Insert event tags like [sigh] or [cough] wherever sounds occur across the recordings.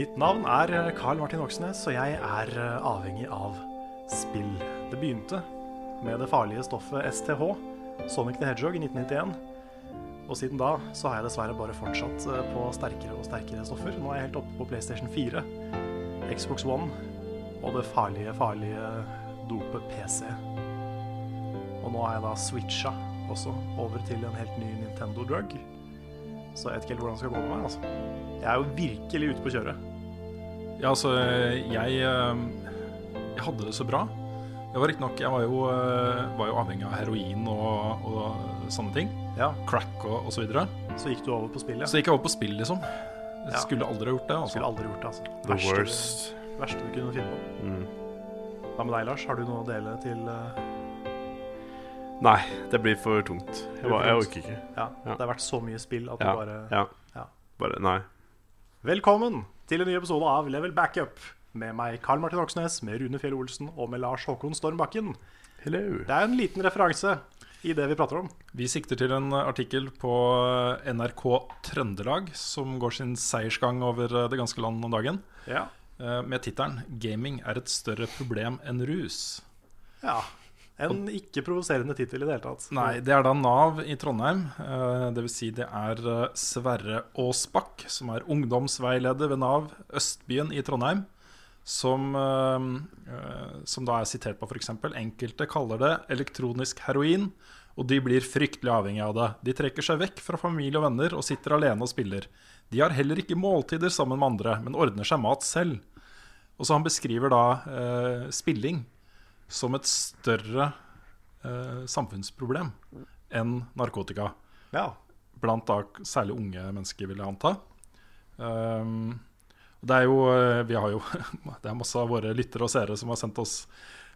Mitt navn er Carl Martin Oksnes, og jeg er eh, avhengig av spill. Det begynte med det farlige stoffet STH, Sonic the Hedgehog, i 1991. Og siden da så har jeg dessverre bare fortsatt eh, på sterkere og sterkere stoffer. Nå er jeg helt oppe på PlayStation 4, Xbox One og det farlige, farlige dopet PC. Og nå har jeg da switcha også over til en helt ny Nintendo Drug. Så jeg vet ikke helt hvordan det skal gå med meg. altså. Jeg er jo virkelig ute på kjøret. Ja, altså, jeg, eh, jeg hadde det så bra. Jeg var riktignok Jeg var jo, eh, var jo avhengig av heroin og, og sånne ting. Ja, Crack og, og så videre. Så gikk du over på spill, ja. Så gikk jeg over på spill, liksom. Jeg Ja. skulle aldri ha gjort det. Altså. skulle aldri gjort det, altså. The Verste, worst. verste du kunne finne på. Mm. Hva med deg, Lars? Har du noe å dele til uh... Nei, det blir for tungt. Jeg, for jeg orker ikke. Ja, Ja. det har vært så mye spill at Ja, du bare ja. Ja. Bare Nei. Velkommen til en ny episode av Level Backup. Med meg, Karl Martin Oksnes, med Rune Fjell Olsen og med Lars Håkon Stormbakken. Hello. Det er en liten referanse i det vi prater om. Vi sikter til en artikkel på NRK Trøndelag som går sin seiersgang over det ganske land om dagen, Ja. eh, med tittelen 'Gaming er et større problem enn rus'. ja. En ikke provoserende tittel i det hele tatt. Nei, det er da Nav i Trondheim. Dvs. Det vil si det er eh, Sverre Aasbakk, som er ungdomsveileder ved Nav Østbyen i Trondheim, som, eh, eh, som da er sitert på f.eks.: Enkelte kaller det elektronisk heroin, og de blir fryktelig avhengig av det. De trekker seg vekk fra familie og venner og sitter alene og spiller. De har heller ikke måltider sammen med andre, men ordner seg mat selv. Og så han beskriver da eh, spilling som et større eh, samfunnsproblem enn narkotika. Ja. Blant da særlig unge mennesker, vil jeg anta. Um, det er jo eh, Vi har jo [laughs] Det er masse av våre lyttere og seere som har sendt oss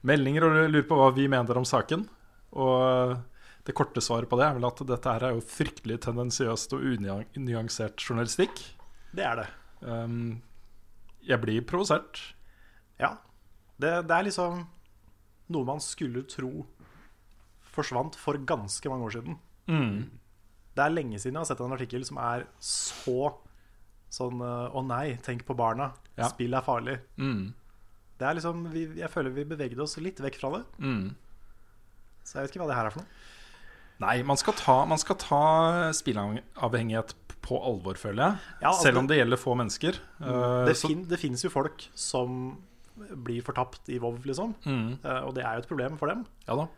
meldinger og lurer på hva vi mener om saken. Og det korte svaret på det er vel at dette her er jo fryktelig tendensiøst og unyansert journalistikk. Det er det. Um, jeg blir provosert. Ja. Det, det er liksom noe man skulle tro forsvant for ganske mange år siden. Det er lenge siden jeg har sett en artikkel som er så sånn eh, Å nei, tenk på barna. Ja. Spill er farlig. Mm. Det er liksom, vi, Jeg føler vi bevegde oss litt vekk fra det. Mm. Så jeg vet ikke hva det her er for noe. Nei, man skal ta, man skal ta spilleavhengighet på alvor, føler jeg. Ja, altså Selv om det gjelder få mennesker. Eh, Det, så- fin, det finnes jo folk som blir fortapt i WoW, liksom. Mm, Eh, Og det er jo et problem for dem. ja da.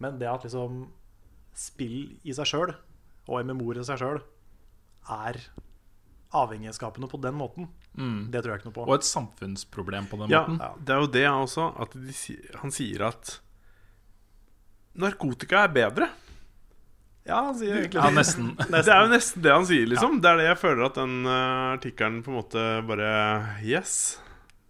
Men det at liksom spill i seg sjøl, og MMO-er i seg sjøl, er avhengighetsskapende på den måten, Mm. det tror jeg ikke noe på. Og et samfunnsproblem på den Ja, måten. Ja. det er jo det også. At de, han sier at narkotika er bedre. Ja, han sier egentlig Ja, nesten. [laughs] Det er jo nesten det han sier, liksom. Det er det jeg føler at den uh, artikkelen på en måte bare Yes.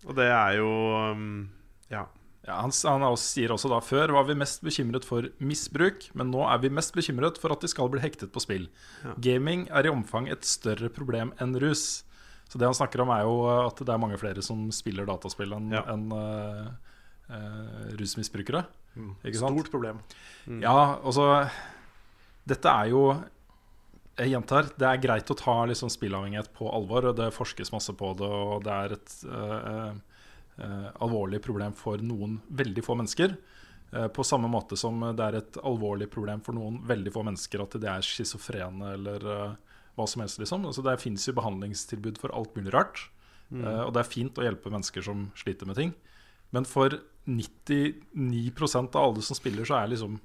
Og det er jo um, Ja. Ja, han, han også, sier også da før var vi mest bekymret for misbruk, men nå er vi mest bekymret for at de skal bli hektet på spill. Ja. Gaming er i omfang et større problem enn rus. Så det han snakker om, er jo at det er mange flere som spiller dataspill enn Ja. en, uh, uh, rusmisbrukere. Mm. Ikke sant? Stort problem. Ja, altså Dette er jo Jeg gjentar, det er greit å ta liksom spillavhengighet på alvor. og Det forskes masse på det, og det er et uh, uh, alvorlig problem for noen veldig få mennesker. Uh, på samme måte som det er et alvorlig problem for noen veldig få mennesker at de er schizofrene eller hva som helst. liksom altså, Det fins jo behandlingstilbud for alt mulig rart. Eh, og det er fint å hjelpe mennesker som sliter med ting. Men for 99% av alle som spiller, så er liksom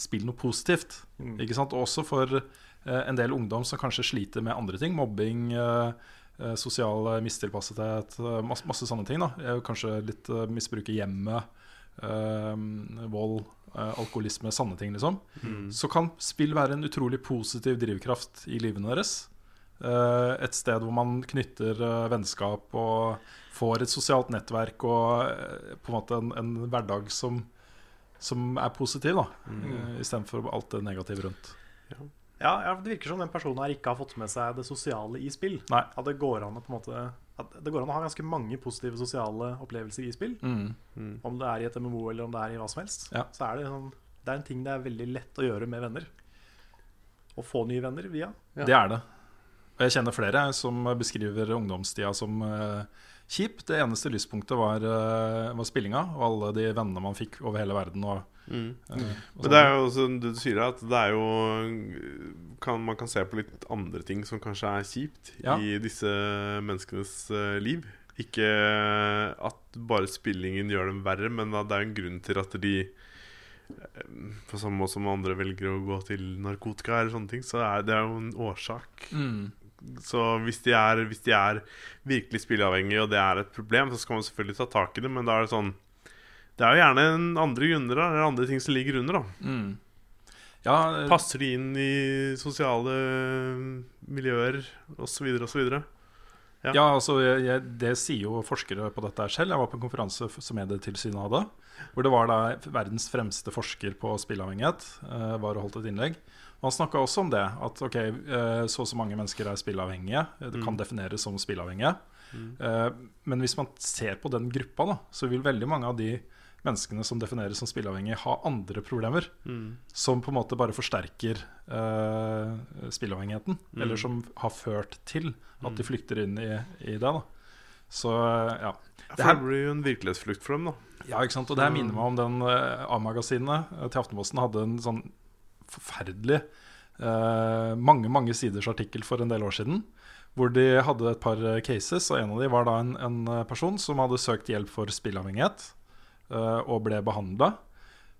spill noe positivt. Mm. Ikke sant? Også for eh, en del ungdom som kanskje sliter med andre ting. Mobbing, eh, eh, sosial eh, mistilpassethet, eh, masse, masse sånne ting. da Kanskje litt eh, misbruk i hjemmet, vold, alkoholisme, sanne ting, liksom. Så kan spill være en utrolig positiv drivkraft i livene deres. Et sted hvor man knytter vennskap og får et sosialt nettverk og på en måte en, en hverdag som, som er positiv, da. Mm. Istedenfor alt det negative rundt. Ja, ja, Det virker som den personen her ikke har fått med seg det sosiale i spill. Nei. At det går an å på en måte At det går an å ha ganske mange positive sosiale opplevelser i spill. Mm. Om det er i et MMO eller om det er i hva som helst. Ja. Så er det, sånn, det er en ting det er veldig lett å gjøre med venner. Å få nye venner via. Ja. Det er det. Og jeg kjenner flere som beskriver ungdomstida som eh, kjip. Det eneste lyspunktet var, eh, var spillinga og alle de vennene man fikk over hele verden. Og, Mm. eh, og Men sånn. det er jo som du sier, at det er jo kan, Man kan se på litt andre ting som kanskje er kjipt Ja. i disse menneskenes uh, liv. Ikke at bare spillingen gjør dem verre, men at det er en grunn til at de På samme måte som andre velger å gå til narkotika eller sånne ting, så er det er jo en årsak. Mm. Så hvis de, er, hvis de er virkelig spilleavhengige, og det er et problem, så skal man selvfølgelig ta tak i det, men da er det sånn Det er jo gjerne en andre grunner, da, eller andre ting som ligger under, da. Mm. Ja, eh, Passer de inn i sosiale miljøer osv. osv.? Ja. Ja, altså jeg, jeg, Det sier jo forskere på dette selv. Jeg var på en konferanse som Medietilsynet hadde. Hvor det var da verdens fremste forsker på spilleavhengighet eh, var og holdt et innlegg. Og Han snakka også om det. At ok, eh, så og så mange mennesker er spilleavhengige. eh, Det kan defineres som spilleavhengige. Mm. men hvis man ser på den gruppa, da, så vil veldig mange av de menneskene som defineres som spilleavhengige, ha andre problemer. Mm. Som på en måte bare forsterker uh, spilleavhengigheten. Eller som har ført til at de flykter inn i, i det. da Så ja. Det her- blir jo en virkelighetsflukt for dem, da. ja, ikke sant? Og det her minner meg om den eh, A-magasinet eh, til Aftenposten hadde en sånn forferdelig eh, mange mange siders artikkel for en del år siden. Hvor de hadde et par eh, cases, og en av dem var da en, en eh, person som hadde søkt hjelp for spillavhengighet eh, og ble behandla.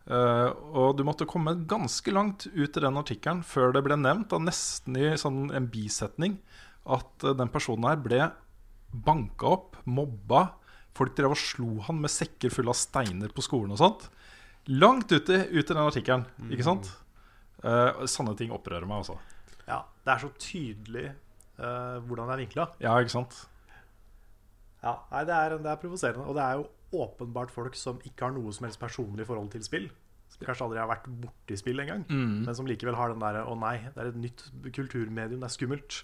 og du måtte komme ganske langt ut i den artikkelen før det ble nevnt, da nesten i sånn en bisetning, at uh, den personen her ble banka opp, mobba. Folk drev og slo han med sekker fulle av steiner på skolen og sånt. Langt ute ut i den artikkelen, ikke sant? Eh, sånne ting opprører meg også. Ja, det er så tydelig uh, hvordan det er vinkla. Ja, ikke sant? Ja, nei, det er, det er provoserende. Og det er jo åpenbart folk som ikke har noe som helst personlig forhold til spill. Som kanskje aldri har vært borti spill engang. Mm. Men som likevel har den derre Å nei, det er et nytt kulturmedium, det er skummelt.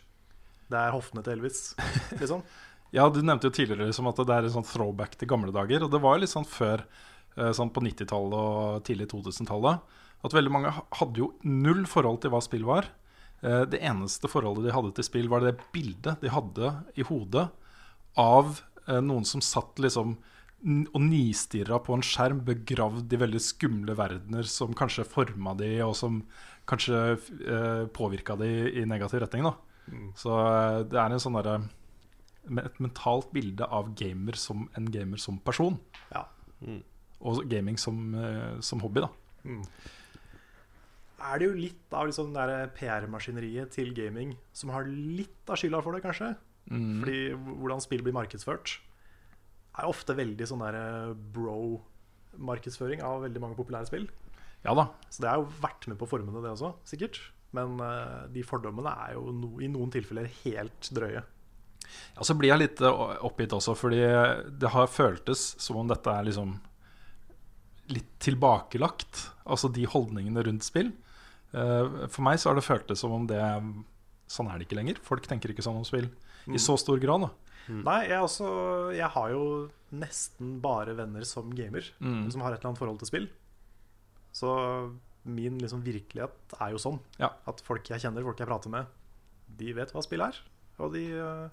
Det er hoftene til Elvis, [laughs] liksom. Ja, du nevnte jo tidligere liksom at det er en sånn throwback til gamle dager. Og det var jo litt sånn før, eh, sånn på 90-tallet og tidlig 2000-tallet, at veldig mange hadde jo null forhold til hva spill var. Eh, Det eneste forholdet de hadde til spill, var det bildet de hadde i hodet av eh, noen som satt liksom og nistirra på en skjerm, begravd i veldig skumle verdener som kanskje forma de, og som kanskje eh, påvirka de i negativ retning. da Så det er en sånn derre et mentalt bilde av gamer som en gamer som person. Ja. Og gaming som, som hobby, da. Er det jo litt av liksom PR-maskineriet til gaming som har litt av skylda for det, kanskje? Mm. Fordi hvordan spill blir markedsført, er ofte veldig sånn der bro-markedsføring av veldig mange populære spill. Ja da. Så det har jo vært med på å forme det, det også, sikkert. Men uh, de fordommene er jo no, i noen tilfeller helt drøye. Ja, så blir jeg litt eh, oppgitt også, fordi det har føltes som om dette er liksom litt tilbakelagt. Altså de holdningene rundt spill. Eh, For meg så har det føltes som om det Sånn er det ikke lenger. Folk tenker ikke sånn om spill i så stor grad. da Nei, jeg, også, jeg har jo nesten bare venner som gamer, Mm. som har et eller annet forhold til spill. Så min liksom virkelighet er jo sånn. Ja. At folk jeg kjenner, folk jeg prater med, de vet hva spill er. Og de, øh,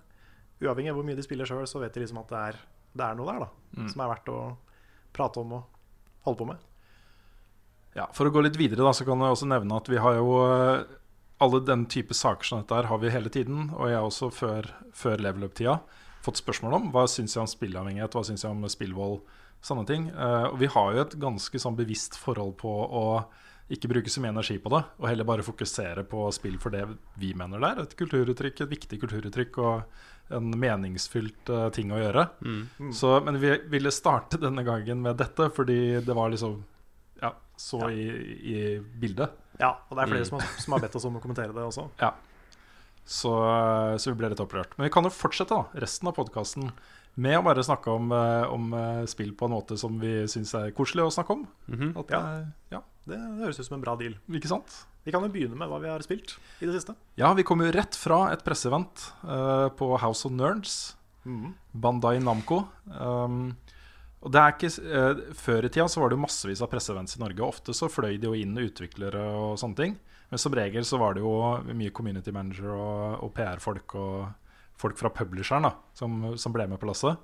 uavhengig av hvor mye de spiller sjøl, så vet de liksom at det er, det er noe der da Mm. som er verdt å prate om og holde på med. Ja, For å gå litt videre, da, så kan jeg også nevne at vi har jo eh, alle den type saker som dette her har vi hele tiden. Og jeg har også før, før level up-tida fått spørsmål om hva syns jeg om spillavhengighet, hva syns jeg om spillvold, sånne ting. Eh, og vi har jo et ganske sånn bevisst forhold på å ikke bruke så mye energi på det, og heller bare fokusere på spill for det vi mener det er. Et kulturuttrykk, et viktig kulturuttrykk og en meningsfylt uh, ting å gjøre. Så, men vi ville starte denne gangen med dette fordi det var liksom så Ja. I, i bildet. Ja, og det er flere som, har, som har bedt oss om å kommentere det også. Ja. Så, så vi ble litt opprørt. Men vi kan jo fortsette da, resten av podkasten med å bare snakke om, eh, om eh, spill på en måte som vi syns er koselig å snakke om. Mhm. At, Ja. eh, ja, Det høres ut som en bra deal. ikke sant? Vi kan jo begynne med hva vi har spilt i det siste. Ja, vi kom jo rett fra et presseevent uh, på House of Nerds. Bandai Namco. Um, og det er ikke, eh, Før i tida så var det jo massevis av presseevents i Norge. Ofte så fløy de jo inn utviklere og sånne ting. Men som regel så var det jo mye community manager og, og PR-folk og folk fra publisheren da, som, som ble med på lasset.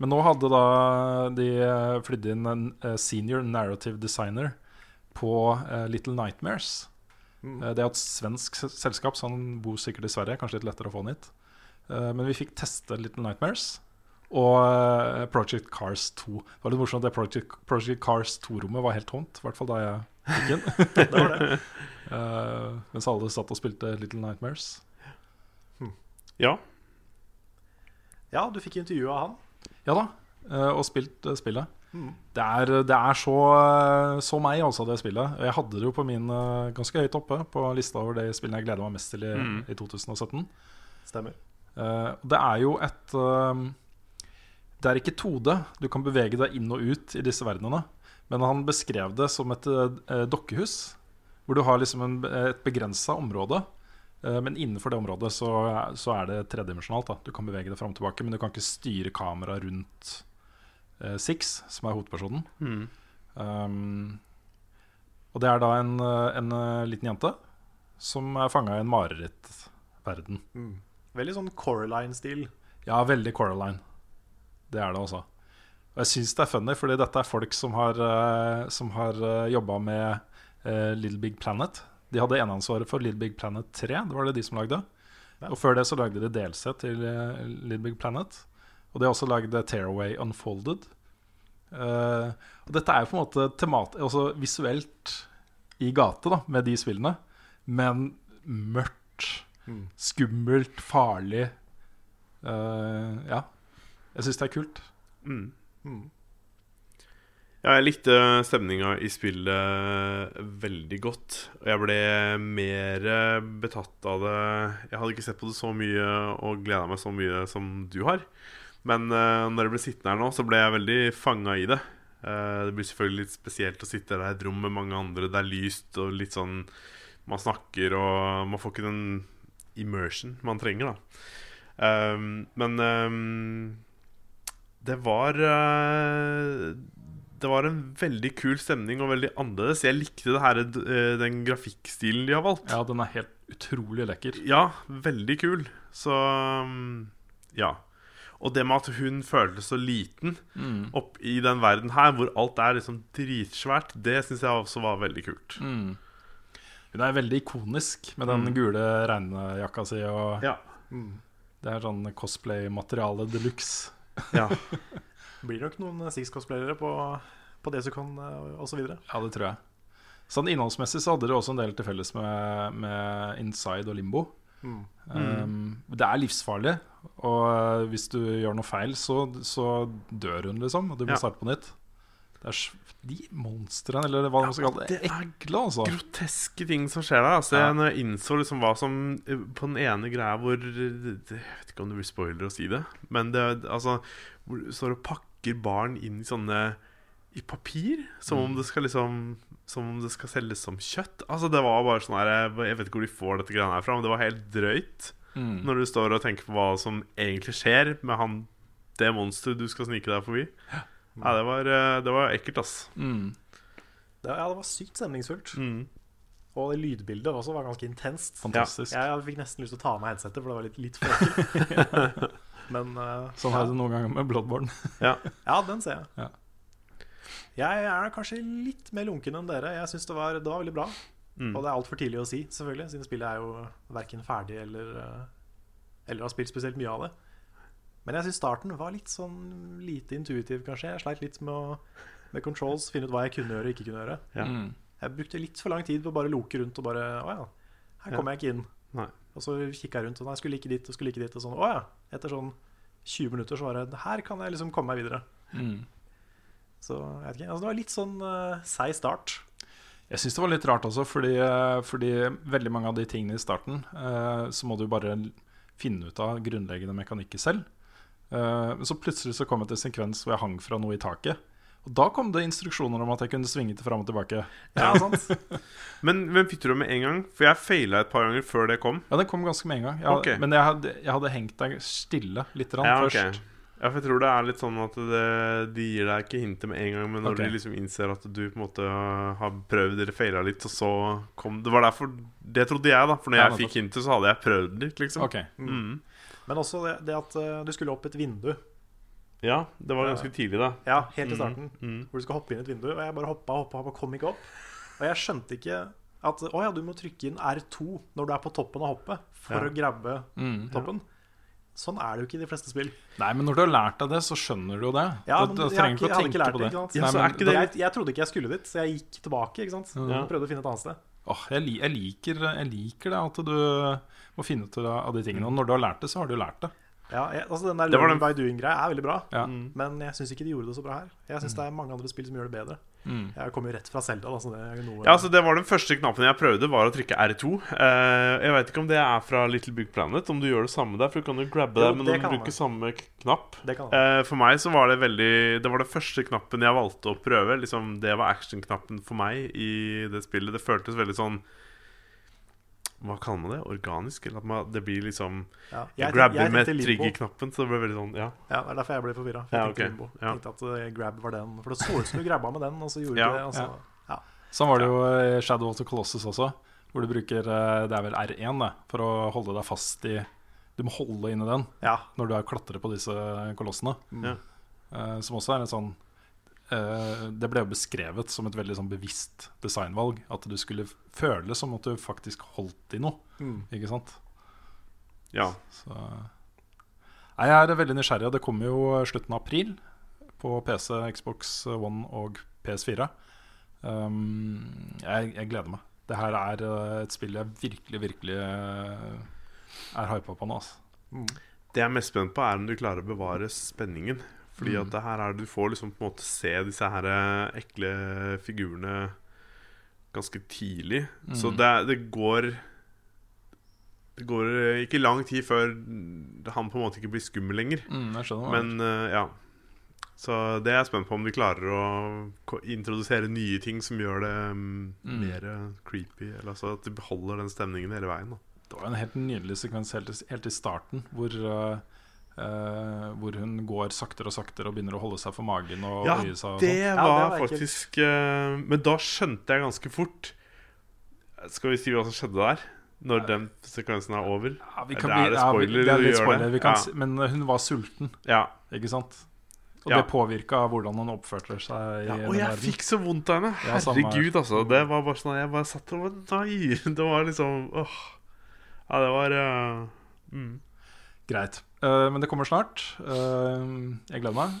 Men nå hadde da de eh, flydd inn en eh, senior narrative designer på eh, Little Nightmares. Mm. Eh, det er et svensk selskap, så han bor sikkert i Sverige. Kanskje litt lettere å få han hit. Eh, men vi fikk teste Little Nightmares og eh, Project Cars 2. Det var litt morsomt at det Project, Project Cars 2-rommet var helt tomt. I hvert fall da jeg gikk inn. [laughs] Det det. [laughs] Eh, mens alle satt og spilte Little Nightmares. Ja. Ja, du fikk intervju av han. Ja da, Uh, og spilt uh, spillet. Mm. Det er, det er så, så meg, altså, det spillet. Jeg hadde det jo på min ganske høyt oppe på lista over de spillene jeg gleder meg mest til i, Mm. i 2017. Stemmer. Eh, det er jo et Det er ikke 2D. Du kan bevege deg inn og ut i disse verdenene. Men han beskrev det som et eh, dokkehus, hvor du har liksom en, et begrensa område. Eh, men innenfor det området så, så er det tredimensjonalt. Du kan bevege deg fram og tilbake, men du kan ikke styre kameraet rundt eh, Six, som er hovedpersonen. Mm. Um, og det er da en, en eh, liten jente som er fanga i en marerittverden. Mm. Veldig sånn Coraline-stil. Ja, veldig Coraline. Det er det også. Og jeg syns det er funny, fordi dette er folk som har, uh, som har uh, jobba med uh, Little Big Planet. De hadde eneansvaret for Little Big Planet 3. Det var det de som lagde. Og før det så lagde de DLC til uh, Little Big Planet. Og de har også lagd Tearaway Unfolded. Uh, og dette er jo på en måte temat altså visuelt i gate da, med de spillene, men mørkt, Mm. skummelt, farlig. Uh, ja. Jeg syns det er kult. Mm. Mm. Ja, jeg likte stemninga i spillet veldig godt. Og jeg ble mer betatt av det Jeg hadde ikke sett på det så mye og gleda meg så mye som du har. Men uh, når jeg ble sittende her nå, så ble jeg veldig fanga i det. Uh, det blir selvfølgelig litt spesielt å sitte der i et rom med mange andre. Det er lyst og litt sånn Man snakker, og man får ikke den immersion man trenger, da. Um, men um, det var eh, Det var en veldig kul stemning og veldig annerledes. Jeg likte det her, eh, den grafikkstilen de har valgt. Ja, den er helt utrolig lekker. Ja, veldig kul. Så um, ja. Og det med at hun føltes så liten Mm. opp i den verden her, hvor alt er liksom dritsvært, det syns jeg også var veldig kult. Mm. Hun er veldig ikonisk med den Mm. gule regnejakka si. Og Ja. Mm. Det er sånn cosplay-materiale de luxe. Ja. [laughs] Blir nok noen Six-cosplayere på, på Desicon uh, osv. Ja, det tror jeg. Sånn Innholdsmessig så hadde det også en del til felles med, med Inside og Limbo. Mm. Um, det er livsfarlig, og uh, hvis du gjør noe feil, så, så dør hun, liksom. Og du må Ja. starte på nytt. Det er de monstrene, eller hva man skal kalle det, det ekle, altså. groteske ting som skjer der. Altså, Ja. Når jeg innså liksom hva som På den ene greia hvor Jeg vet ikke om det blir spoiler å si det, men det altså Hvor du står og pakker barn inn i sånne I papir. Som om det skal liksom Som om det skal selges som kjøtt. Altså Det var bare sånn her Jeg vet ikke hvor de får dette greiene her fra, men det var helt drøyt. Mm. Når du står og tenker på hva som egentlig skjer med han det monsteret du skal snike deg forbi. Ja, det var, eh, det var ekkelt, ass. Mm. Det, ja, det var sykt stemningsfullt. Mm. Og det lydbildet også var ganske intenst. Fantastisk. Jeg fikk nesten lyst til å ta av meg headsetet, for det var litt, litt for ekkelt. [laughs] Men uh, Sånn er det noen ganger med Bloodborne. Ja. [laughs] ja, den ser jeg. Ja. Jeg er kanskje litt mer lunken enn dere. Jeg syns det, var- det var veldig bra. Mm. Og det er altfor tidlig å si, selvfølgelig, siden spillet er jo verken ferdig eller, eh, eller har spilt spesielt mye av det. Men jeg syns starten var litt sånn lite intuitiv, kanskje. Jeg sleit litt med, å, med controls, finne ut hva jeg kunne gjøre og ikke kunne gjøre. Ja. Mm. Jeg brukte litt for lang tid på å bare loke rundt og bare Å ja, her kommer jeg ikke inn. Nei. Og så kikka jeg rundt og nei, skulle ikke dit og skulle ikke dit. Og sånn, å ja. Etter sånn 20 minutter så var det Her kan jeg liksom komme meg videre. Mm. Så jeg vet ikke. Altså, det var litt sånn uh, seig start. Jeg syns det var litt rart også, fordi, eh, fordi veldig mange av de tingene i starten uh, så må du bare finne ut av grunnleggende mekanikker selv. Eh, Men så plutselig så kom jeg til en sekvens hvor jeg hang fra noe i taket. Og da kom det instruksjoner om at jeg kunne svinge til fram og tilbake. Ja, sant? Men, hvem fikk du det med en gang? For jeg feila et par ganger før det kom. Ja, den kom ganske med en gang. Jeg, okay. Men jeg hadde, jeg hadde hengt deg stille litt Ja, okay. først. Ja, for jeg tror det er litt sånn at det, de gir deg ikke hintet med en gang, men når okay. de liksom innser at du på en måte har prøvd eller feila litt, og så kom Det var derfor Det trodde jeg, da. For når Ja, jeg fikk hintet, så hadde jeg prøvd litt, liksom. Ok. Mm. Men også det, det at eh, du skulle opp et vindu. Ja, det var ganske tidlig, da. Ja, helt i starten. Mm. Hvor du skal hoppe inn et vindu. Og jeg bare hoppa og hoppa og kom ikke opp. Og jeg skjønte ikke at å ja, du må trykke inn R2 når du er på toppen av hoppet for Ja. å grabbe Mm. toppen. Sånn er det jo ikke i de fleste spill. Nei, men når du har lært deg det, så skjønner du jo det. Ja, men jeg du jeg ikke å hadde ikke lært det, ikke sant? Ja, Nei, men det- Jeg, jeg trodde ikke jeg skulle dit, så jeg gikk tilbake. ikke sant? Ja. Prøvde å finne et annet sted. Åh, jeg, jeg, liker, jeg liker det at du må finne ut av de tingene. Og når du har lært det, så har du lært det. Ja, jeg, altså Den der Det learning den- by doing-greia er veldig bra. Ja. Men jeg syns ikke de gjorde det så bra her. Jeg syns det er mange andre spill som gjør det bedre. Mm. Jeg kommer jo rett fra Zelda, Altså det noe Ja, altså Det var den første knappen jeg prøvde, var å trykke R2. Uh, jeg vet ikke om det er fra Little Big Planet, om du gjør det samme der. For du kan jo grabbe Jo, der, men det du bruker samme knapp Det kan eh, For meg så var det veldig Det var den første knappen jeg valgte å prøve. Liksom Det var actionknappen for meg i det spillet. Det føltes veldig sånn Hva kaller man det? Organisk? Eller at man, det blir liksom ja. Jeg grabber med triggerknappen. så det ble veldig sånn Ja. Ja, Det er derfor jeg ble forvirra. Ja, okay. tenkte, limbo. Ja. tenkte at eh, grab var den. For det så ut som du grabba med den, og så gjorde Ja, du det. Og så, ja. Sånn var det jo i Shadow of the Colossus også. Hvor du bruker eh, Det er vel R1 det, for å holde deg fast i Du må holde inni den ja. når du er klatrer på disse kolossene. Ja. Eh, som også er en sånn eh, Det ble jo beskrevet som et veldig sånn bevisst designvalg. At du skulle føle som at du faktisk holdt i noe. Mm. Ikke sant? ja. Så Nei, Jeg er veldig nysgjerrig. Det kommer jo slutten av april på PC, Xbox One og PS4. Um, jeg, jeg gleder meg. Det her er eh, et spill jeg virkelig, virkelig eh, er hypa på nå. Altså. Mm. Det jeg er mest spent på, er om du klarer å bevare spenningen. Fordi Mm. at det her er Du får liksom på en måte se disse her eh, ekle figurene ganske tidlig. Så Mm. det, det går Det går eh, ikke lang tid før han på en måte ikke blir skummel lenger. Mm, Men eh, ja. Så det er jeg spent på om de klarer å introdusere nye ting som gjør det um, Mm. mer creepy. Eller altså at de beholder den stemningen hele veien. Da. Det var en helt nydelig sekvens helt, i- helt i starten hvor, eh, eh, hvor hun går saktere og saktere og begynner å holde seg for magen og Ja, øye seg. Og Det var, Ja, det var faktisk uh, Men da skjønte jeg ganske fort Skal vi si hva som skjedde der? Når den sekvensen er over? Ja, vi Det kan, er det spoiler? ja, vi- det er spoiler. det? Vi kan, Ja. Men hun var sulten, Ja. ikke sant? Og Ja. det påvirka hvordan hun oppførte seg i ja den og jeg verden. fikk så vondt av henne. Herregud, altså. Det var bare sånn Jeg bare satt og Nei! [laughs] Det var liksom åh. Ja, det var uh, mm. Greit. Eh, men det kommer snart. Uh, jeg gleder meg.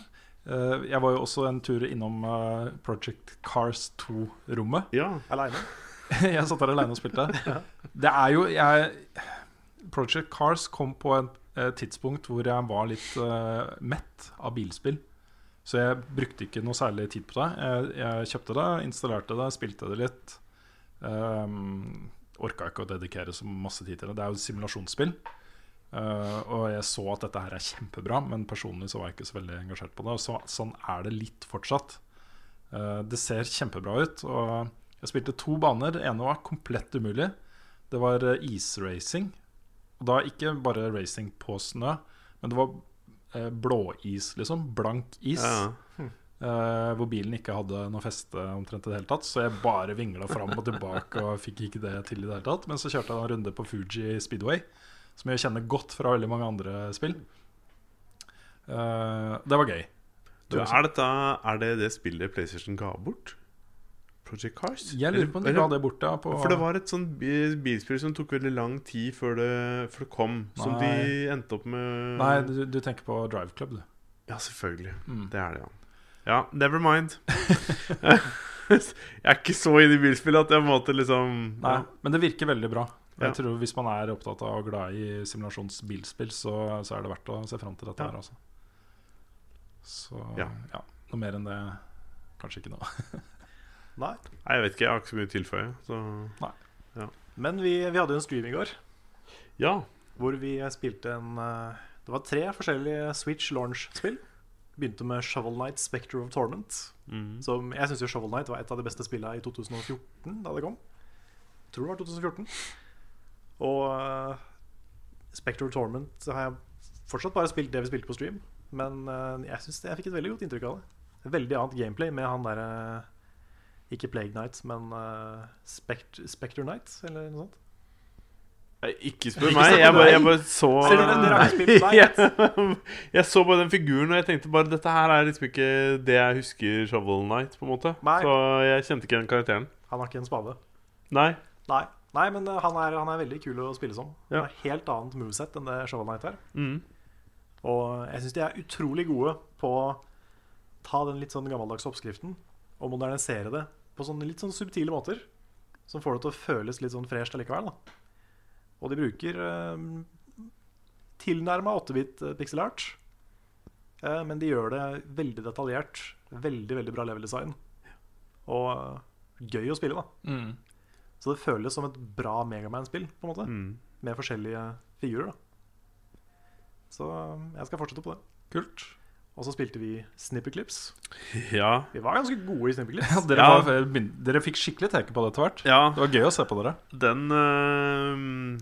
Uh, jeg var jo også en tur innom Project Cars 2-rommet. Ja. Aleine. [laughs] jeg satt der alene og spilte. [laughs] Det er jo jeg, Project Cars kom på et eh, tidspunkt hvor jeg var litt mett av bilspill. Så jeg brukte ikke noe særlig tid på det. Jeg, jeg kjøpte det, installerte det, spilte det litt. Um, Orka ikke å dedikere så masse tid til det. Det er jo et simulasjonsspill. Eh, og jeg så at dette her er kjempebra, men personlig så var jeg ikke så veldig engasjert på det. Og så, sånn er det litt fortsatt. Uh, det ser kjempebra ut. Og jeg spilte to baner. Den ene var komplett umulig. Det var eh, isracing. Og da ikke bare racing på snø, men det var uh, blåis, liksom. Blank is. ja. Eh, hvor bilen ikke hadde noe feste omtrent i det hele tatt. Så jeg bare vingla fram og tilbake og fikk ikke det til i det hele tatt. Men så kjørte jeg en runde på Fuji Speedway, som jeg kjenner godt fra veldig mange andre spill. Uh, det var gøy. Du, er, dette, er det det spillet PlayStation ga bort? Project Cars? Jeg lurer på om de ga det bort, ja. På, For det var et sånt bilspill som tok veldig lang tid før det, før det kom. Som de endte opp med Nei, du, du tenker på Drive Club, du. Ja, selvfølgelig. Mm. Det er det, ja. Ja, never mind. [laughs] jeg er ikke så inne i bilspillet at jeg måtte liksom Nei, men det virker veldig bra. Jeg tror Hvis man er opptatt av og glad i simulasjonsbilspill, så, så er det verdt å se fram til dette Ja. her. Altså. Så Ja. ja. Noe mer enn det kanskje ikke noe. [laughs] Nei. Nei, jeg vet ikke, jeg har ikke så mye å tilføye. Så Men vi, vi hadde jo en stream i går ja. hvor vi spilte en eh, Det var tre forskjellige Switch launch-spill. Begynte med Shovel Knight Spectre of Torment. Mm. Som jeg syns Shovel Knight var et av de beste spillene i 2014, da det kom. Tror det var 2014. Og uh, Spectre Torment så har jeg fortsatt bare spilt det vi spilte på stream. Men uh, jeg synes jeg fikk et veldig godt inntrykk av det. Et veldig annet gameplay med han derre Ikke Plague Knight, men uh, Spect Spectre Knight, eller noe sånt. Ikke [laughs] spør meg. Jeg bare, jeg bare så [laughs] Ser [laughs] jeg, jeg så bare den figuren, og jeg tenkte bare dette her er liksom ikke det jeg husker Shovel Knight, på en måte. Nei. Så jeg kjente ikke den karakteren. Han har ikke en spade. Nei. Nei, Nei men eh, han er, han er veldig kul å spille som. Ja. Han har helt annet moveset enn det Shovel Knight er. Mm. Og jeg syns de er utrolig gode på å ta den litt sånn gammeldagse oppskriften og modernisere det på sånne litt sånn subtile måter. Som får det til å føles litt sånn fresht allikevel. Da. Og de bruker eh, tilnærma 8-bit eh, pixel art. Eh, men de gjør det veldig detaljert. Veldig veldig bra level design. Og eh, gøy å spille, da. Mm. Så det føles som et bra Megaman-spill, på en måte. Mm. Med forskjellige figurer, da. Så eh, jeg skal fortsette på det. Kult. Og så spilte vi Snipperclips. [laughs] Ja. Vi var ganske gode i Snipperclips. Ja, dere, Ja. Var, dere fikk skikkelig teke på det etter hvert. ja. Det var gøy å se på dere. Den øhm,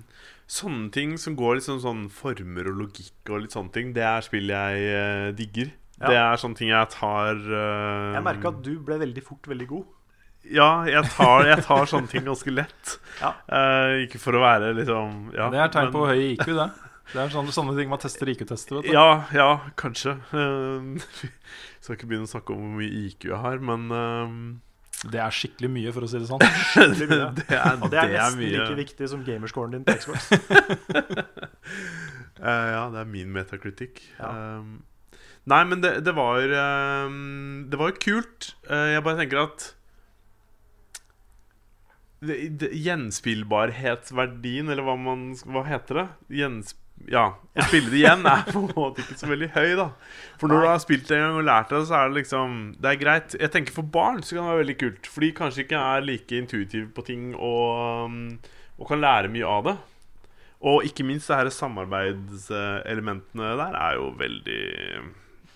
Sånne ting som går liksom sånn former og logikk og litt sånne ting, det er spill jeg øh, digger. Ja. Det er sånne ting jeg tar øh, Jeg merka at du ble veldig fort veldig god. Ja, jeg tar, jeg tar sånne ting ganske lett. Ja. Uh, ikke for å være liksom ja, Det er tegn men- på høy IQ, det. Det er sånne, sånne ting man tester IQ-tester. vet du. Ja, ja, kanskje. Uh, [laughs] skal ikke begynne å snakke om hvor mye IQ jeg har, men uh, Det er skikkelig mye, for å si det sånn. [laughs] Skikkelig mye. det er, Og det er nesten mye. like viktig som gamerscoren din på Xbox. uh, [laughs] ja, det er min metakritikk. Ja. Uh, nei, men det, det var Det var jo kult. Eh, jeg bare tenker at det, det, Gjenspillbarhetsverdien, eller hva man Hva heter det? Gjensp ja, Å spille det igjen er på en måte ikke så veldig høy, da. For når du har spilt det en gang og lært det, så er det liksom Det er greit. Jeg tenker For barn så kan det være veldig kult. For de kanskje ikke er like intuitive på ting og, um, og kan lære mye av det. Og ikke minst det her samarbeidselementene der er jo veldig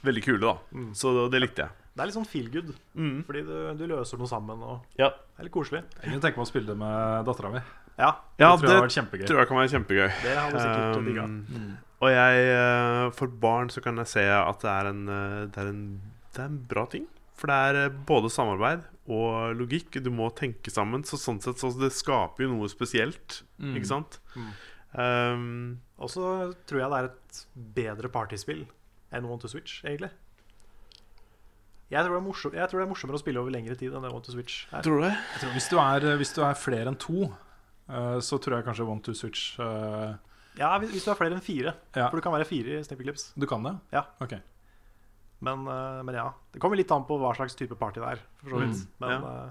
Veldig kule, da. Mm. Så det, det likte jeg. Det er litt sånn feel good, Mm. fordi du, du løser noe sammen. Og Ja, det er litt koselig. Jeg kunne tenke meg å spille det med dattera mi. Ja, ja det tror jeg har vært kjempegøy. tror jeg kan være kjempegøy. det har sikkert Um, digga. Mm. Og jeg eh, For barn så kan jeg se at det er en, eh, det er en, det er en bra ting. For det er eh, både samarbeid og logikk. Du må tenke sammen. Så sånn sett så det skaper jo noe spesielt. Mm. Ikke sant? Mm. Um, Og så tror jeg det er et bedre partyspill enn One to Switch, egentlig. Jeg tror, det er morsom, jeg tror det er morsommere å spille over lengre tid enn det One to Switch er. tror du det? Jeg tror hvis, du er, hvis du er flere enn to, uh, så tror jeg kanskje One to Switch uh, Ja, hvis, hvis du er flere enn fire. Ja. For du kan være fire i Snipperclips. Du kan det? Ja. Okay. Men, uh, men ja. Det kommer litt an på hva slags type party det er. For så vidt. Mm, Men ja. eh,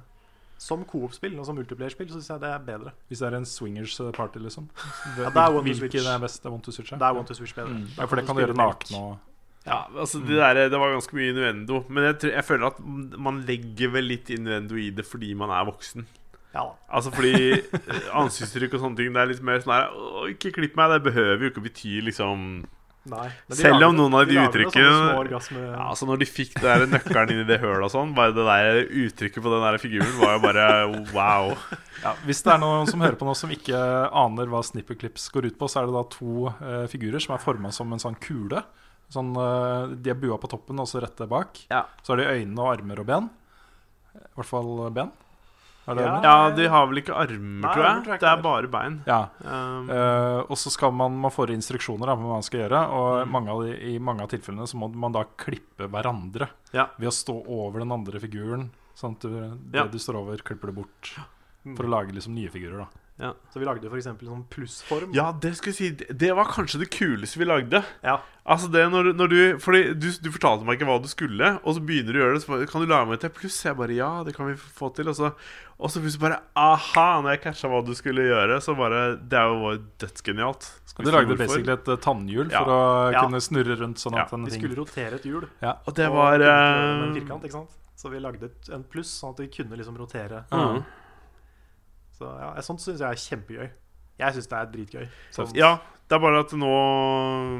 som coop-spill og som multiplayer-spill så syns jeg det er bedre. Hvis det er en swingers eh, party, liksom. Ja, det er One to Switch. er best? Det er One to Switch, Det er One to Switch bedre. Mm. Ja, for det kan du gjøre nakne og Ja, altså det, der, det var ganske mye innuendo. Men jeg, tror, jeg føler at man legger vel litt innuendo i det fordi man er voksen. Ja da. Altså fordi eh, ansiktsuttrykk og sånne ting Det er litt mer sånn her Ikke klipp meg. Det behøver jo ikke bety liksom Nei. Selv lager om noen av de de uttrykkene-. Ja, altså Når de fikk der nøkkelen inn i det hølet og sånn, bare det der uttrykket på den der figuren var jo bare wow. ja, Hvis det er noen som hører på nå som ikke aner hva Snipperclips går ut på, så er det da to eh, figurer som er forma som en sånn kule. Sånn, eh, de er bua på toppen og så rett der bak. Ja. Så har de øyne og armer og ben. I hvert fall ben. Er det Ja. Ja, de har vel ikke armer, Nei, tror jeg. tror jeg Det er bare bein. Ja. Um, Uh, og så skal man, man får instruksjoner da, på hva man skal gjøre. Og Mm. mange av de, i mange av tilfellene så må man da klippe hverandre Ja. ved å stå over den andre figuren. Sånn at du, det Ja. du står over, klipper det bort. Mm. For å lage liksom nye figurer. da Så vi lagde f.eks. sånn plussform. ja, det skulle jeg si. Det- var kanskje det kuleste vi lagde. Ja. Altså det når, når du Fordi du, du fortalte meg ikke hva du skulle, og så begynner du å gjøre det. Så bare, kan du lage meg til pluss? Jeg bare ja, det kan vi få til. Og så, og så plutselig bare aha, når jeg catcha hva du skulle gjøre, så bare Det er jo dødsgenialt. Du lagde basically et eh, tannhjul Ja. for å Ja. kunne snurre rundt sånn Ja, at en Vi skulle rotere et hjul. Og det og var kunne gjøre en eh, firkant, ikke sant? Så vi lagde et, en pluss, sånn at vi kunne liksom rotere. mm. Så ja, Sånt syns jeg er kjempegøy. Jeg syns det er dritgøy. Sånn. Ja, det er bare at nå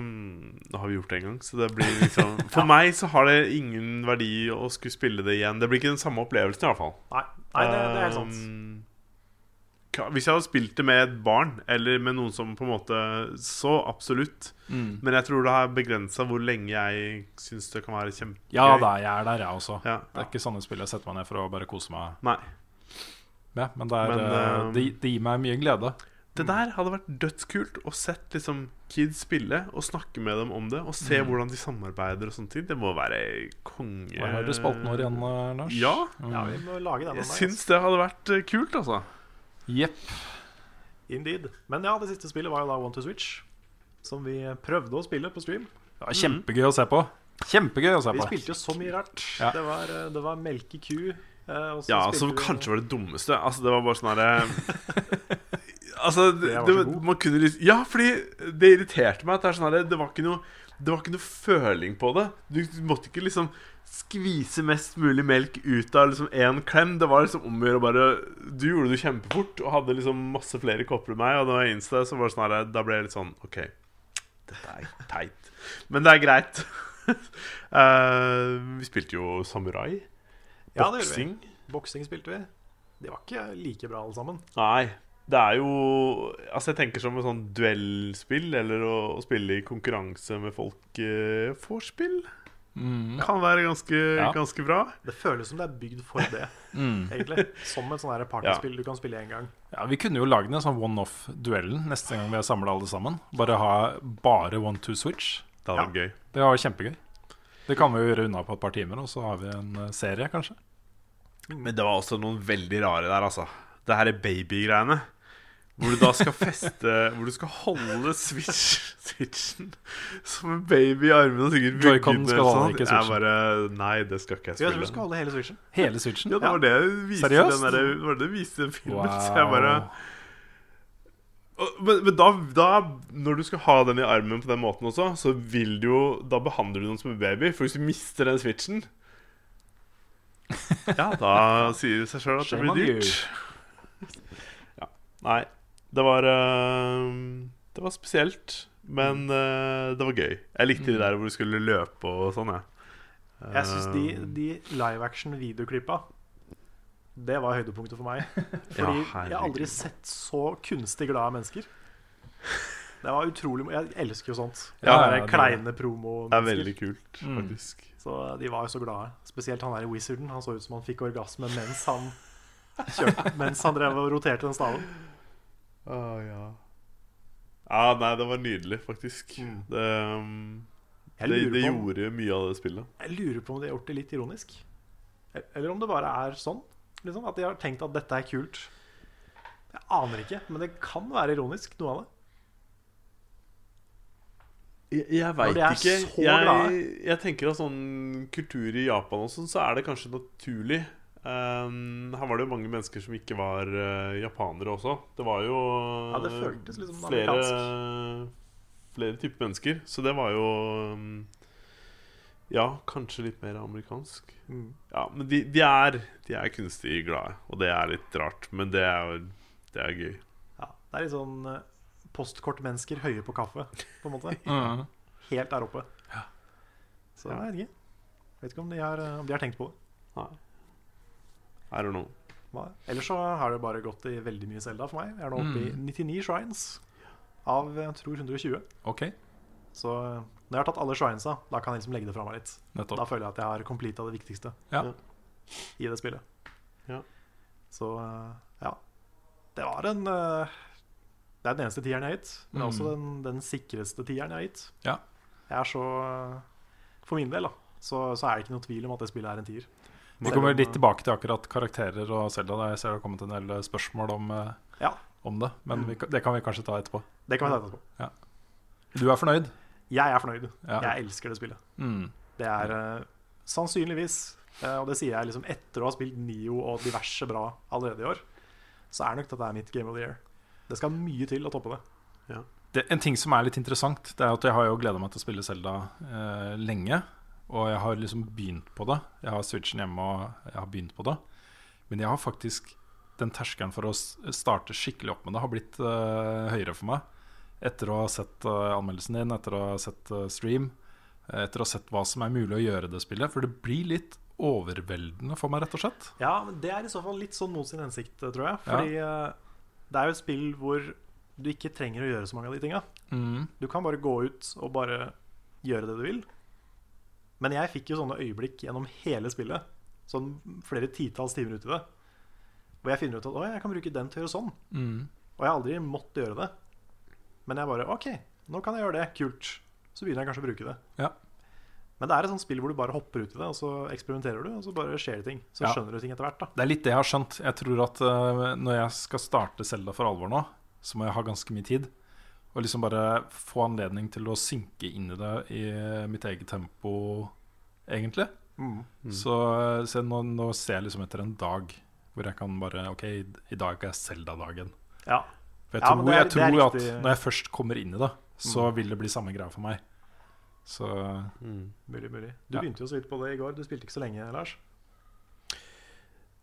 Nå har vi gjort det en gang, så det blir liksom [laughs] For meg så har det ingen verdi å skulle spille det igjen. Det blir ikke den samme opplevelsen, i hvert fall. Nei, nei det, det er sant. Um, Hvis jeg hadde spilt det med et barn, eller med noen som på en måte Så absolutt. Mm. Men jeg tror det har begrensa hvor lenge jeg syns det kan være kjempegøy. Ja da, jeg er der, jeg også. Ja. Det er ikke sånne spill jeg setter meg ned for å bare kose meg Nei. Med. Men, det, er, Men, eh, det, det gir meg mye glede. Det der hadde vært dødskult å sett liksom kids spille og snakke med dem om det. Og se Mm. hvordan de samarbeider og sånne ting. Det må være konge... Hva har du spalten vår igjen, eh, Lars? Ja. Ja, vi må lage den. Jeg syns det hadde vært eh, kult, altså. Jepp. Indeed. Men ja, det siste spillet var jo da One to Switch. Som vi prøvde å spille på stream. Var kjempegøy å se på. Kjempegøy å se Vi spilte jo så mye rart. Ja. Det, var, det var melke ku. og så Ja, som kanskje var det dummeste. Altså, det var bare sånn herre [laughs] Altså, det, Det man kunne litt Ja, fordi det irriterte meg at det er sånn herre Det var ikke noe Det var ikke noe føling på det. Du måtte ikke liksom skvise mest mulig melk ut av liksom én klem. Det var liksom om å gjøre bare Du gjorde det kjempefort og hadde liksom masse flere kopper enn meg. Og da jeg innså det, så var det sånn her Da ble jeg litt sånn OK, dette er teit. Men det er greit. uh, [laughs] vi spilte jo samurai. Ja, det gjorde vi. Boksing. Boksing spilte vi. De var ikke like bra alle sammen. Nei. Det er jo Altså Jeg tenker som et sånn duellspill, eller å, å spille i konkurranse med folk eh, Vorspiel Mm. kan være ganske, Ja. ganske bra. Det føles som det er bygd for det, [laughs] Mm. egentlig. Som et sånn partyspill ja. du kan spille én gang. Ja, Vi kunne jo lagd en sånn one-off-duellen neste gang vi er samla alle sammen. Bare ha bare one-two-switch. Det hadde vært gøy. Det var kjempegøy. Det kan vi jo gjøre unna på et par timer, og så har vi en eh, serie, kanskje. Men det var også noen veldig rare der, altså. Det her er babygreiene. Hvor du da skal feste [laughs] Hvor du skal holde switch, switchen som en baby i armene og sikkert vugge Joy-Con den skal holde, sånn. ikke Jeg bare Nei, det skal ikke jeg spille jeg tror du skal holde hele switchen. Hele switchen. Ja, det var det jeg viste Seriøst? den der, det var det jeg viste i den filmen. Wow. Så jeg bare Men, men da, da, når du skal ha den i armen på den måten også, så vil du jo Da behandler du den som en baby. For hvis du mister den switchen [laughs] Ja, da sier det seg sjøl at det blir dyrt. Ja. Nei. Det var eh, Det var spesielt. Men eh, det var gøy. Jeg likte de der hvor du skulle løpe og sånn, jeg. Jeg syns de, Eh, de live action videoklippa Det var høydepunktet for meg. [laughs] Fordi jeg har aldri sett så kunstig glade mennesker. Det var utrolig Jeg elsker jo sånt. Ja, Ja, ja, det- kleine Det er veldig kult, Mm. faktisk. Så de var jo så glade. Spesielt han der i wizarden. Han så ut som han fikk orgasme mens han kjørte Mens han drev og roterte den staven. Å ja. Ja, nei, det var nydelig, faktisk. Mm. Det, um, det, det om, gjorde mye av det spillet. jeg lurer på om de har gjort det litt ironisk. E- Eller om det bare er sånn. Liksom, at de har tenkt at dette er kult. Jeg aner ikke, men det kan være ironisk, noe av det. Jeg, jeg veit ikke. Jeg, jeg tenker at sånn kultur i Japan og sånn, så er det kanskje naturlig. Um, her var det jo mange mennesker som ikke var uh, japanere også. Det var jo Ja, det føltes litt flere, flere typer mennesker. Så det var jo um, Ja, kanskje litt mer amerikansk. Mm. Ja, men de, de, er, de er kunstig glade, og det er litt rart. Men det er det er gøy. Ja, det er litt sånn eh, postkortmennesker høye på kaffe, på en måte. [laughs] Helt der oppe. Ja. Så jeg vet ikke. Vet ikke om de har, eh, om de har tenkt på det. Nei. I don't know. Ellers så har det bare gått i veldig mye Zelda for meg. Jeg er nå oppe i Mm. 99 shrines av jeg tror 120. Ok, Så eh, når jeg har tatt alle shrinesa, da kan jeg liksom legge det fra meg litt. Da føler jeg at jeg har completa det viktigste Ja. i det spillet. Ja. Så eh, ja. Det var en eh, Det er den eneste tieren jeg har gitt, men Mm. også den, den sikreste tieren jeg har gitt. Ja. Jeg er så eh, For min del, da, så, så er det ikke noe tvil om at det spillet er en tier. Vi kommer litt eh, tilbake til akkurat karakterer og Selda. Jeg ser det har kommet en del eh, spørsmål om, eh, Ja. om det, men vi, det kan vi kanskje ta etterpå. Det kan vi ta etterpå. Du er fornøyd? Jeg er fornøyd. Ja. Jeg elsker det spillet. Mm. Det er uh, sannsynligvis, uh, og det sier jeg liksom etter å ha spilt Nio og diverse bra allerede i år, så er nok dette er mitt Game of the Year. Det skal mye til å toppe det. det, en ting som er litt interessant, det er at jeg har jo gleda meg til å spille Zelda uh, lenge. Og jeg har liksom begynt på det. Jeg har Switchen hjemme og jeg har begynt på det. Men jeg har faktisk den terskelen for å starte skikkelig opp med det har blitt eh, høyere for meg. Etter å ha sett eh, anmeldelsen din, etter å ha sett eh, stream, eh, etter å ha sett hva som er mulig å gjøre det spillet. For det blir litt overveldende for meg, rett og slett. Ja, men det er i så fall litt sånn mot sin hensikt, tror jeg. Fordi eh, det er jo et spill hvor du ikke trenger å gjøre så mange av de tinga. Mm. Du kan bare gå ut og bare gjøre det du vil. Men jeg fikk jo sånne øyeblikk gjennom hele spillet, sånn flere titalls timer ut i det, hvor jeg finner ut at å, jeg kan bruke den til å gjøre sånn. Mm. Og jeg har aldri måttet gjøre det. Men jeg bare OK, nå kan jeg gjøre det. Kult. Så begynner jeg kanskje å bruke det. Ja. Men det er et sånt spill hvor du bare hopper ut i det, og så eksperimenterer du, og så bare skjer det ting. Så Ja. skjønner du ting etter hvert, da. Det er litt det jeg har skjønt. Jeg tror at uh, når jeg skal starte Selda for alvor nå, så må jeg ha ganske mye tid. Og liksom bare få anledning til å synke inn i det i mitt eget tempo, egentlig. Mm. Så, så nå, nå ser jeg liksom etter en dag hvor jeg kan bare OK, i dag er Selda-dagen. Ja. For jeg Ja, tror, er- jeg tror at når jeg først kommer inn i det, så Mm. vil det bli samme greia for meg. Så Mm. Mulig, mulig. Du Ja. begynte jo så vidt på det i går. Du spilte ikke så lenge, Lars.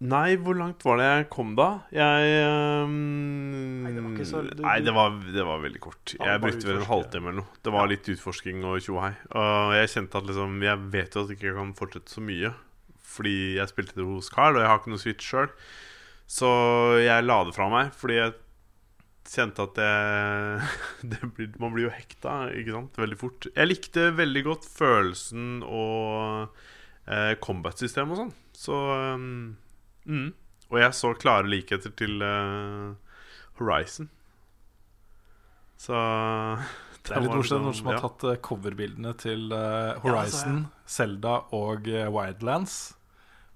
Nei, hvor langt var det jeg kom da? Jeg um, Nei, det var ikke så- du- Nei, det var, det var veldig kort. Ja, Jeg brukte vel en halvtime eller noe. Det var litt utforsking og tjohei. Og jeg kjente at liksom Jeg vet jo at jeg ikke kan fortsette så mye. Fordi jeg spilte det hos Carl, og jeg har ikke noe Switch sjøl. Så jeg la det fra meg fordi jeg kjente at det, [laughs] det blir, Man blir jo hekta ikke sant? veldig fort. Jeg likte veldig godt følelsen og eh, combat-system og sånn. Så um, mm. Og jeg så klare likheter til eh, Horizon. Så [laughs] det er litt morsomt liksom- noen som har tatt eh, coverbildene til uh, Horizon, Horizon, Zelda og uh, Wildlands,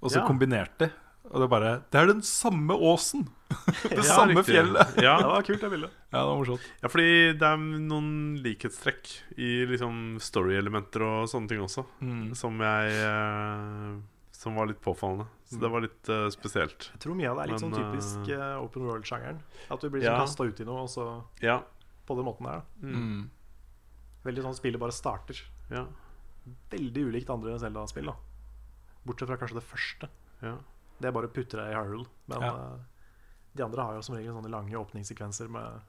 og så Ja. kombinert de. Og det er bare Det er den samme åsen! [laughs] Det Ja, samme riktig. fjellet! Ja, Det var kult, det bildet. Ja, det var morsomt. Ja, fordi det er noen likhetstrekk i liksom story-elementer og sånne ting også, Mm. som jeg eh, Som var litt påfallende. Så det var litt eh, spesielt. Jeg tror mye av det er litt Men, sånn typisk eh, eh, open world-sjangeren. At du blir ja. sånn kasta ut i noe, og så Ja. på den måten der. da. Mm. Mm. Veldig sånn spillet bare starter. Ja. Veldig ulikt andre Zelda-spill. da Bortsett fra kanskje det første. ja. Det er bare å putte deg i Hyrule. Men Ja. Eh, de andre har jo som regel sånne lange åpningssekvenser med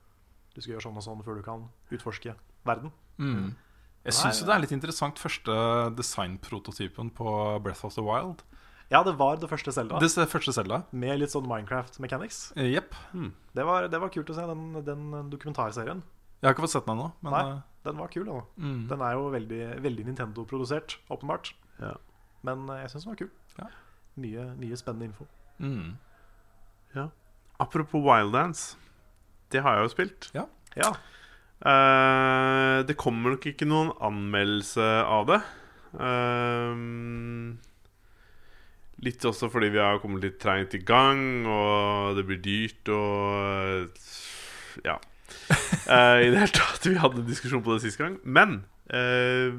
du skal gjøre sånn og sånn før du kan utforske verden. Mm. Jeg syns det er litt interessant første designprototypen på Breath of the Wild. Ja, det var det første Zelda Det er første Zelda. med litt sånn Minecraft mechanics. Yep. Mm. Det var, det var kult å se, den, den dokumentarserien. Jeg har ikke fått sett den ennå, men Nei. eh, Den var kul. Da. mm. Den er jo veldig, veldig Nintendo-produsert, åpenbart. Ja. Men eh, jeg syns den var kul. Ja. Mye, mye spennende info. Mm. Apropos Wildlands. Det har jeg jo spilt. Ja, Eh, det kommer nok ikke noen anmeldelse av det. Uh, litt også fordi vi har kommet litt treigt i gang, og det blir dyrt og Ja. Uh, [laughs] I det hele tatt. Vi hadde en diskusjon på det sist gang. Men eh,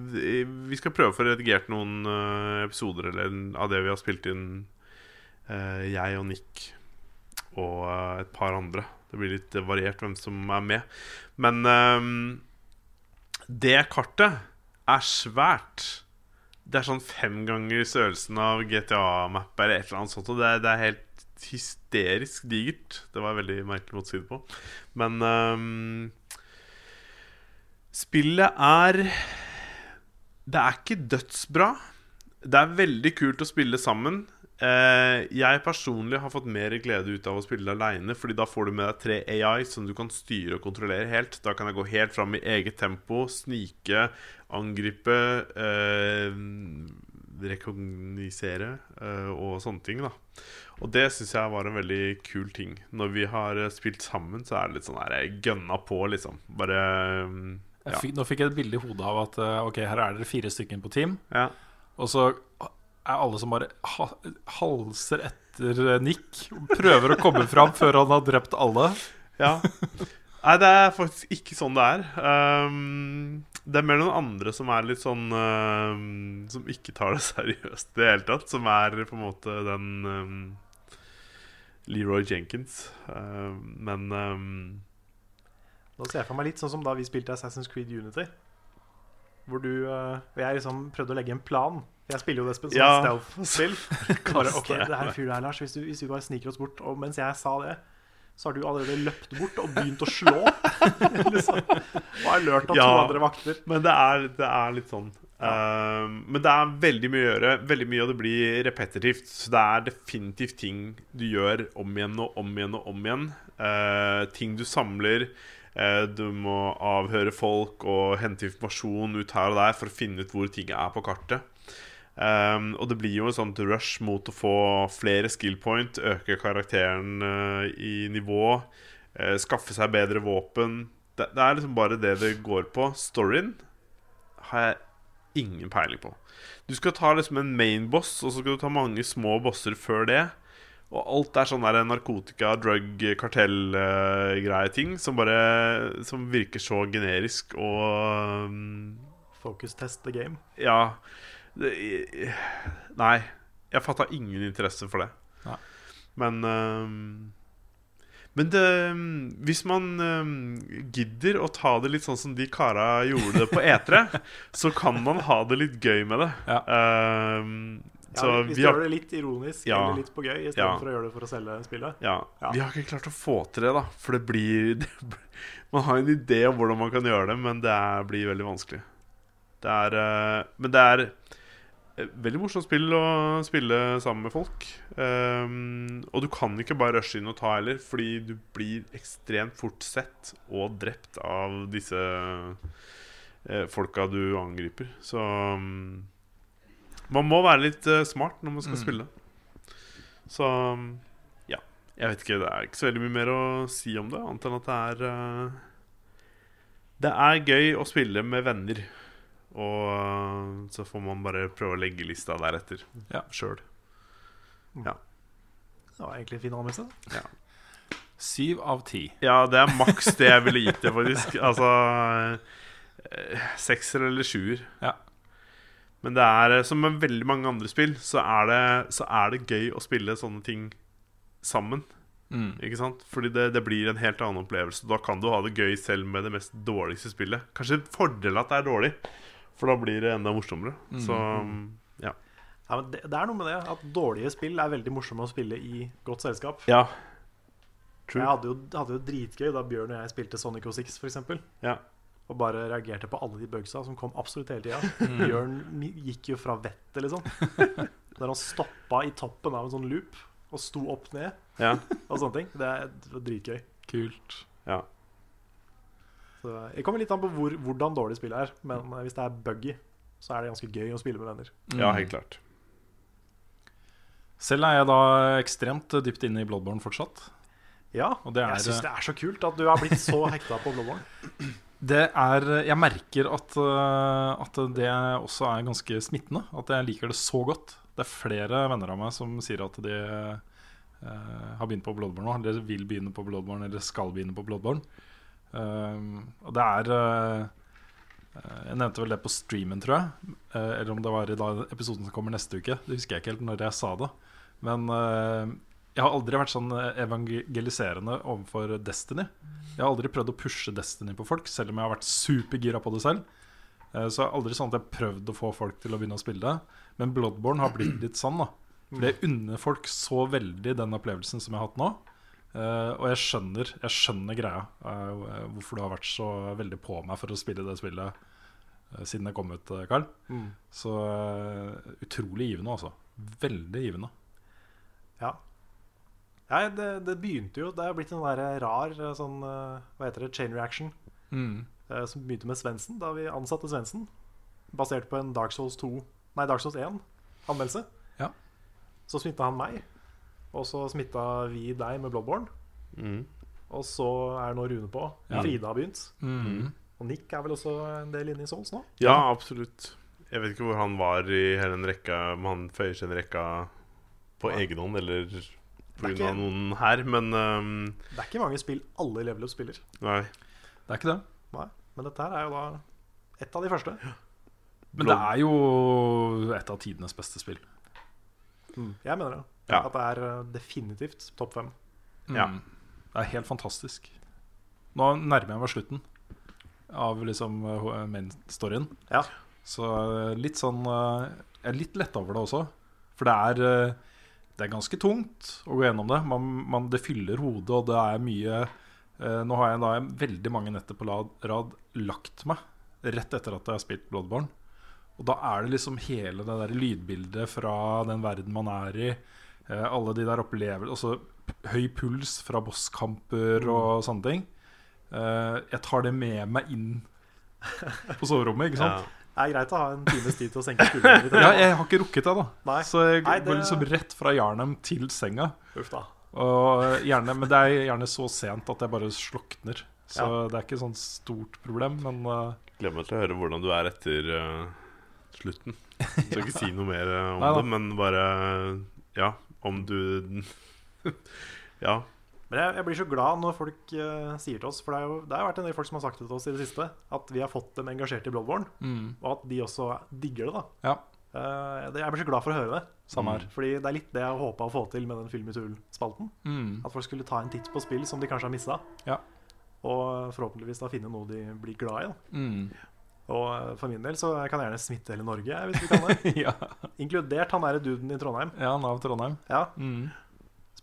vi skal prøve å få redigert noen eh, episoder eller, av det vi har spilt inn, eh, jeg og Nick og eh, et par andre. Det blir litt eh, variert hvem som er med. Men um, det kartet er svært. Det er sånn fem ganger størrelsen av GTA-map eller et eller annet sånt. Og det det er helt hysterisk digert. Det var veldig merkelig måte å si det på. Men um, spillet er Det er ikke dødsbra. Det er veldig kult å spille sammen. Eh, jeg personlig har fått mer glede ut av å spille aleine, Fordi da får du med deg tre AI som du kan styre og kontrollere helt. Da kan jeg gå helt fram i eget tempo, snike, angripe, eh, rekognisere eh, og sånne ting. da Og det syns jeg var en veldig kul ting. Når vi har spilt sammen, så er det litt sånn her gønna på, liksom. Bare ja. fikk, nå fikk jeg et bilde i hodet av at Ok, her er dere fire stykker på team. ja. Og så er alle som bare ha, halser etter eh, Nick. Prøver å komme fram før han har drept alle. Ja. Nei, det er faktisk ikke sånn det er. Um, det er mer noen andre som er litt sånn um, Som ikke tar det [laughs] seriøst i det hele tatt. Som er på en måte den um, Leroy Jenkins. Um, men um, Da ser jeg for meg litt sånn som da vi spilte Assassin's Creed Unity. Hvor du eh, og jeg liksom prøvde å legge en plan. Jeg spiller jo det som Ja. stealth-spill. [laughs] Ok, det er en fyr der, Lars. Hvis, du, hvis vi bare sniker oss bort Og mens jeg sa det, så har du allerede løpt bort og begynt å slå. [laughs] liksom. Og har lurt av Ja. to andre vakter. Men det er, det er litt sånn. Eh, men det er veldig mye å gjøre. Veldig mye av det blir repetitivt. Så det er definitivt ting du gjør om igjen og om igjen og om igjen. Uh, ting du samler. Eh, du må avhøre folk og hente informasjon ut her og der for å finne ut hvor ting er på kartet. Um, og det blir jo et sånt rush mot å få flere skill point, øke karakteren uh, i nivå, uh, skaffe seg bedre våpen. Det, det, er liksom bare det det går på. Storyen har jeg ingen peiling på. Du skal ta liksom en main boss, og så skal du ta mange små bosser før det. Og alt er sånn der narkotika, drug, kartell-greie-ting som bare Som virker så generisk og um, Focus test the game. Ja det, Nei. Jeg fatta ingen interesse for det. Nei. Men um, Men det, hvis man um, gidder å ta det litt sånn som de kara gjorde det på E3, [laughs] så kan man ha det litt gøy med det. Ja. Um, så hvis vi gjør det litt ironisk Ja. eller litt på gøy istedenfor Ja. for å gjøre det for å selge spillet. ja, Ja. vi har ikke klart å få til det, da. For det blir [laughs] det, blir- Man har en idé om hvordan man kan gjøre det, men det er, blir veldig vanskelig. Det er eh, Men det er veldig morsomt spill å spille sammen med folk. Um, og du kan ikke bare rushe inn og ta heller, fordi du blir ekstremt fort sett og drept av disse uh, folka du angriper. Så um, man må være litt uh, smart når man skal Mm. spille. Så um, ja. Jeg vet ikke, det er ikke så veldig mye mer å si om det, annet enn at det er uh, Det er gøy å spille med venner. Og uh, så får man bare prøve å legge lista deretter Ja. sjøl. Det var egentlig en fin anmeldelse. Syv av ti. Ja, det er maks det jeg ville gitt det, faktisk. Altså Sekser eller sjuer. Ja. Men det er eh, som med veldig mange andre spill, så er det, så er det gøy å spille sånne ting sammen. Mm. Ikke sant? Fordi det, det blir en helt annen opplevelse. Da kan du ha det gøy selv med det mest dårligste spillet. Kanskje en fordel at det er dårlig, for da blir det enda morsommere. Mm. Så ja. Ja, men det, det er noe med det at dårlige spill er veldig morsomme å spille i godt selskap. ja. True. Jeg hadde jo, hadde jo dritgøy da Bjørn og jeg spilte Sonic 06 for eksempel Ja. Og bare reagerte på alle de bugsa som kom absolutt hele tida. [laughs] Mm. Bjørn gikk jo fra vettet, liksom. [laughs] Der han stoppa i toppen av en sånn loop og sto opp ned ja. og sånne ting. Det, er- var dritgøy. Kult. ja. Så Det kommer litt an på hvor, hvordan dårlig spillet er. Men eh, hvis det er buggy, så er det ganske gøy å spille med venner. ja, Mm. helt klart. Selv er jeg da ekstremt dypt inne i Bloodborne fortsatt. Ja, Og det er- jeg syns det er så kult at du har blitt så hekta på Bloodborne. [laughs] Det er Jeg merker at, øh, at det også er ganske smittende. At jeg liker det så godt. Det er flere venner av meg som sier at de øh, har begynt på Bloodborne nå. Eller vil begynne på Bloodborne, eller skal begynne på Bloodborne. Um, og det er uh, Jeg nevnte vel det på streamen, tror jeg. Uh, eller om det var i da episoden som kommer neste uke. Det husker jeg ikke helt når jeg sa det. Men øh, jeg har aldri vært sånn evangeliserende overfor Destiny. Jeg har aldri prøvd å pushe Destiny på folk, selv om jeg har vært supergira på det selv. Så Så er det aldri sånn at jeg har prøvd å få folk til å begynne å spille det. Men Bloodborne har blitt litt sånn, da. For jeg unner folk så veldig den opplevelsen som jeg har hatt nå. Eh, og jeg skjønner, jeg skjønner greia. eh, hvorfor du har vært så veldig på meg for å spille det spillet eh, siden det kom ut, Karl. Mm. Så eh, utrolig givende, altså. Veldig givende. Ja. Nei, det, det begynte jo Det er blitt en sånn der rar eh, sånn eh, Hva heter det? Chain reaction. Mm. Som begynte med Svendsen, da vi ansatte Svendsen. Basert på en Dark Souls 2 Nei, Dark Souls 1-anmeldelse. Ja. Så smitta han meg. Og så smitta vi deg med Bloodborne. Mm. Og så er nå Rune på. Ja. Frida har begynt. Mm. Og Nick er vel også en del inne i Souls nå? Ja, absolutt. Jeg vet ikke hvor han var i hele den rekka, om han føyer seg en rekka på Ja. egen hånd eller pga. er ikke- noen her, men um, Det er ikke mange spill alle i Level Up spiller. Nei. Det er ikke det. Nei. Men dette her er jo da et av de første. Men det er jo et av tidenes beste spill. Jeg mener det. Ja. At det er eh, definitivt topp fem. Ja. Mm. Det er helt fantastisk. Nå nærmer jeg meg slutten av liksom uh, main-storyen. Ja. Så eh, litt sånn eh, Jeg er litt letta over det også. For det er eh, Det er ganske tungt å gå gjennom det. Man, man, det fyller hodet, og det er mye eh, Nå har jeg da veldig mange netter på rad, rad lagt meg rett etter at jeg har spilt Bloodborne. Og da er det liksom hele det der lydbildet fra den verden man er i. Eh, alle de der opplevelsene Altså høy puls fra bosskamper og sånne ting. Eh, jeg tar det med meg inn på soverommet, ikke sant? Det er greit å ha en times tid til å senke skuldrene. Ja, jeg har ikke rukket det, da. Nei. Så jeg Nei, går liksom rett fra Jarnheim til senga. Uff da. Og gjerne, men det er gjerne så sent at jeg bare slukner. Så Ja. det er ikke sånn stort problem, men uh... Gleder meg til å høre hvordan du er etter uh, slutten. Jeg skal ikke si noe mer eh, om Nei det, men bare Ja, om du [laughs] Ja. Men jeg, jeg blir så glad når folk uh, sier til oss For det, er jo, det har vært en del folk som har sagt det til oss i det siste, at vi har fått dem engasjert i Bloodborne, og at de også digger det. da ja. uh, Jeg blir så glad for å høre det. Samme her. Fordi det er litt det jeg håpa å få til med den Film i Tull-spalten. Mm. At folk skulle ta en titt på spill som de kanskje har missa, Ja. Og forhåpentligvis da finne noe de blir glad i. Mm. Og eh, for min del så kan jeg gjerne smitte hele Norge, hvis vi kan det. [laughs] ja. Inkludert han derre duden i Trondheim. ja, Nav Trondheim. Ja, Mm.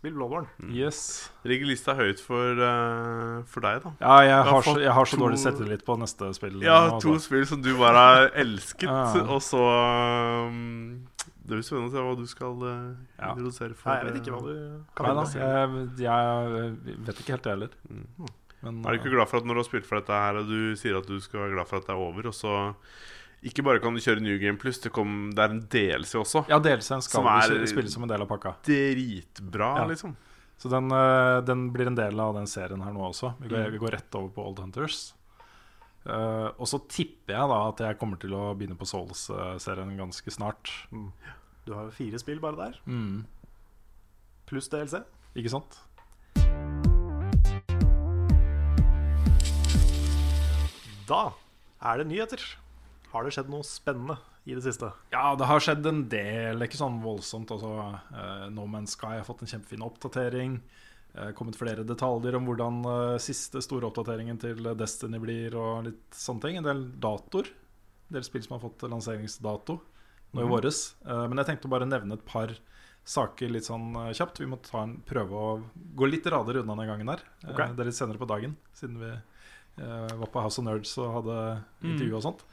Spill Bloodborne. Yes. Ligger lista høyt for, uh, for deg, da? Ja, jeg har har, så, jeg har så to- dårlig selvtillit på neste spill. Ja, nå, to altså. spill som du bare har elsket, [laughs] Ja. og så um, Det blir spennende å se hva du skal uh, Ja. introdusere for Nei, jeg vet ikke hva du kan Nei da, jeg, jeg vet ikke helt, jeg heller. Mm. Men Er du ikke glad for at når du har spilt for dette her, og du sier at du skal være glad for at det er over, og så ikke bare kan du kjøre New Game Plus, det, kom, det er en DLC også. Ja, DLC skal Som er- du spille som en del av pakka. Dritbra, Ja. liksom. Så den, eh, den blir en del av den serien her nå også. Vi går, Mm. vi går rett over på Old Hunters. Uh, og så tipper jeg da at jeg kommer til å begynne på Souls-serien ganske snart. Du har jo fire spill bare der, Mm. pluss DLC. Ikke sant? Da er det nyheter. Har det skjedd noe spennende i det siste? Ja, det har skjedd en del. Ikke sånn voldsomt. Altså, uh, no Man's Sky har fått en kjempefin oppdatering. Uh, kommet flere detaljer om hvordan uh, siste store oppdateringen til Destiny blir, og litt sånne ting. En del datoer. En del spill som har fått lanseringsdato nå i våres. Uh, men jeg tenkte å bare nevne et par saker litt sånn kjapt. Vi må ta en, prøve å gå litt rader unna den gangen her. Okay. Ok. det er litt senere på dagen, siden vi var på House of Nerds og hadde intervju og sånt.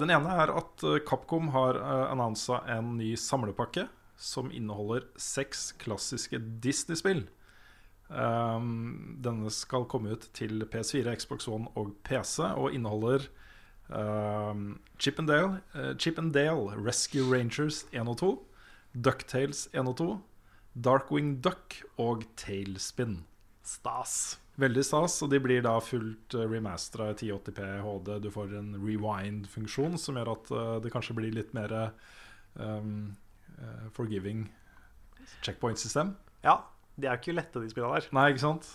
Den ene er at eh, Capcom har uh, annonsa en ny samlepakke som inneholder seks klassiske Disney-spill. Denne skal komme ut til PS4, Xbox One og PC og inneholder Chip and Dale, eh, Chip and Dale Rescue Rangers 1 og 2, Ducktales 1 og 2, Darkwing Duck og Tailspin. Stas. Veldig stas, og de blir da fullt uh, remastera i 1080p HD. Du får en rewind-funksjon som gjør at eh, det kanskje blir litt mer um, eh, forgiving checkpoint-system. Ja, de er jo ikke lette, de spillene der. Nei, ikke sant?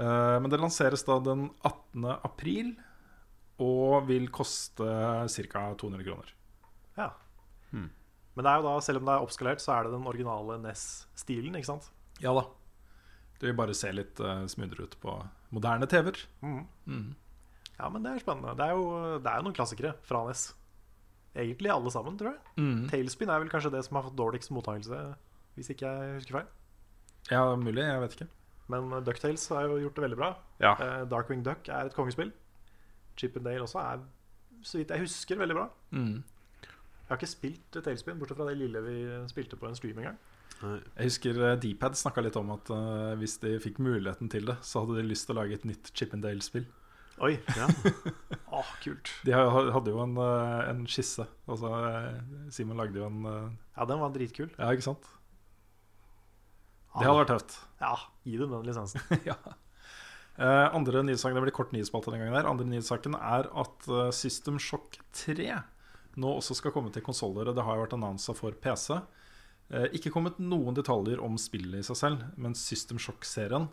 Eh, men det lanseres da den 18. april og vil koste ca. 200 kroner. Ja. Hmm. Men det er jo da, selv om det er oppskalert, så er det den originale NES-stilen, ikke sant? Ja da. Det vil bare se litt uh, smoothere ut på moderne TV-er. Mm. Ja, men det er spennende. Det er jo, det er jo noen klassikere fra NES. Egentlig alle sammen, tror jeg. Mm. Tailspin er vel kanskje det som har fått dårligst mottakelse, hvis ikke jeg husker feil. Ja, mulig. Jeg vet ikke. Men Ducktales har jo gjort det veldig bra. Ja. Uh, Darkwing Duck er et kongespill. Chip and Dale også er, så vidt jeg husker, veldig bra. Mm. Jeg har ikke spilt Tailspin, bortsett fra det lille vi spilte på en stream en gang. Jeg husker uh, Dpad snakka litt om at uh, hvis de fikk muligheten til det, så hadde de lyst til å lage et nytt Chippendale-spill. Oi, Ja. Åh, [laughs] kult. De hadde jo en, eh, en skisse. Altså, eh, Simon lagde jo en eh, Ja, den var dritkul. Ja, ikke sant? Det hadde vært tøft. Ja, gi dem den lisensen. [laughs] ja. Eh, andre nyhetssaken, Det blir kort nyhetsspalte den gangen. her Andre nyhetssaken er at eh, System Shock 3 nå også skal komme til konsoller. Det har jo vært annonsa for PC. Eh, ikke kommet noen detaljer om spillet i seg selv, men System Shock-serien,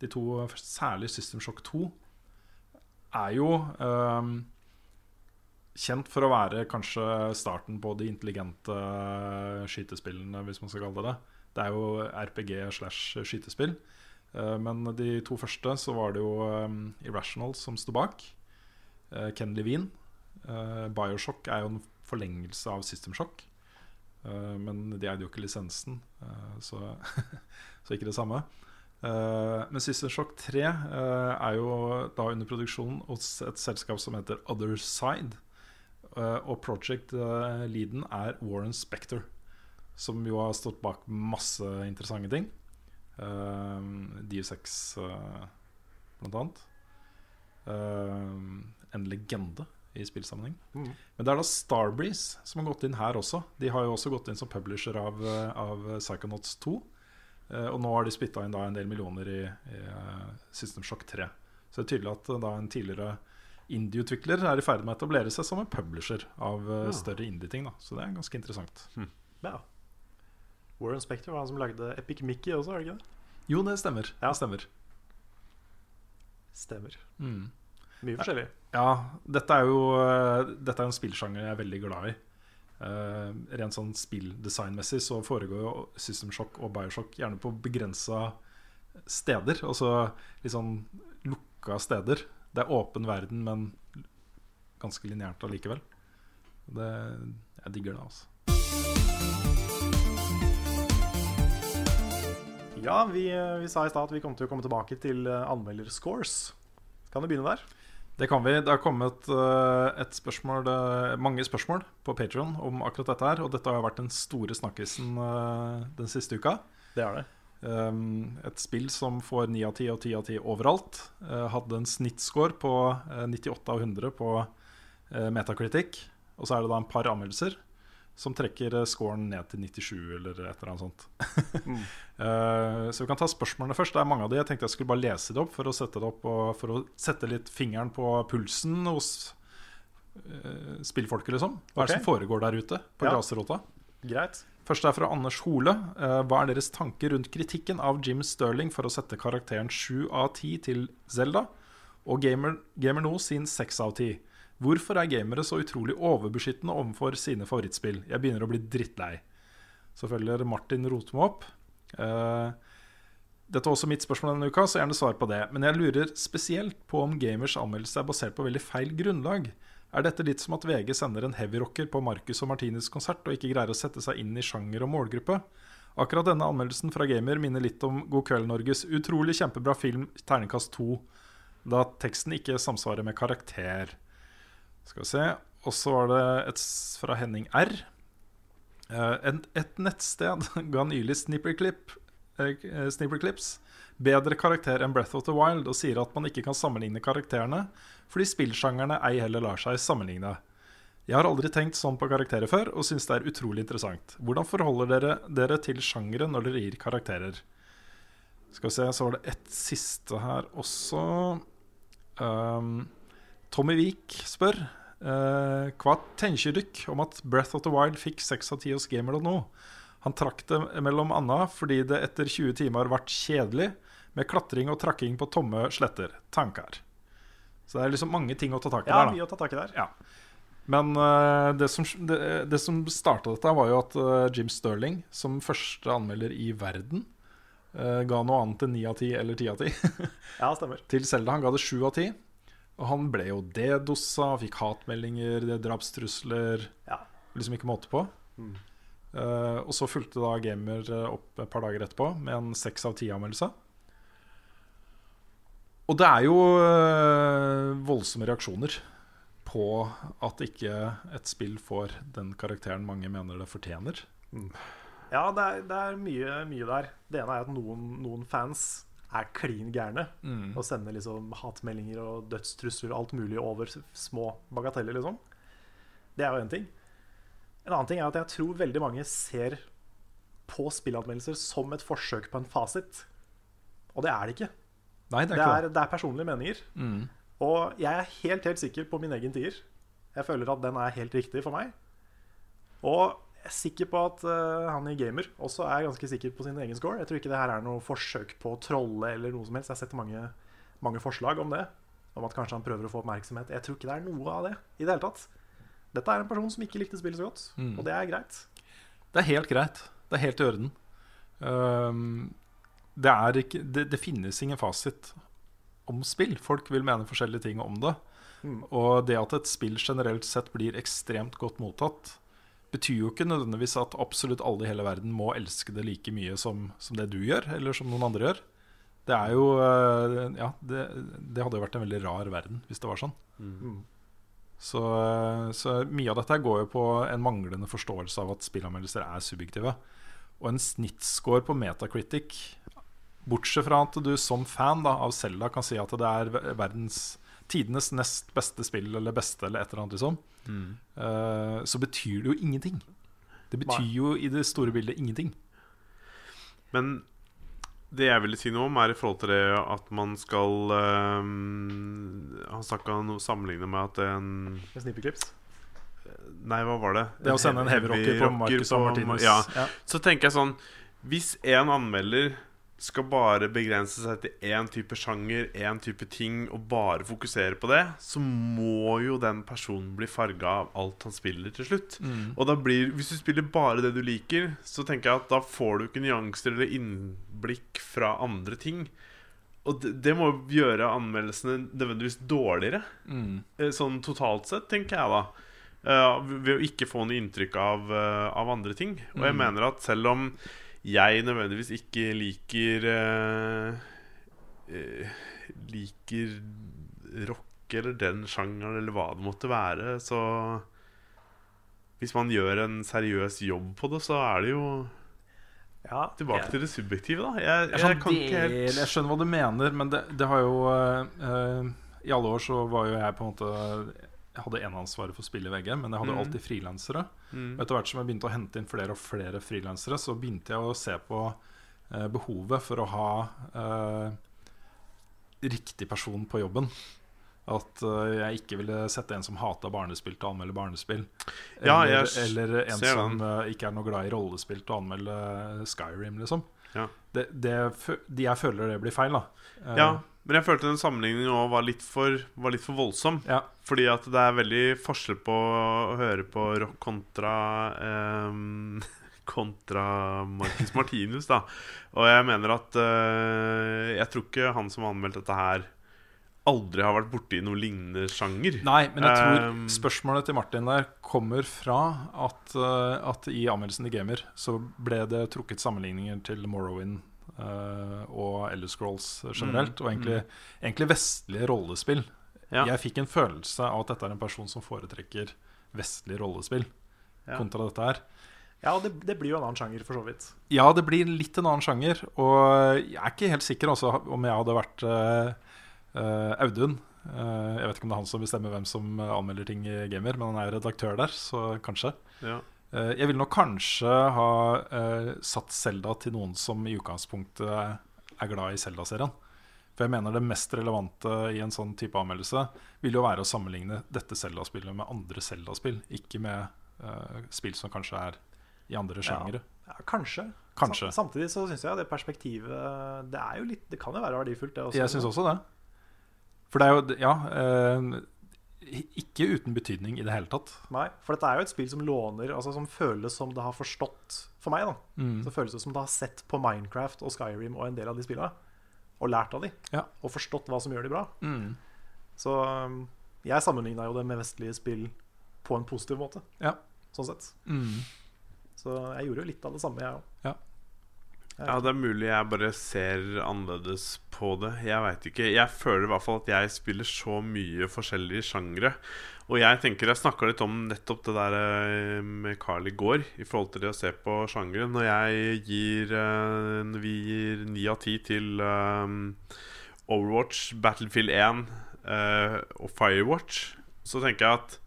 de to, særlig System Shock 2, er jo eh, kjent for å være kanskje starten på de intelligente skytespillene, hvis man skal kalle det det. Det er jo RPG slash skytespill. Eh, Men de to første så var det jo um, Irrational som sto bak. Eh, Ken Levine. Eh, Bioshock er jo en forlengelse av System Shock. Eh, men de eide jo ikke lisensen, eh, så, [laughs] så ikke det samme. Eh, men System Shock 3 eh, er jo da under produksjon hos et selskap som heter Other Side. Og Project Leaden er Warren Spector, som jo har stått bak masse interessante ting. Uh, DU6 uh, blant annet. En legende i spillsammenheng. Mm. Men det er da Starbreeze som har gått inn her også. De har jo også gått inn som publisher av, eh, av Psychonauts 2. Eh, og nå har de spytta inn da en del millioner i, i eh, System Shock 3. Så det er tydelig at da en tidligere indie-utvikler er i ferd med å etablere seg som en publisher av Ja. større indie-ting. Så det er ganske interessant. Ja. Warren Spector var han som lagde Epic Mickey også, er det ikke det? Jo, det stemmer. Ja. Det stemmer. Stemmer. Mm. Mye forskjellig. Ja, dette er jo eh, Dette er en spillsjanger jeg er veldig glad i. Uh, rent sånn spilldesignmessig så foregår jo System Shock og Bioshock gjerne på begrensa steder. Altså litt sånn lukka steder. Det er åpen verden, men ganske lineært allikevel. Det, jeg digger det, altså. Ja, vi, eh, vi sa i stad at vi kom til å komme tilbake til anmelderscores. Kan du begynne der? Det kan vi. Det har kommet eh, et spørsmål, eh, mange spørsmål på Patreon om akkurat dette her. Og dette har vært den store snakkisen eh, den siste uka. Det er det. Um, et spill som får 9 av 10 og 10 av 10 overalt. Uh, hadde en snittscore på uh, 98 av 100 på metakritikk. Metacritic. Og så er det da en par anmeldelser som trekker uh, scoren ned til 97 eller et eller annet sånt. Mm. Uh, [laughs] så vi kan ta spørsmålene først. Det er mange av de. Jeg tenkte jeg skulle bare lese det opp for å sette det opp for å sette litt fingeren på pulsen hos uh, spillfolket, liksom. Hva er det som foregår der ute på Ja. grasrota? Greit. Først er fra Anders Hole. Uh, hva er deres tanker rundt kritikken av Jim Sterling for å sette karakteren 7 av 10 til Zelda, og Gamer, Gamer nå sin 6 av 10? Hvorfor er gamere så utrolig overbeskyttende overfor sine favorittspill? Jeg begynner å bli drittlei. Så følger Martin Rotmo opp. Eh, dette er også mitt spørsmål denne uka, så gjerne svar på det. Men jeg lurer spesielt på om gamers anmeldelse er basert på veldig feil grunnlag. Er dette litt som at VG sender en heavyrocker på Marcus og Martini's konsert og ikke greier å sette seg inn i sjanger og målgruppe? Akkurat denne anmeldelsen fra Gamer minner litt om God kveld Norges utrolig kjempebra film Terningkast 2, da teksten ikke samsvarer med karakter. Skal vi se. Og så var det et fra Henning R. Eh, et nettsted [laughs] ga nylig snipperklipp, eh, eh, snipperclips bedre karakter enn Breath of the Wild og sier at man ikke kan sammenligne karakterene fordi spillsjangerne ei heller lar seg sammenligne. Jeg har aldri tenkt sånn på karakterer før og syns det er utrolig interessant. Hvordan forholder dere dere til sjangere når dere gir karakterer? Skal vi se, så var det ett siste her også. Um, Tommy Wiik spør uh, hva tenker dere om at Breath of the Wild fikk 6 av 10 hos Gamer nå? Han trakk det mellom anna fordi det etter 20 timer ble kjedelig med klatring og trakking på tomme sletter. Tanker. Så det er liksom mange ting å ta tak i Ja, der. da mye å ta tak i der. ja. Men uh, det som, det, det som starta dette, var jo at uh, Jim Sterling, som første anmelder i verden, uh, ga noe annet enn 9 av 10 eller 10 av 10 Ja, stemmer. [laughs] til Selda. Han ga det 7 av 10. Og han ble jo dedossa, fikk hatmeldinger, drapstrusler Ja. Liksom ikke måte på. Mm. Uh, og så fulgte da Gamer eh, opp et par dager etterpå med en 6 av 10-anmeldelse. Og det er jo uh, voldsomme reaksjoner på at ikke et spill får den karakteren mange mener det fortjener. Ja, det er, det er mye, mye der. Det ene er at noen, noen fans er klin gærne og sender liksom hatmeldinger og dødstrusler og alt mulig over små bagateller, liksom. Det er jo én ting. En annen ting er at jeg tror veldig mange ser på spillanmeldelser som et forsøk på en fasit. Og det er det ikke. Nei, det Det er ikke er, det. det er personlige meninger. Mm. Og jeg er helt, helt sikker på min egen tier. Jeg føler at den er helt riktig for meg. Og jeg er sikker på at uh, han i Gamer også er ganske sikker på sin egen score. Jeg tror ikke det her er noe forsøk på å trolle eller noe som helst. Jeg har sett mange, mange forslag om det. Om at kanskje han prøver å få oppmerksomhet. Jeg tror ikke det er noe av det i det hele tatt. Dette er en person som ikke likte spillet så godt, Mm. og det er greit. Det er helt greit. Det er helt i orden. Um, det, er ikke, det, det finnes ingen fasit om spill. Folk vil mene forskjellige ting om det. Mm. Og det at et spill generelt sett blir ekstremt godt mottatt, betyr jo ikke nødvendigvis at absolutt alle i hele verden må elske det like mye som, som det du gjør, eller som noen andre gjør. Det er jo eh, Ja, det, det hadde jo vært en veldig rar verden hvis det var sånn. Mm. Så, eh, så mye av dette går jo på en manglende forståelse av at spillanmeldelser er subjektive. Og en snittscore på Metacritic, bortsett fra at du som fan da, av Selda kan si at det er verdens tidenes nest beste spill, eller beste, eller et eller annet, liksom, eh, så betyr det jo ingenting. Det betyr Nei. jo i det store bildet ingenting. Men det jeg ville si noe om, er i forhold til det at man skal um, Han snakka noe sammenlignet med at en Snippeklips snipperklips. Nei, hva var det? Det å sende en heavy rocker på Marcus og Martinus. Ja. Ja. Så tenker jeg sånn Hvis en anmelder skal bare begrense seg til én type sjanger, én type ting, og bare fokusere på det, så må jo den personen bli farga av alt han spiller til slutt. Mm. Og da blir, Hvis du spiller bare det du liker, så tenker jeg at da får du ikke nyanser eller innblikk fra andre ting. Og det, det må gjøre anmeldelsene nødvendigvis dårligere. Mm. Eh, Sånn totalt sett, tenker jeg da. Uh, ved å ikke få noe inntrykk av, uh, av andre ting. Og jeg Mm. mener at selv om jeg nødvendigvis ikke liker eh, eh, Liker rock eller den sjangeren eller hva det måtte være, så Hvis man gjør en seriøs jobb på det, så er det jo Ja, tilbake til det subjektive, da. Jeg, Jeg, jeg, kan ikke helt jeg skjønner hva du mener, men det, det har jo eh, I alle år så var jo jeg på en måte Jeg hadde eneansvaret for å spille i VG, men jeg hadde mm. alltid frilansere. mm. Etter hvert som jeg begynte å hente inn flere og flere frilansere, så begynte jeg å se på eh, behovet for å ha eh, riktig person på jobben. At eh, jeg ikke ville sette en som hata barnespill, til å anmelde barnespill. Ja, Eller, jeg eller en som eh, ikke er noe glad i rollespill, til å anmelde Skyrim, liksom. Ja. Det, det, de jeg føler det blir feil, da. Eh, Ja, men jeg følte den sammenligningen òg var var litt for voldsom. ja. Fordi at det er veldig forskjell på å høre på rock kontra um, [laughs] Kontra Marcus [laughs] Martinus, da. Og jeg mener at uh, Jeg tror ikke han som har anmeldt dette her, aldri har vært borti noen lignende sjanger. Nei, men jeg tror Um, spørsmålet til Martin der kommer fra at, eh, at i anmeldelsen i Gamer så ble det trukket sammenligninger til Morrowind og Elder Scrolls generelt, Mm, og egentlig, egentlig vestlige rollespill. Ja. Jeg fikk en følelse av at dette er en person som foretrekker vestlige rollespill Ja. kontra dette her. ja det, det blir jo en annen sjanger, for så vidt. Ja, det blir litt en annen sjanger. Og jeg er ikke helt sikker også, om jeg hadde vært uh, eh, Audun. Uh, jeg vet ikke om det er han som bestemmer hvem som eh, anmelder ting i Gamer, men han er redaktør der, så kanskje. Ja. Eh, jeg ville nok kanskje ha eh, satt Selda til noen som i utgangspunktet er glad i Selda-serien. For jeg mener det mest relevante i en sånn type anmeldelse vil jo være å sammenligne dette Selda-spillet med andre Selda-spill, ikke med eh, spill som kanskje er i andre sjangere. Ja, kanskje. Kanskje. Sam- Samtidig så syns jeg det perspektivet Det er jo litt Det kan jo være verdifullt, det også. Jeg syns også det. For det er jo Ja. Ikke uten betydning i det hele tatt. Nei, for dette er jo et spill som låner Altså som føles som det har forstått For meg, da. Mm. Så føles det som det har sett på Minecraft og Skyrim og en del av de spillene. Og lært av de. Ja. Og forstått hva som gjør de bra. Mm. Så um, jeg sammenligna jo det med vestlige spill på en positiv måte. Ja. Sånn sett. Mm. Så jeg gjorde jo litt av det samme, jeg òg. Ja. Ja, det er mulig jeg bare ser annerledes på det. Jeg veit ikke. Jeg føler i hvert fall at jeg spiller så mye forskjellige sjangre. Og jeg tenker Jeg snakka litt om nettopp det der eh, med Carl i går, i forhold til det å se på sjangre. Når jeg gir eh, Når vi gir ni av ti til eh, Overwatch, Battlefield 1 eh, og Firewatch, så tenker jeg at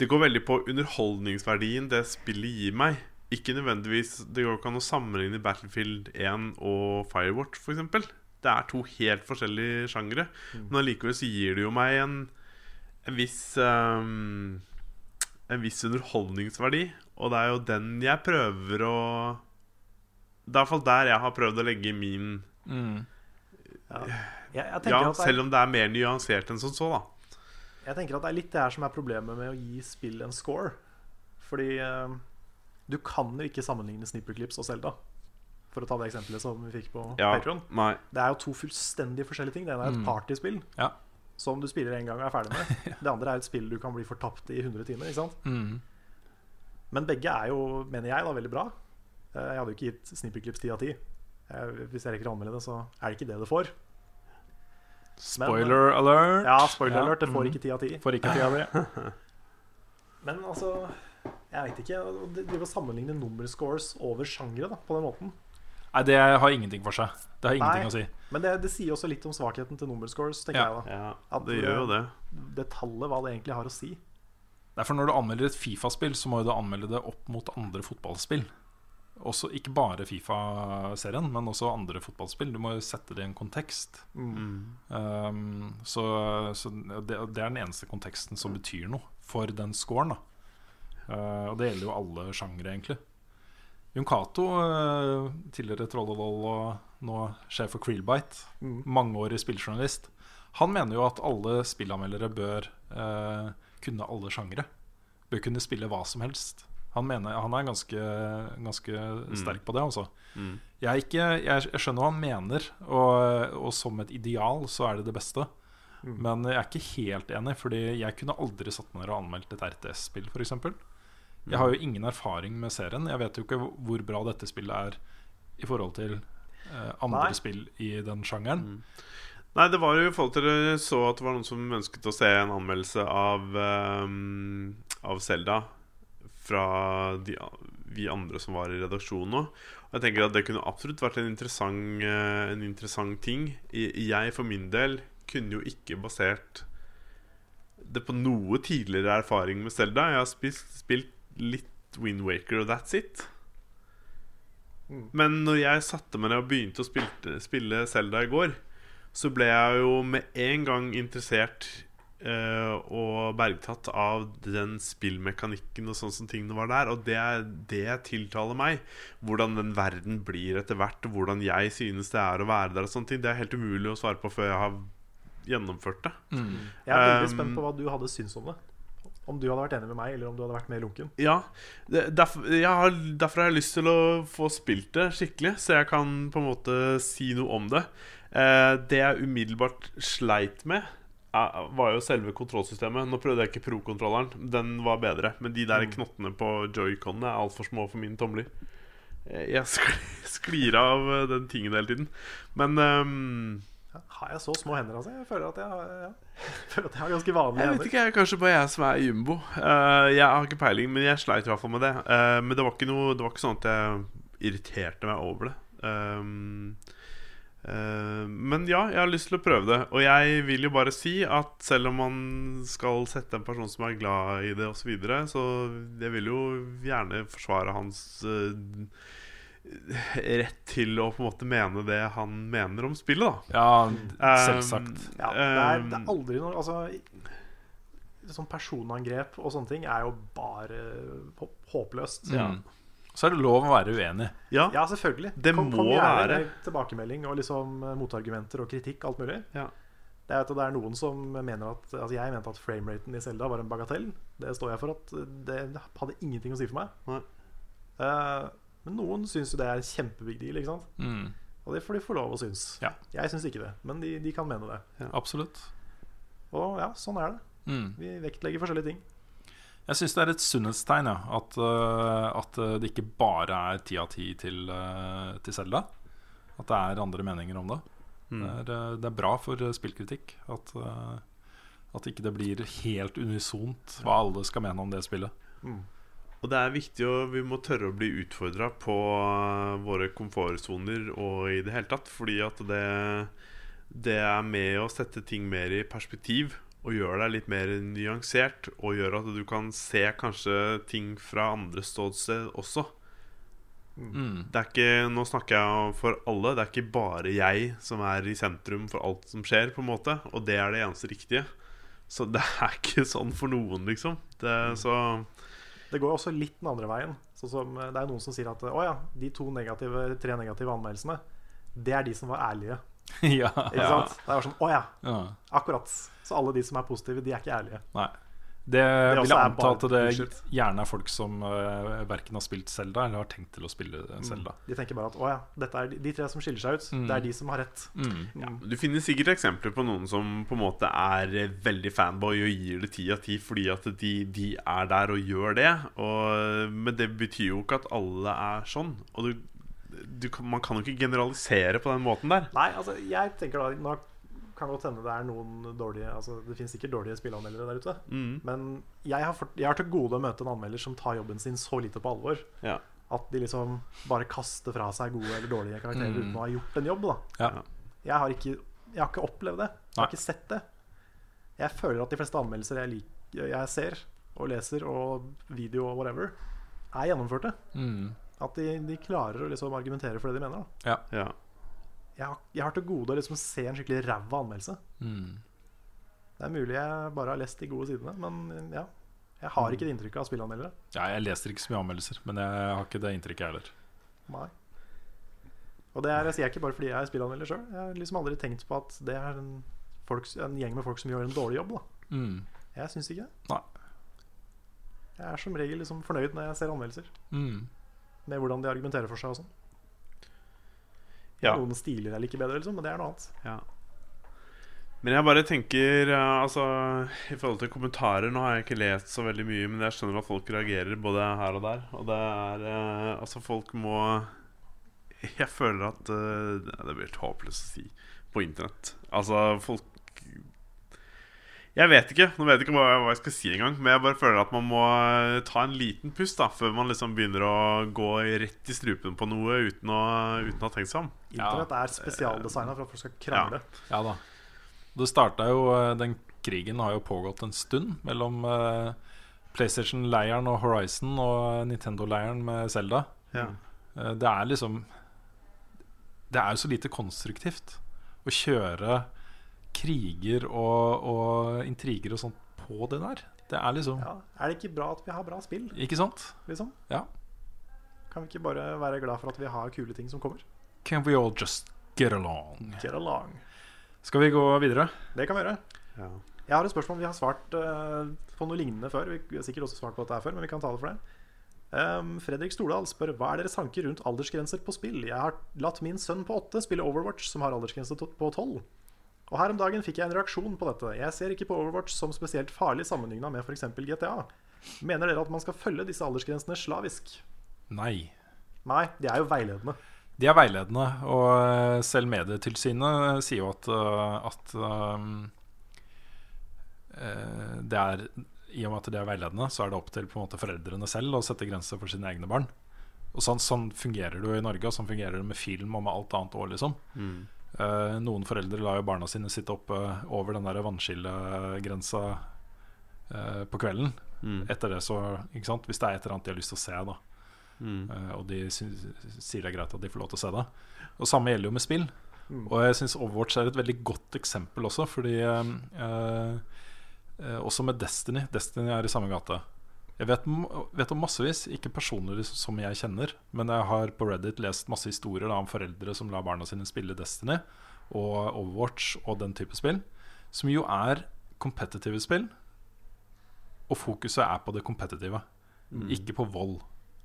det går veldig på underholdningsverdien det spillet gir meg. Ikke nødvendigvis Det går ikke an å sammenligne Battlefield 1 og Firewatch, f.eks. Det er to helt forskjellige sjangre. Men allikevel så gir det jo meg en, en viss um, En viss underholdningsverdi. Og det er jo den jeg prøver å Det er i hvert fall der jeg har prøvd å legge min Mm. Ja. Jeg, jeg, Ja, at det er, selv om det er mer nyansert enn som så, da. jeg tenker at det er litt det her som er problemet med å gi spill en score. Fordi eh, du kan jo ikke sammenligne Snipperclips og Selda. For å ta det eksempelet som vi fikk på Ja, Patreon. Det er jo to fullstendig forskjellige ting. Det ene er et Mm. partyspill Ja. som du spiller en gang og er ferdig med. [laughs] Det andre er et spill du kan bli fortapt i 100 timer. Ikke sant? Mm. Men begge er jo, mener jeg, da veldig bra. Eh, Jeg hadde jo ikke gitt Snipperclips 10 av 10. Eh, Hvis jeg rekker å anmelde det, så er det ikke det det får. Spoiler alert. Ja, spoiler Ja, alert. Det får mhm. ikke ti av ti. Får. [laughs] [laughs] Men altså Jeg vet ikke. De vil sammenligne nummerscores over sjangre da, på den måten. Nei, det har ingenting for seg. Det har ingenting Nei. å si. Men det, det sier også litt om svakheten til nummerscores, tenker Ja. jeg da. Ja, At det gjør jo det. Det tallet, hva det egentlig har å si. Derfor når du anmelder et Fifa-spill, så må du anmelde det opp mot andre fotballspill. Også, ikke bare Fifa-serien, men også andre fotballspill. Du må jo sette det i en kontekst. Mm. Um, så så det, det er den eneste konteksten som betyr noe for den scoren. Da. Uh, og det gjelder jo alle sjangre, egentlig. Jon Cato, uh, tidligere Trollolol og nå sjef for Creelbite, Mm. mangeårig spilljournalist, han mener jo at alle spillanmeldere bør uh, kunne alle sjangre. Bør kunne spille hva som helst. Han, mener, han er ganske, ganske sterk på det, altså. Mm. Jeg, ikke, jeg, jeg skjønner hva han mener, og, og som et ideal så er det det beste. Mm. Men jeg er ikke helt enig, Fordi jeg kunne aldri satt meg ned og anmeldt et RTS-spill, f.eks. Jeg har jo ingen erfaring med serien. Jeg vet jo ikke hvor bra dette spillet er i forhold til eh, andre Nei. spill i den sjangeren. Nei, det var jo i forhold til dere så at det var noen som ønsket å se en anmeldelse av um, Av Zelda fra de, vi andre som var i redaksjonen nå. Og jeg tenker at det kunne absolutt vært en interessant, eh, en interessant ting. I- Jeg for min del kunne jo ikke basert det på noe tidligere erfaring med Zelda. Jeg har spilt, spilt litt Wind Waker, og that's it. Mm. Men når jeg satte meg ned og begynte å spille, spille Zelda i går, så ble jeg jo med en gang interessert eh, og bergtatt av den spillmekanikken og sånn som tingene var der. Og det er det tiltaler meg. Hvordan den verden blir etter hvert, og hvordan jeg synes det er å være der. og sånne ting Det er helt umulig å svare på før jeg har gjennomført det. Mm. Jeg er veldig Um, spent på hva du hadde syntes om det. Om du hadde vært enig med meg, eller om du hadde vært mer lunken. Ja, derfor, har, derfor har jeg lyst til å få spilt det skikkelig, så jeg kan på en måte si noe om det. Eh, det jeg umiddelbart sleit med, er, var jo selve kontrollsystemet. Nå prøvde jeg ikke pro-kontrolleren, den var bedre. Men de der knottene på joyconene er altfor små for mine tomler. Eh, Jeg sklir, [laughs] sklir av eh, den tingen hele tiden. Men um, har jeg så små hender, altså? Jeg føler at jeg har, ja. [laughs] føler at jeg har ganske vanlige Jeg vet ikke, jeg, kanskje bare jeg som er jumbo. Eh, jeg har ikke peiling, men jeg sleit i hvert fall med det. Eh, men det var, ikke noe, det var ikke sånn at jeg irriterte meg over det. Um, uh, men ja, jeg har lyst til å prøve det. Og jeg vil jo bare si at selv om man skal sette en person som er glad i det, osv., så, videre, så jeg vil jo gjerne forsvare hans eh, rett til å på en måte mene det han mener om spillet, da. Ja, selvsagt. Um, Ja, det, er, det um, er aldri noe Altså Sånn personangrep og sånne ting er jo bare håpløst. Ja. Så er det lov å være uenig. ja. Ja, selvfølgelig. Det kom, kom må være. tilbakemelding og liksom eh, motargumenter og kritikk. Alt mulig. Ja. Det er, at det er noen som mener at Altså Jeg mente at frameraten i Zelda var en bagatell. Det står jeg for at det hadde ingenting å si for meg. Nei. Eh, men noen syns jo det er kjempebig deal. Ikke sant? Mm. Og det får de få lov å synes. Ja. Jeg syns ikke det, men de, de kan mene det. Absolutt. Og ja, sånn er det. Mm. Vi vektlegger forskjellige ting. Jeg syns det er et sunnhetstegn ja, at, øh, at øh, det ikke bare er ti av ti til, øh, til Zelda. At det er andre meninger om det. Mm. Det, er, det er bra for spillkritikk at, at ikke det blir helt unisont hva alle skal mene om det spillet. Mm. Og det er viktig å Vi må tørre å bli utfordra på uh, våre komfortsoner og i det hele tatt. Fordi at det, det er med å sette ting mer i perspektiv og gjøre deg litt mer nyansert. Og gjøre at du kan se kanskje ting fra andre ståsted også. Mm. Det er ikke, Nå snakker jeg for alle. Det er ikke bare jeg som er i sentrum for alt som skjer, på en måte og det er det eneste riktige. Så det er ikke sånn for noen, liksom. Det, så Det går også litt den andre veien. Så som, eh, det er noen som sier at å ja, de to negative, tre negative anmeldelsene, det er de som var ærlige. [laughs] ja, Ikke sant? Det er sånn, å ja, ja. akkurat. Så alle de som er positive, de er ikke ærlige. Nei. Det vil jeg er anta at det bullshit. gjerne er folk som uh, verken har spilt Zelda eller har tenkt til å spille Zelda. De tenker bare at å ja, dette er de, de tre som skiller seg ut, det er de som har rett. Mm. Ja. Du finner sikkert eksempler på noen som på en måte er eh, veldig fanboy og gir det ti av ti fordi at de, de er der og gjør det. Og, men det betyr jo ikke at alle er sånn. Og du, du, man kan jo ikke generalisere på den måten der. Nei, altså jeg tenker da Nå kan godt hende det er noen dårlige Altså Det finnes sikkert dårlige spilleanmeldere der ute. Mm. Men jeg har, fått- jeg har til gode å møte en anmelder som tar jobben sin så lite på alvor Ja. at de liksom bare kaster fra seg gode eller dårlige karakterer Mm. uten å ha gjort en jobb. da Ja. Jeg har ikke, jeg har ikke opplevd det. Jeg har Nei. ikke sett det. Jeg føler at de fleste anmeldelser jeg, lik, jeg ser og leser, og video og whatever, er gjennomførte. Mm. At de, de klarer å liksom argumentere for det de mener. Da. ja. Jeg, har, jeg har til gode å liksom se en skikkelig ræva anmeldelse. Mm. Det er mulig jeg bare har lest de gode sidene, men ja. Jeg har ikke det inntrykket av spillanmeldere. Ja, jeg leser ikke så mye anmeldelser, men jeg har ikke det inntrykket, heller. Nei. Og det er, jeg sier ikke bare fordi jeg er spillanmelder sjøl. Jeg har liksom aldri tenkt på at det er en, folk, en gjeng med folk som gjør en dårlig jobb. Da. Mm. Jeg syns ikke det. Nei. Jeg er som regel liksom fornøyd når jeg ser anmeldelser, Mm. med hvordan de argumenterer for seg og sånn. Ja. Noen stiler jeg like bedre, liksom, men det er noe annet. Ja. Men jeg bare tenker eh, Altså I forhold til kommentarer Nå har jeg ikke lest så veldig mye, men jeg skjønner at folk reagerer både her og der. Og det er eh, Altså, folk må Jeg føler at eh, Det blir helt håpløst å si på internett. Altså, folk Jeg vet ikke. Nå vet jeg ikke hva, hva jeg skal si engang. Men jeg bare føler at man må eh, ta en liten pust da før man liksom begynner å gå rett i strupen på noe uten å, uten å ha tenkt seg om. Internett er spesialdesigna for at folk skal krangle. Ja da. Det starta jo eh, Den krigen har jo pågått en stund mellom eh, PlayStation-leiren og Horizon og Nintendo-leiren med Zelda. Ja. Det er liksom Det er jo så lite konstruktivt å kjøre kriger og, og intriger og sånt på det der. Det er liksom Ja. Er det ikke bra at vi har bra spill, Ikke sant? liksom? Ja. Kan vi ikke bare være glad for at vi har kule ting som kommer? Can we all just get along? Get along. Skal vi gå videre? Det kan vi gjøre. Ja. Jeg har et spørsmål vi har svart uh, på noe lignende før. Vi har sikkert også svart på dette her før, men vi kan ta det for det. Um, Fredrik Stordal spør hva er deres tanker rundt aldersgrenser på spill. Jeg har latt min sønn på åtte spille Overwatch, som har aldersgrense på tolv. Og her om dagen fikk jeg en reaksjon på dette. Jeg ser ikke på Overwatch som spesielt farlig sammenligna med f.eks. GTA. Mener dere at man skal følge disse aldersgrensene slavisk? Nei. Nei, de er jo veiledende. De er veiledende, og eh, selv Medietilsynet sier jo at, eh, at um, det er I og med at de er veiledende, så er det opp til på en måte foreldrene selv å sette grenser for sine egne barn. Og sånn, sånn fungerer det jo i Norge, og sånn fungerer det med film og med alt annet òg, liksom. Mm. Eh, noen foreldre lar jo barna sine sitte oppe over den der vannskillegrensa eh, på kvelden. Mm. Etter det så, ikke sant Hvis det er et eller annet de har lyst til å se, da. Mm. Eh, og de sier det er greit at de får lov til å se det. Og samme gjelder jo med spill. Mm. Og jeg syns Overwatch er et veldig godt eksempel også, fordi eh, eh, Også med Destiny. Destiny er i samme gate. Jeg vet, vet om massevis, ikke personer som jeg kjenner, men jeg har på Reddit lest masse historier da, om foreldre som lar barna sine spille Destiny og Overwatch og den type spill, som jo er competitive spill. Og fokuset er på det competitive, ikke på vold.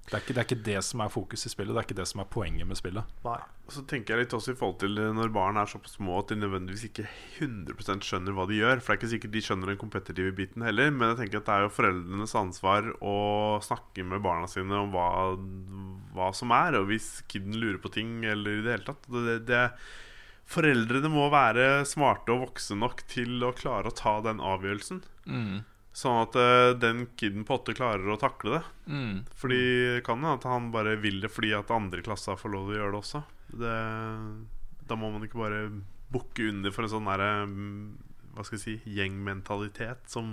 Det er ikke, det er ikke det som er fokus i spillet, det er ikke det som er poenget med spillet. Nei. Så tenker jeg litt også i forhold til når barn er såpass små at de nødvendigvis ikke 100% skjønner hva de gjør. For det er ikke sikkert de skjønner den kompetitive biten heller. Men jeg tenker at det er jo foreldrenes ansvar å snakke med barna sine om hva, hva som er. Og hvis kiden lurer på ting eller i det hele tatt det, det, Foreldrene må være smarte og voksne nok til å klare å ta den avgjørelsen. Sånn at uh, den kiden på åtte klarer å takle det. Mm. Fordi kan det at han bare vil det fordi at andre i klassa får lov til å gjøre det også. Det, da må man ikke bare bukke under for en sånn derre mm, Hva skal jeg si gjengmentalitet som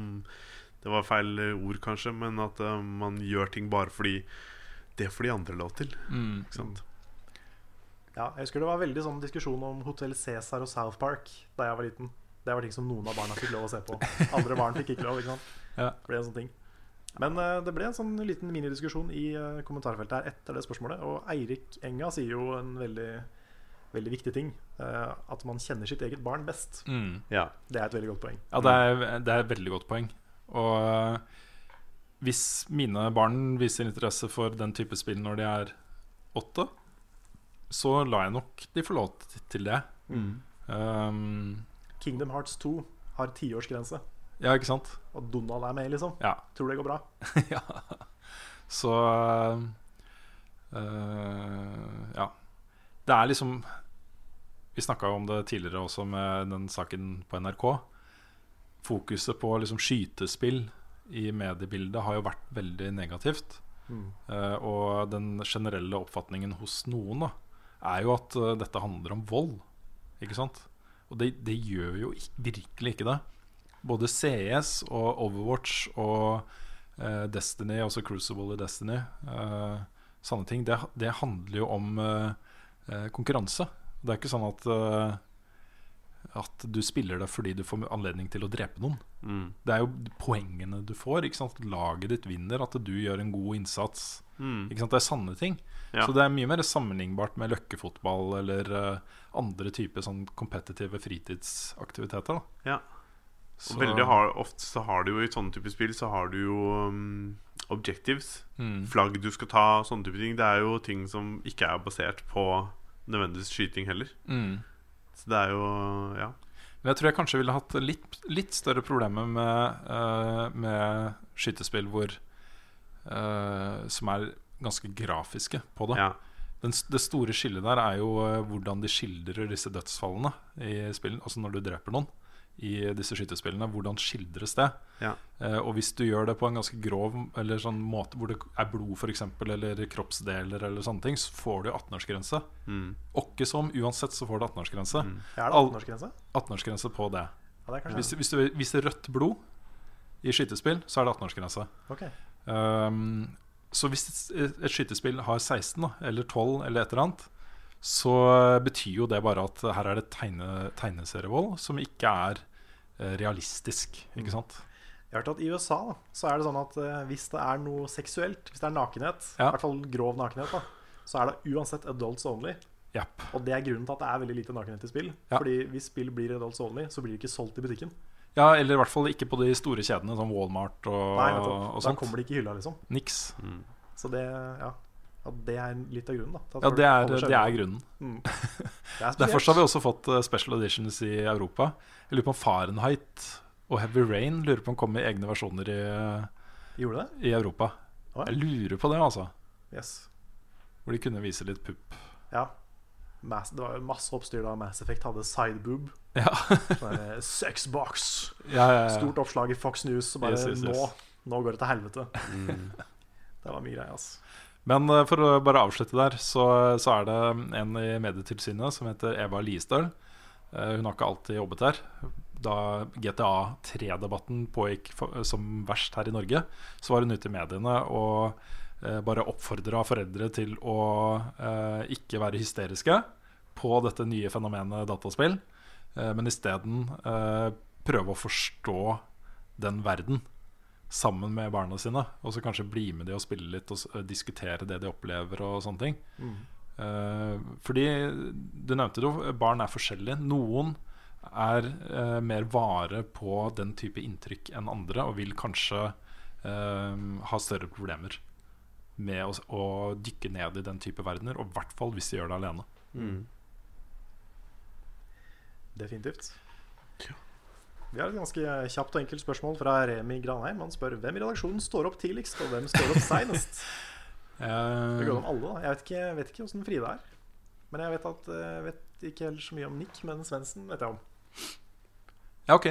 Det var feil ord, kanskje, men at uh, man gjør ting bare fordi det får de andre lov til. Mm. Ikke sant? Ja, jeg husker det var veldig sånn diskusjon om Hotell Cæsar og South Park da jeg var liten. Det var ting som noen av barna fikk lov å se på. Andre barn fikk ikke lov. ikke sant? [laughs] Ja. Det ble en sånn ting. Men uh, det ble en sånn liten minidiskusjon i uh, kommentarfeltet her etter det spørsmålet. Og Eirik Enga sier jo en veldig, veldig viktig ting. Uh, at man kjenner sitt eget barn best. Mm. Ja. Det er et veldig godt poeng. Ja, det er, det er et veldig godt poeng. Og hvis mine barn viser interesse for den type spill når de er åtte, så lar jeg nok de få lov til det. Um, Kingdom Hearts 2 har tiårsgrense, ja, ikke sant? og Donald er med, liksom. Ja. Tror det går bra. [laughs] ja. Så øh, Ja. Det er liksom Vi snakka om det tidligere også med den saken på NRK. Fokuset på liksom skytespill i mediebildet har jo vært veldig negativt. Eh, og den generelle oppfatningen hos noen da er jo at uh, dette handler om vold. Ikke sant? Og det, det gjør jo virkelig ikke det. Både CS og Overwatch og uh, Destiny, altså Crucible i Destiny, uh, sånne ting, det, det handler jo om uh, konkurranse. Det er ikke sånn at at du spiller det fordi du får anledning til å drepe noen. Mm. Det er jo poengene du får. Laget ditt vinner, at du gjør en god innsats. Mm. Det er sanne ting. Ja. Så det er mye mer sammenlignbart med løkkefotball eller uh, andre typer sånn kompetitive fritidsaktiviteter. Da. Ja. Så- Og veldig har, ofte så har du jo i sånne typer spill Så har du jo um, objectives. Mm. Flagg du skal ta, sånne type ting. Det er jo ting som ikke er basert på nødvendigvis skyting heller. Mm. Så det er jo Ja. Men jeg tror jeg kanskje ville hatt litt, litt større problemer med, uh, med skytespill hvor uh, som er ganske grafiske på det. ja. Den, det store skillet der er jo eh, hvordan de skildrer disse dødsfallene i spillet. Altså når du dreper noen i disse skytespillene. Hvordan skildres det? Ja. Eh, og hvis du gjør det på en ganske grov Eller sånn måte hvor det er blod for eksempel, eller kroppsdeler, eller sånne ting, så får du 18-årsgrense. Mm. Åkke som, uansett så får du 18-årsgrense. Mm. Er det 18-årsgrense? 18-årsgrense på det. Ja, det Hvis, hvis du viser rødt blod i skytespill, så er det 18-årsgrense. Okay. Um, så hvis et, et skytespill har 16 da, eller 12 eller et eller annet, så betyr jo det bare at her er det tegne, tegneserievold som ikke er eh, realistisk. Ikke sant? Jeg har hørt at I USA da, så er det sånn at eh, hvis det er noe seksuelt, hvis det er nakenhet, i hvert fall grov nakenhet, da, så er det uansett adults only. Yep. Og det er grunnen til at det er veldig lite nakenhet i spill. Ja. Fordi hvis spill blir adults only, så blir det ikke solgt i butikken. Ja, eller i hvert fall ikke på de store kjedene som Walmart og, Nei, og sånt. Da kommer det ikke i hylla, liksom. Niks. Mm. Så det, ja. Ja det er litt av grunnen, da. Ja, det er, det er grunnen. Mm. [laughs] Det er Derfor har vi også fått eh, special editions i Europa. Jeg lurer på om Fahrenheit og Heavy Rain lurer på om kommer i egne versjoner i, det? i Europa. Oi. Jeg lurer på det, altså. Yes. Hvor de kunne vise litt pupp. Ja. Mass, det var masse oppstyr da Mass Effect hadde sideboob. Ja. Sånn [laughs] Sexbox. ja, ja, ja. Stort oppslag i Fox News. Og bare Yes, yes, yes. Nå, nå går det til helvete. Mm. [laughs] Det var mye greier, altså. Men eh, for å bare avslutte der, så, så er det en i Medietilsynet som heter Eva Liestøl. Eh, Hun har ikke alltid jobbet der. Da GTA 3-debatten pågikk som verst her i Norge, så var hun ute i mediene og eh, bare oppfordra foreldre til å ikke være hysteriske på dette nye fenomenet dataspill, men isteden prøve å forstå den verden sammen med barna sine. Og så kanskje bli med de og spille litt og eh, diskutere det de opplever og sånne ting. Mm. Eh, fordi du nevnte jo, barn er forskjellige. Noen er eh, mer vare på den type inntrykk enn andre og vil kanskje eh, ha større problemer med å, å dykke ned i den type verdener. Og i hvert fall hvis de gjør det alene. Mm. Definitivt. Vi har et ganske kjapt og enkelt spørsmål fra Remi Granheim. Han spør hvem i redaksjonen står opp tidligst, og hvem står opp seinest. [laughs] Det Eh, går om alle, da. Jeg vet ikke, vet ikke hvordan Frida er. Men jeg vet, at, jeg vet ikke heller så mye om Nick, men Svendsen vet jeg om. ja, ok.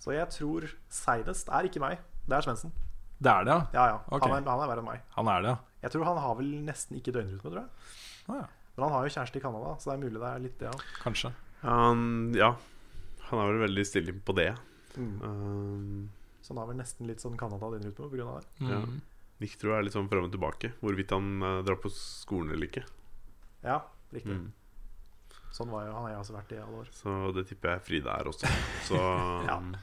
Så jeg tror seinest er ikke meg. Det er Svendsen. Det er det, ja. Ja, ja. Okay. Han, er, han er verre enn meg. Han er det, ja. Jeg tror han har vel nesten ikke døgnrytme, tror jeg. Ah, ja. Men han har jo kjæreste i Canada, så det er mulig det er litt det. Ja. Kanskje. Um, ja, han er vel veldig stille på det. Mm. Um, Så han har vel nesten litt sånn Canada-døgnrytme pga. det. Ja. Mm. Nick tror jeg er litt sånn fram og tilbake. Hvorvidt han uh, drar på skolen eller ikke. Ja, riktig. Mm. Sånn var jo, han har jeg også vært i alle år. Så det tipper jeg Frida er også. [laughs] Så Ja. um,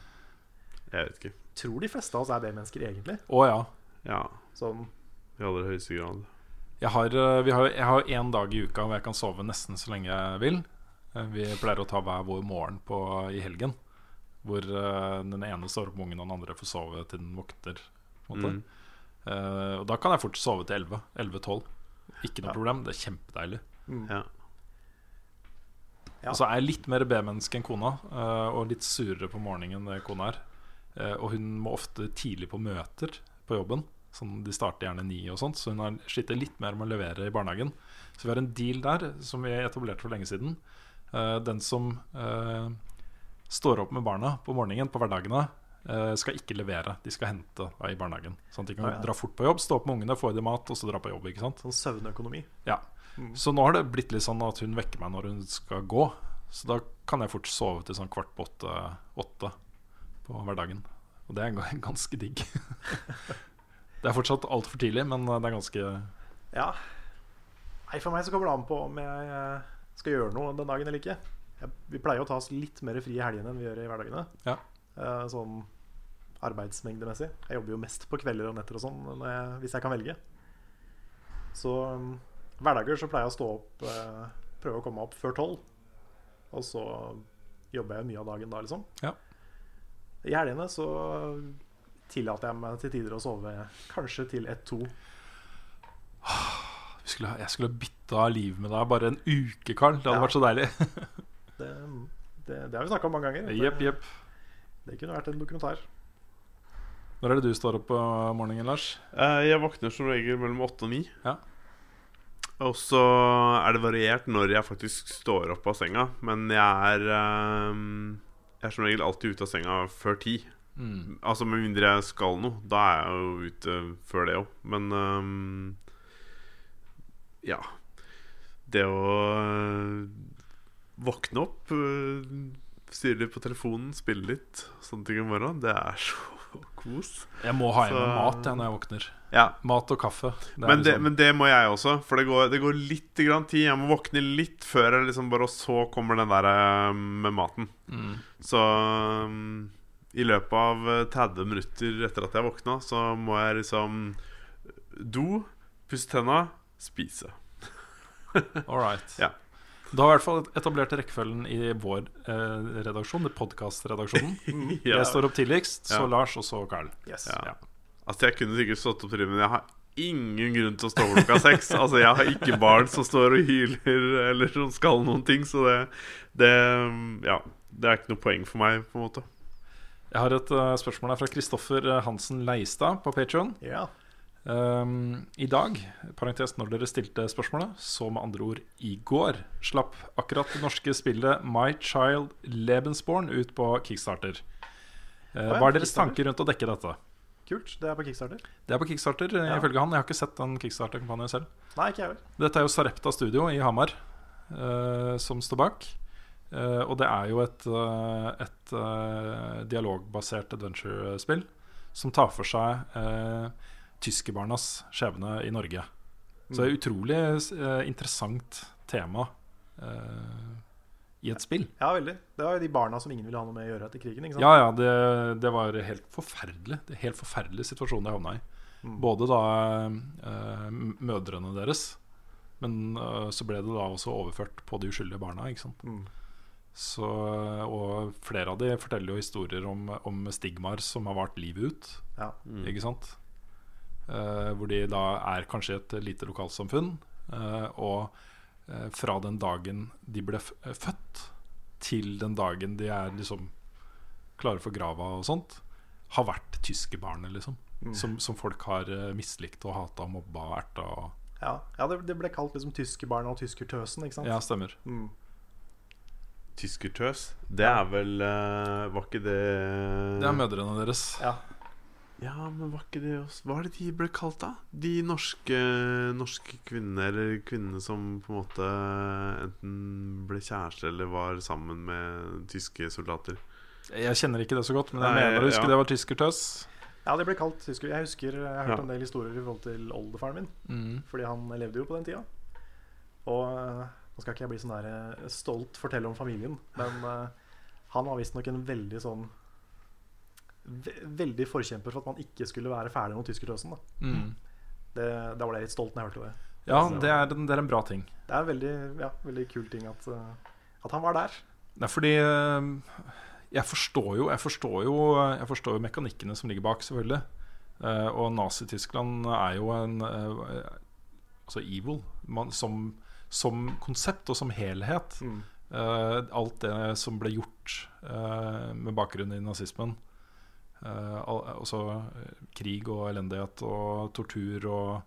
jeg vet ikke. Tror de fleste av oss er B-mennesker, egentlig. Å ja. Ja, Som i aller høyeste grad. Jeg har, eh, har, jeg har en dag i uka hvor jeg kan sove nesten så lenge jeg vil. Eh, Vi pleier å ta hver vår morgen på, i helgen. Hvor uh, den ene står opp med ungen, og den andre får sove til den våkner. Måte. Mm. Uh, og da kan jeg fort sove til 11. 11-12. Ikke noe Ja. problem. Det er kjempedeilig. mm. Ja. Ja. Og så er jeg litt mer B-menneske enn kona, uh, og litt surere på morgenen enn det kona er. Eh, og hun må ofte tidlig på møter på jobben. Sånn, de starter gjerne ni, og sånt så hun har sliter litt mer med å levere i barnehagen. Så vi har en deal der som vi etablerte for lenge siden. Eh, den som eh, står opp med barna på morgenen på hverdagene, eh, skal ikke levere. De skal hente i barnehagen. Sånn at de kan ja, ja. dra fort på jobb, stå opp med ungene, få i dem mat, og så dra på jobb. ikke sant? Sånn søvnøkonomi. Ja. Mm. Så nå har det blitt litt sånn at hun vekker meg når hun skal gå. Så da kan jeg fort sove til sånn kvart på åtte, åtte på hverdagen. Og det er [laughs] ganske digg. [laughs] det er fortsatt altfor tidlig, men det er ganske Ja. Nei, for meg så kommer det an på om jeg skal gjøre noe den dagen eller ikke. Jeg, vi pleier å ta oss litt mer fri i helgene enn vi gjør i hverdagene. Ja. Uh, sånn arbeidsmengdemessig. Jeg jobber jo mest på kvelder og netter og sånn jeg, hvis jeg kan velge. Så um, hverdager så pleier jeg å stå opp uh, Prøve å komme meg opp før tolv. Og så jobber jeg mye av dagen da, liksom. Ja. I helgene så tillater jeg meg til tider å sove kanskje til ett-to. Jeg skulle, jeg skulle bytta liv med deg bare en uke, Carl. Det hadde Ja. vært så deilig. [laughs] Det, det, det har vi snakka om mange ganger. Jepp, Det, jepp. det kunne vært en dokumentar. Når er det du står opp på morgenen, Lars? Eh, jeg våkner som regel mellom åtte og ni. Ja. Og så er det variert når jeg faktisk står opp av senga. Men jeg er eh, Jeg er som regel alltid ute av senga før ti. Mm. Altså Med mindre jeg skal noe. Da er jeg jo ute før det òg. Men ehm, ja. Det å øh, våkne opp, øh, styre litt på telefonen, spille litt, sånne ting om morgenen, det er så [laughs] kos. Jeg må ha i meg mat jeg, når jeg våkner. Ja, Mat og kaffe. Det men det, liksom- men det må jeg også, for det går, det går litt grann tid. Jeg må våkne litt før jeg liksom bare Og så kommer den der øh, med maten. mm. Så um, i løpet av eh, 30 minutter etter at jeg våkna, så må jeg liksom do, pusse tenna, spise. All right. Ja. Du har i hvert fall etablert rekkefølgen i vår eh, redaksjon, det podkastredaksjonen. [laughs] Ja. Jeg står opp tidligst, så Ja. Lars, og så Carl. Yes. Ja. Altså Jeg kunne sikkert stått opp tidlig, men jeg har ingen grunn til å stå opp klokka seks. Altså Jeg har ikke barn som står og hyler eller som skal noen ting, så det, det Ja, det er ikke noe poeng for meg, på en måte. Jeg har et uh, spørsmål her fra Kristoffer Hansen Leistad på Patreon Ja. Um, I dag, parentes når dere stilte spørsmålet, så med andre ord i går, slapp akkurat det norske spillet My Child Lebensborn ut på Kickstarter. Uh, hva er deres tanker rundt å dekke dette? Kult. Det er på Kickstarter. Det er på Kickstarter, eh, Ja. ifølge han. Jeg har ikke sett den Kickstarter-kampanjen selv. Nei, ikke jeg vel Dette er jo Sarepta Studio i Hamar uh, som står bak. Uh, og det er jo et, et dialogbasert adventure-spill som tar for seg tyskerbarnas skjebne i Norge. Så det er utrolig eh, interessant tema eh, i et spill. Ja, veldig. Det var jo de barna som ingen ville ha noe med å gjøre etter krigen. ikke sant? Ja, ja, det, det var helt forferdelig. Det er helt forferdelig situasjon de havna i. Mm. Både da eh, mødrene deres, men eh, så ble det da også overført på de uskyldige barna. Ikke sant? Mm. Så, og flere av de forteller jo historier om, om stigmaer som har vart livet ut. Ja. Ikke sant? Eh, hvor de da er kanskje et lite lokalsamfunn. eh, og eh, fra den dagen de ble f født, til den dagen de er liksom klare for grava og sånt, har vært tyske barn, liksom. Mm. Som, som folk har mislikt og hata og mobba og erta. Og, Ja, ja det, det ble kalt liksom tyskerbarnet og tyskertøsen, ikke sant? ja, stemmer. Mm. Tyskertøs, det er vel Var ikke det Det er mødrene deres. Ja. Ja, men var ikke det også Hva er det de ble kalt, da? De norske, norske kvinnene, eller kvinnene som på en måte enten ble kjæreste eller var sammen med tyske soldater. Jeg kjenner ikke det så godt, men jeg Nei, mener å huske ja. det var tyskertøs. ja, det ble kalt tysker. Jeg husker jeg har hørt Ja. en del historier i forhold til oldefaren min. Mm. Fordi han levde jo på den tida. Og eh, nå skal ikke jeg bli sånn der eh, stolt fortelle om familien, men eh, han var visstnok en veldig sånn Veldig forkjemper for at man ikke skulle være ferdig mot tyskertøsen. Da. Mm. Det, da ble jeg litt stolt når jeg hørte det. Ja, det er, en, det er en bra ting. Det er en veldig, ja, veldig kul ting at, eh, at han var der. Er fordi eh, jeg forstår jo Jeg forstår jo, jeg forstår jo mekanikkene som ligger bak, selvfølgelig. Eh, og Nazi-Tyskland er jo en Altså evil man, som, som konsept og som helhet. Mm. Alt det som ble gjort med bakgrunn i nazismen. Eh, al også eh, krig og elendighet og tortur og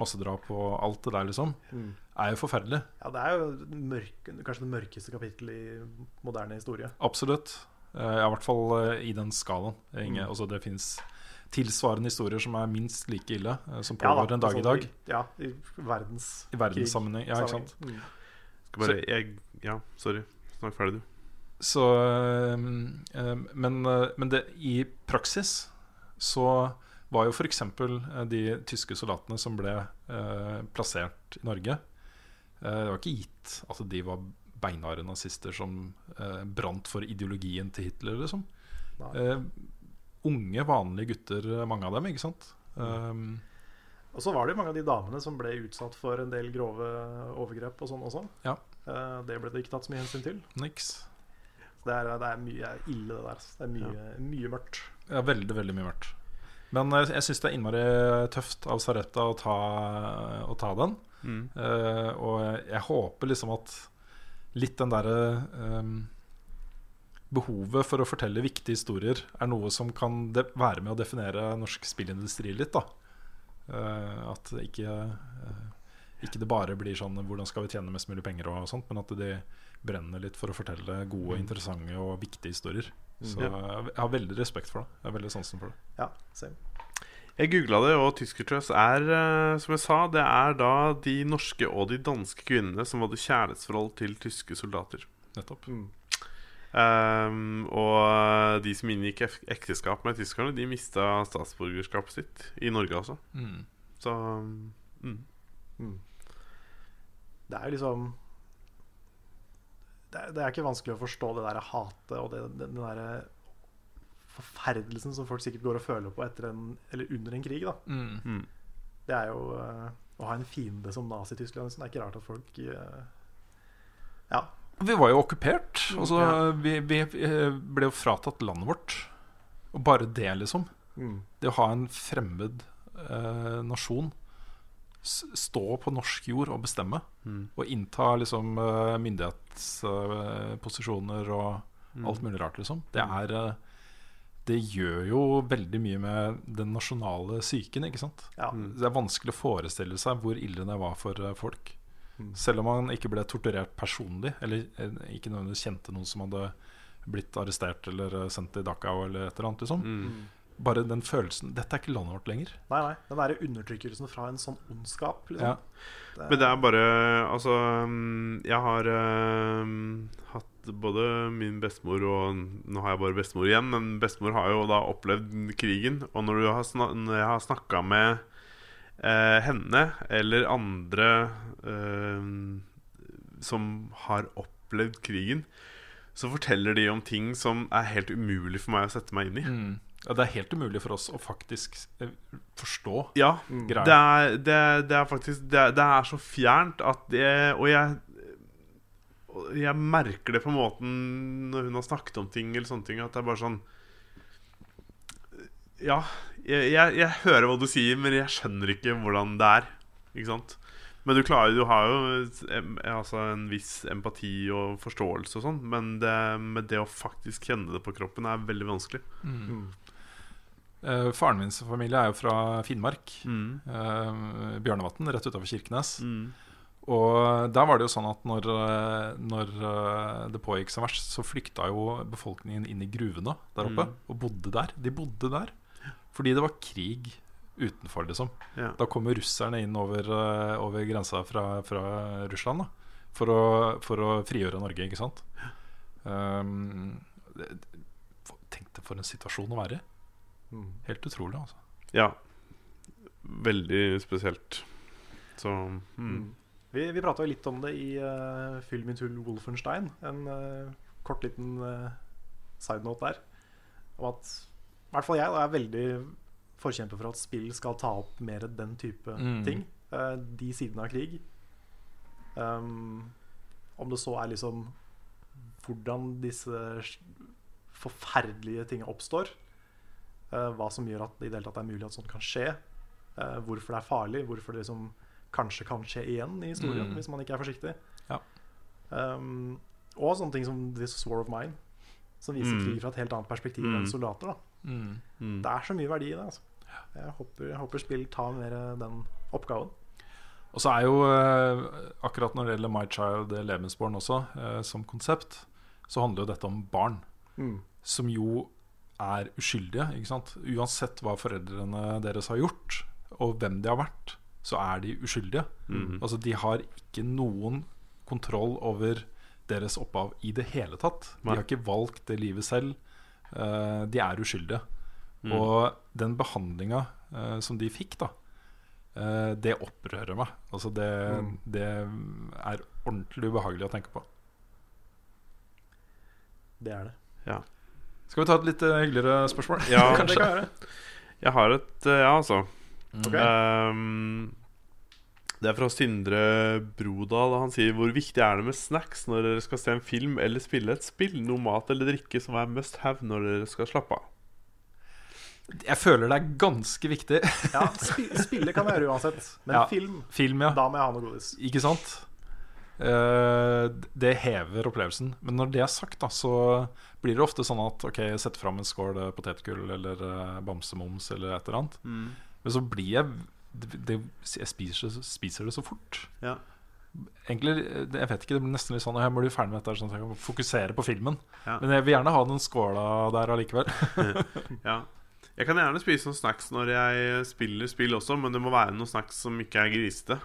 massedrap og alt det der, liksom. Mm. er jo forferdelig. Ja, det er jo mørk, kanskje det mørkeste kapittelet i moderne historie. Absolutt. Ja, I hvert fall eh, i den skalaen. Inge, Mm. altså, det fins tilsvarende historier som er minst like ille, som som Ja da, pågår en dag i dag. altså, Ja, i verdens I verdenssammenheng. Ja, ikke sant? Mm. Skal bare jeg, Ja, sorry. Snakk ferdig, du. Så øhm, øhm, men, øh, men det, i praksis så var jo f.eks. de tyske soldatene som ble øh, plassert i Norge øh, Det var ikke gitt at de var beinharde nazister som øh, brant for ideologien til Hitler, liksom. Eh, unge, vanlige gutter, mange av dem, ikke sant? Um, Og så var det jo mange av de damene som ble utsatt for en del grove overgrep og sånn også. Ja. Eh, Det ble det ikke tatt så mye hensyn til. niks. Det er, det er mye ille, det der. Det er mye, mye mørkt. Ja, veldig, veldig mye mørkt. Men jeg, jeg syns det er innmari tøft av Sarepta å ta, å ta den. Mm. Uh, og jeg, håper liksom at litt den derre ehm, Behovet for å fortelle viktige historier er noe som kan de være med å definere norsk spillindustri litt. da uh, At ikke, uh, ikke det bare blir sånn 'hvordan skal vi tjene mest mulig penger', og sånt men at de brenner litt for å fortelle gode, interessante og viktige historier. Så Ja. jeg har veldig respekt for det. Jeg har veldig sansen for det. Ja, same. Jeg googla det, og Tyskertrøs er, eh, som jeg sa, det er da de norske og de danske kvinnene som hadde kjærlighetsforhold til tyske soldater. Nettopp. Ehm, og de som inngikk ekteskap med tyskerne, de mista statsborgerskapet sitt i Norge, altså. Mm. Så mm. Det er liksom det er, det er ikke vanskelig å forstå det der hatet og det, den, den der forferdelsen som folk sikkert går og føler på etter en, eller under en krig. da Mm. Mm. Det er jo eh, å ha en fiende som Nazi-Tyskland. liksom. Det er ikke rart at folk eh, Ja. Vi var jo okkupert. Altså, Ja. vi, vi eh, ble jo fratatt landet vårt. Og bare det, liksom. Det å ha en fremmed eh, nasjon stå på norsk jord og bestemme, Mm. og innta liksom eh, myndighetsposisjoner og alt mulig rart, liksom. Det er eh, Det gjør jo veldig mye med den nasjonale psyken, ikke sant? ja. Det er vanskelig å forestille seg hvor ille det var for eh, folk. Mm. Selv om man ikke ble torturert personlig, eller ikke nødvendigvis kjente noen som hadde blitt arrestert eller sendt til Dachau eller et eller annet. Liksom. Mm. Bare den følelsen Dette er ikke landet vårt lenger. Nei, nei. Den derre undertrykkelsen fra en sånn ondskap. Liksom. Ja. Det, Men det er bare Altså, mm, jeg har uh, hatt både min bestemor og Nå har jeg bare bestemor igjen, men bestemor har jo da opplevd krigen. Og når, du har snak, når jeg har snakka med uh, henne eller andre uh, som har opplevd krigen, så forteller de om ting som er helt umulig for meg å sette meg inn i. Ja, det er helt umulig for oss å faktisk eh, forstå Ja, greia. det er, det, det er faktisk det er, det er så fjernt at det Og jeg Jeg merker det på måten når hun har snakket om ting, eller sånne ting, at det er bare sånn Ja, jeg, jeg, jeg hører hva du sier, men jeg skjønner ikke hvordan det er. Ikke sant? Men du klarer Du har jo altså en viss empati og forståelse og sånn, men det, med det å faktisk kjenne det på kroppen er veldig vanskelig. Eh, faren min sin familie er jo fra Finnmark. Mm. Uh, Bjørnevatn, rett utafor Kirkenes. Mm. Og der var det jo sånn at når, eh, når det pågikk som verst, så flykta jo befolkningen inn i gruvene der oppe Mm. og bodde der. De bodde der fordi det var krig utenfor, liksom. Ja. Da kommer russerne inn over, over grensa fra, fra Russland da, for, å, for å frigjøre Norge, ikke sant. Um, det, tenk deg for en situasjon å være i. Mm. Helt utrolig, altså. Ja. Veldig spesielt. Så mm. Mm. Vi, vi prata jo litt om det i uh, Film into Wolfenstein. En uh, kort liten uh, side note der. Om at i hvert fall jeg da, er veldig forkjemper for at spill skal ta opp mer den type Mm. ting. Uh, de sidene av krig. Um, om det så er liksom hvordan disse forferdelige tingene oppstår. Eh, hva som gjør at det i det hele tatt er mulig at sånt kan skje. eh, hvorfor det er farlig. Hvorfor det liksom kanskje kan skje igjen i historien Mm. hvis man ikke er forsiktig. Ja. Um, og sånne ting som This War of Mine, som viser Mm. krig fra et helt annet perspektiv Mm. enn soldater. da Mm. Mm. Det er så mye verdi i det. Altså. Jeg, håper, jeg håper spill tar mer den oppgaven. Og så er jo eh, akkurat når det gjelder My Child eh, Lebensborn også, eh, som konsept, så handler jo dette om barn. Mm. Som jo er uskyldige. ikke sant? Uansett hva foreldrene deres har gjort, og hvem de har vært, så er de uskyldige. Altså De har ikke noen kontroll over deres opphav i det hele tatt. De har ikke valgt det livet selv. Uh, de er uskyldige. Mm. Og den behandlinga uh, som de fikk, da, uh, det opprører meg. Altså det, Mm. det er ordentlig ubehagelig å tenke på. Det er det. Ja. Skal vi ta et litt eh, hyggeligere spørsmål? Ja, [laughs] det kan jeg gjøre. Jeg har et eh, Ja, altså. Ok. Ehm, det er fra Sindre Brodal. Han sier Hvor viktig er det med snacks når dere skal se en film eller spille et spill? Noe mat eller drikke som er must have når dere skal slappe av? Jeg føler det er ganske viktig. Ja, spi spille kan jeg gjøre uansett. Men [laughs] Ja. film, Film, ja. da må jeg ha noe godis. Ikke sant? Eh, det hever opplevelsen. Men når det er sagt, da, så blir det ofte sånn at Ok, setter fram en skål eh, potetgull eller eh, bamsemums eller et eller annet. Men så blir jeg det, Jeg spiser, spiser det så fort. Ja. Egentlig, Jeg vet ikke, det blir nesten litt sånn Jeg må bli ferdig med dette, sånn at jeg kan fokusere på filmen. Ja. Men jeg vil gjerne ha den skåla der allikevel. [laughs] ja. Jeg kan gjerne spise noen snacks når jeg spiller spill også, men det må være noen snacks som ikke er grisete.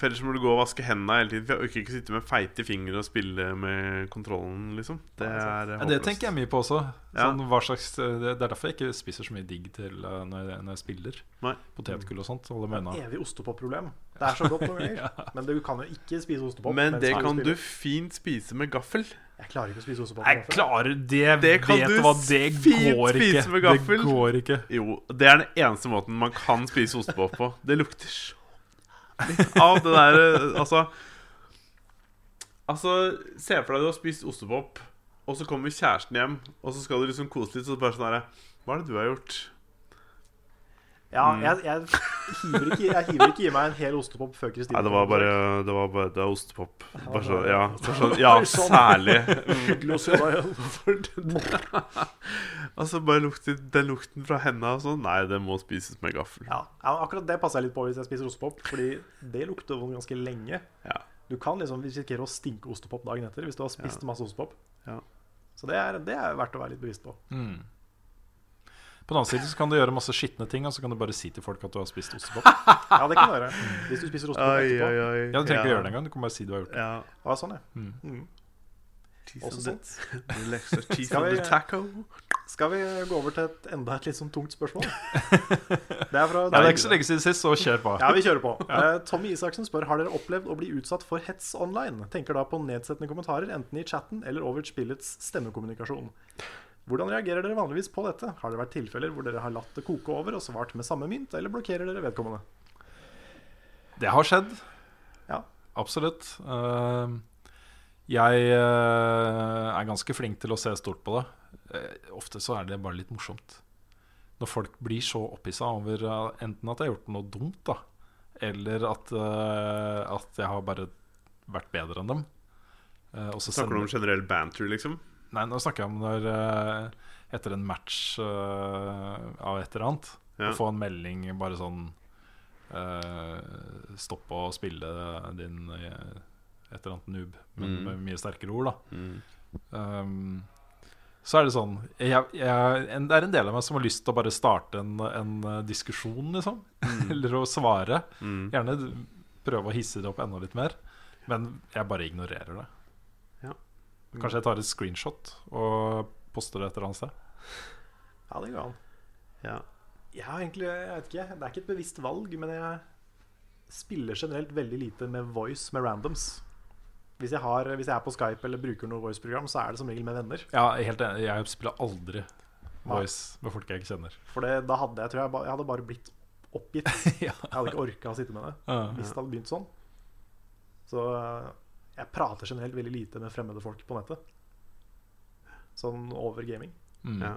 For ellers må du gå og vaske hendene hele tiden. For jeg orker ikke sitte med feite fingre og spille med kontrollen, liksom. Det er Ja, det tenker jeg mye på også. Ja. Sånn, hva slags, det er derfor jeg ikke spiser så mye digg til eh, når jeg, når jeg spiller. Nei. Potetgull og sånt. Holder meg unna. Evig ostepop-problem. Det er så godt noen ganger. [laughs] Men du kan jo ikke spise ostepop. Men det kan du fint spise med gaffel. Jeg klarer ikke å spise ostepop. Jeg klarer det, Det kan vet du hva, det går ikke. spise med gaffel. Det går ikke. Jo, det er den eneste måten man kan spise ostepop på. Det lukter så [laughs] av det der Altså Altså, Se for deg du har spist ostepop, og så kommer kjæresten hjem, og så skal du liksom kose litt, så bare sånn herre Hva er det du har gjort? Ja, Mm. jeg, jeg, hiver ikke, jeg hiver ikke i meg en hel ostepop før Kristine. Nei, det var bare Det var bare Det er ostepop. Bare så, [laughs] ja, bare sånn, ja, sånn. særlig. [laughs] [laughs] Altså, bare lukter, den lukten fra henda og sånn Nei, det må spises med gaffel. Ja, ja, akkurat det passer jeg litt på hvis jeg spiser ostepop, Fordi det lukter vondt ganske lenge. Ja. Du kan liksom risikere å stinke ostepop dagen etter hvis du har spist masse ostepop. Ja. Så det er, det er verdt å være litt bevisst på. Mm. På den annen side så kan du gjøre masse skitne ting, og så kan du bare si til folk at du har spist ostepop. [laughs] Ja, det kan du gjøre. Hvis du spiser ostepop Oi, etterpå. oi, oi. Ja, Du trenger ikke gjøre det engang. Du kan bare si du har gjort det. Ja. Ja, sånn, ja. Mm. Mm. Også sånt. [laughs] Skal vi- Skal vi gå over til et enda et litt sånn tungt spørsmål? [laughs] Det er fra Ja, det er ikke så lenge siden sist, så kjør på. Ja, vi kjører på. Ja. Tommy Isaksen spør Har dere opplevd å bli utsatt for hets online. Tenker da på nedsettende kommentarer enten i chatten eller over spillets stemmekommunikasjon. Hvordan reagerer dere vanligvis på dette? Har det vært tilfeller hvor dere har latt det koke over og svart med samme mynt, eller blokkerer dere vedkommende? Det har skjedd. Ja. Absolutt. Eh, jeg eh, er ganske flink til å se stort på det. Eh, ofte så er det bare litt morsomt. Når folk blir så opphissa over eh, enten at jeg har gjort noe dumt, da, eller at, at jeg har bare vært bedre enn dem. Eh, Snakker du om generell banter, liksom? Nei, nå snakker jeg om når eh, etter en match eh, av et eller annet Ja. Å få en melding bare sånn uh, Stopp å spille din uh, et eller annet noob, men Mm. med mye sterkere ord, da. Mm. Um, så er det sånn jeg, jeg, en, Det er en del av meg som har lyst til å bare starte en, en diskusjon, liksom. [laughs] Eller å svare. Mm. Gjerne prøve å hisse det opp enda litt mer. Men jeg bare ignorerer det. Ja. Kanskje jeg tar et screenshot og poster det et eller annet sted. Ja, det går an. Ja. Jeg har egentlig, jeg vet ikke, Det er ikke et bevisst valg, men jeg spiller generelt veldig lite med voice med randoms. Hvis jeg, har, hvis jeg er på Skype eller bruker noe voice-program, så er det som regel med venner. Ja, helt enig. Jeg spiller aldri Voice med folk jeg ikke kjenner. For det, da hadde jeg tror jeg, jeg hadde bare blitt oppgitt. [laughs] ja. Jeg hadde ikke orka å sitte med det hvis det hadde begynt sånn. Så jeg prater generelt veldig lite med fremmede folk på nettet. Sånn over gaming. Mm. Ja.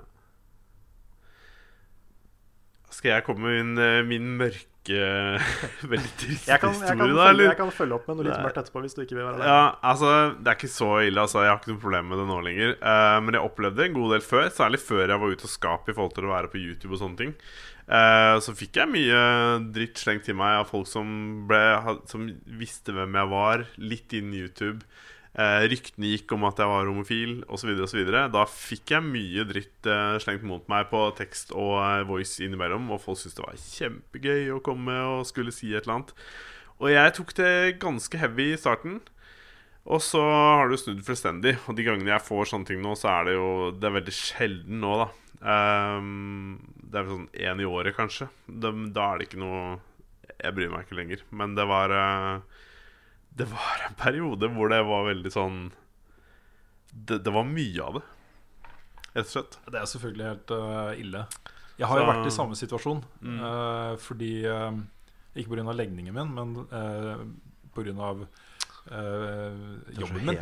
Skal jeg komme med min, eh, min mørke [laughs] veldig trist Jeg kan, jeg, kan historie, da? Eller? jeg kan følge opp med noe litt mørkt etterpå hvis du ikke vil være der. Ja, altså, det er ikke så ille. Altså, Jeg har ikke noe problem med det nå lenger. Uh, men jeg opplevde en god del før, særlig før jeg var ute av skapet i forhold til å være på YouTube og sånne ting. uh, så fikk jeg mye dritt slengt til meg av folk som, ble, som visste hvem jeg var, litt innen YouTube. Eh, ryktene gikk om at jeg var homofil osv. osv. Da fikk jeg mye dritt eh, slengt mot meg på tekst og eh, voice innimellom. Og folk syntes det var kjempegøy å komme og skulle si et eller annet. Og jeg tok det ganske heavy i starten. Og så har det snudd fullstendig. Og de gangene jeg får sånne ting nå, så er det jo Det er veldig sjelden nå, da. Um, det er vel sånn én i året, kanskje. Da, da er det ikke noe Jeg bryr meg ikke lenger. Men det var eh, Det var en periode hvor det var veldig sånn Det, det var mye av det, rett og slett. Det er selvfølgelig helt uh, ille. Jeg har jo vært i samme situasjon. Mm. Uh, fordi uh, Ikke pga. legningen min, men uh, pga. Uh, jobben min.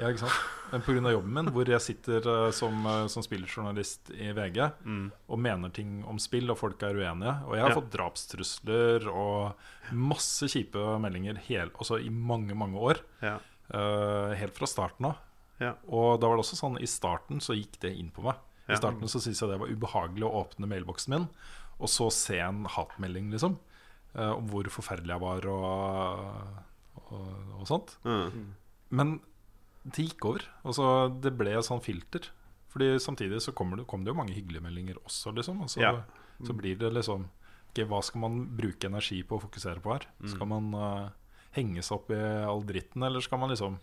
Ja, ikke sant? Men pga. jobben min, hvor jeg sitter øh, som, øh, som spilljournalist i VG Mm. og mener ting om spill, og folk er uenige. Og jeg har Ja. fått drapstrusler og masse kjipe meldinger hel, også i mange, mange år. Ja. øh, helt fra starten av. Ja. Og da var det også sånn i starten så gikk det inn på meg. I starten så syntes jeg det var ubehagelig å åpne mailboksen min og så se en hatmelding, liksom. eh, om hvor forferdelig jeg var og, og, og sånt. Mm. Men det gikk over. Altså, det ble et sånn filter. Fordi samtidig så kommer det, kom det jo mange hyggelige meldinger også, liksom. Og så, Ja. så blir det liksom okay, Hva skal man bruke energi på å fokusere på her? Mm. Skal man uh, henge seg opp i all dritten, eller skal man liksom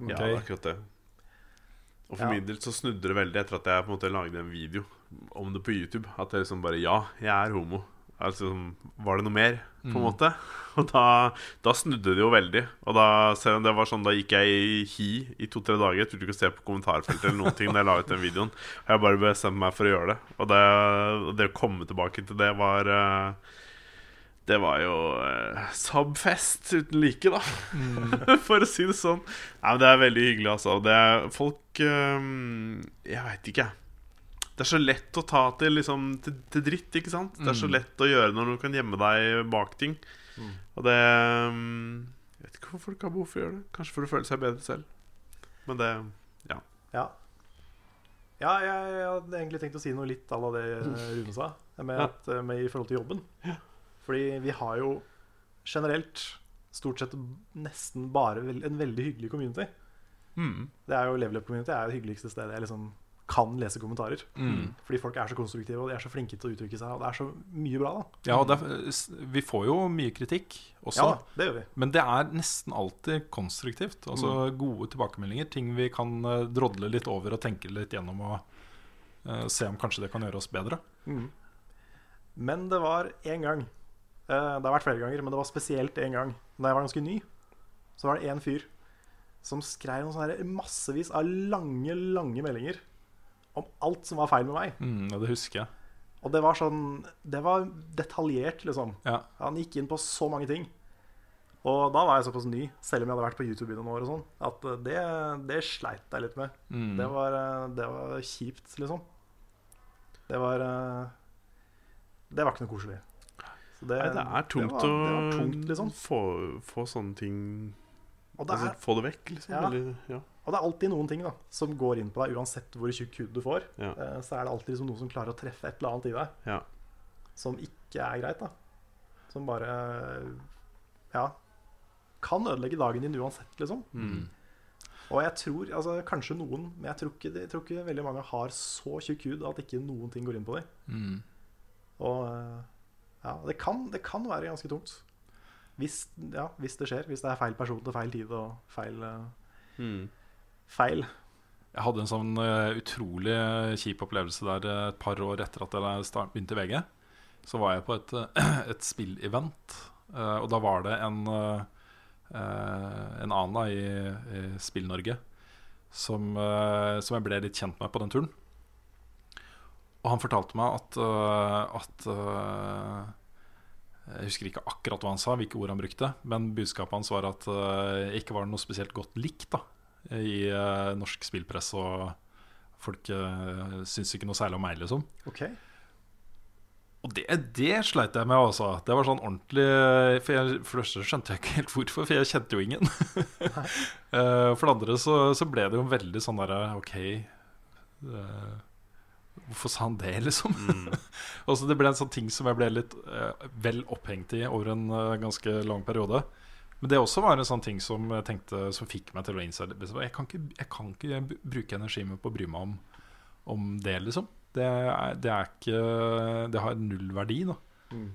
Ja, det er akkurat det. Og for Ja. min del så snudde det veldig etter at jeg på en måte lagde en video om det på YouTube. At det liksom bare Ja, jeg er homo. Altså, var det noe mer, på en Mm. måte? [laughs] Og da, da snudde det jo veldig. Og da, selv om det var sånn, da gikk jeg i hi i to-tre dager. Jeg turte ikke å se på kommentarfeltet eller noen ting da jeg la ut den videoen. Og jeg bare bestemte meg for å gjøre det. Og det, det å komme tilbake til det var eh, Det var jo uh, subfest uten like, da. [laughs] For å si det sånn. Nei, men Det er veldig hyggelig, altså. Det er folk eh, Jeg veit ikke, jeg. Det er så lett å ta til, liksom, til, til dritt, ikke sant? Det er så Mm. lett å gjøre når du kan gjemme deg bak ting. Mm. Og det Jeg vet ikke hvorfor folk har behov for å gjøre det. Kanskje for å føle seg bedre selv. Men det Ja. ja, jeg, jeg hadde egentlig tenkt å si noe litt à la det Rune sa, med, Ja. at, med i forhold til jobben. Fordi vi har jo generelt stort sett nesten bare en veldig hyggelig community. mm, Det er jo Level Up Community er jo det hyggeligste stedet jeg liksom kan lese kommentarer. mm. Fordi folk er så konstruktive og de er så flinke til å uttrykke seg. Og det er så mye bra, da. Ja, og er, vi får jo mye kritikk også. Ja, det gjør vi. Men det er nesten alltid konstruktivt. Altså Gode tilbakemeldinger. Ting vi kan eh, drodle litt over og tenke litt gjennom og uh, se om kanskje det kan gjøre oss bedre. Mm. Men det var én gang Uh, Det har vært flere ganger, men det var spesielt én gang da jeg var ganske ny. Så var det én fyr som skrev massevis av lange, lange meldinger om alt som var feil med meg. Mm, og det husker jeg. Og det var sånn Det var detaljert, liksom. Ja. Han gikk inn på så mange ting. Og da var jeg såpass ny, selv om jeg hadde vært på YouTube i noen år, og sånn, at eh, det, det sleit jeg litt med. Mm. Det var, eh, det var kjipt, liksom. Det var eh, Det var ikke noe koselig. Så det, Nei, det er tungt, å liksom. få, få sånne ting Og det, altså, er, Få det vekk, liksom. Ja. Eller, ja. og det er alltid noen ting da som går inn på deg, uansett hvor tjukk hud du får. Ja. eh, Så er det alltid liksom noen som klarer å treffe et eller annet i deg Ja. som ikke er greit. da Som bare Ja. Kan ødelegge dagen din uansett, liksom. Mm. Og jeg tror, altså kanskje noen, men jeg tror ikke, jeg tror ikke veldig mange har så tjukk hud at ikke noen ting går inn på dem. Mm. Og eh, ja, det kan, det kan være ganske tungt. Hvis, ja, hvis det skjer. Hvis det er feil person til feil tid og feil, eh, Mm. feil. Jeg hadde en sånn eh, utrolig kjip opplevelse der eh, et par år etter at jeg start, begynte i VG. Så var jeg på et, eh, [clears throat] et spillevent, eh, og da var det en, eh, eh, en annen da, i, i Spill-Norge som, eh, som jeg ble litt kjent med på den turen. Og han fortalte meg at, eh, at eh, Jeg husker ikke akkurat hva han sa, hvilke ord han brukte, men budskapet hans var at uh, ikke var noe spesielt godt likt da i uh, norsk spillpress, og folk uh, syns ikke noe særlig om meg, liksom. Ok. Og det, det sleit jeg med, altså. Det var sånn ordentlig For, jeg, for det første skjønte jeg ikke helt hvorfor, for jeg kjente jo ingen. [laughs] uh, for det andre så, så ble det jo veldig sånn derre OK eh, Hvorfor sa han det, liksom? [laughs] altså, det ble en sånn ting som jeg ble litt eh, vel opphengt i over en eh, ganske lang periode. Men det også var en sånn ting som jeg tenkte Som fikk meg til å innse jeg, kan ikke, jeg kan ikke bruke energi med på å bry meg om, om det, liksom. Det er, det er ikke Det har null verdi, da. Mm.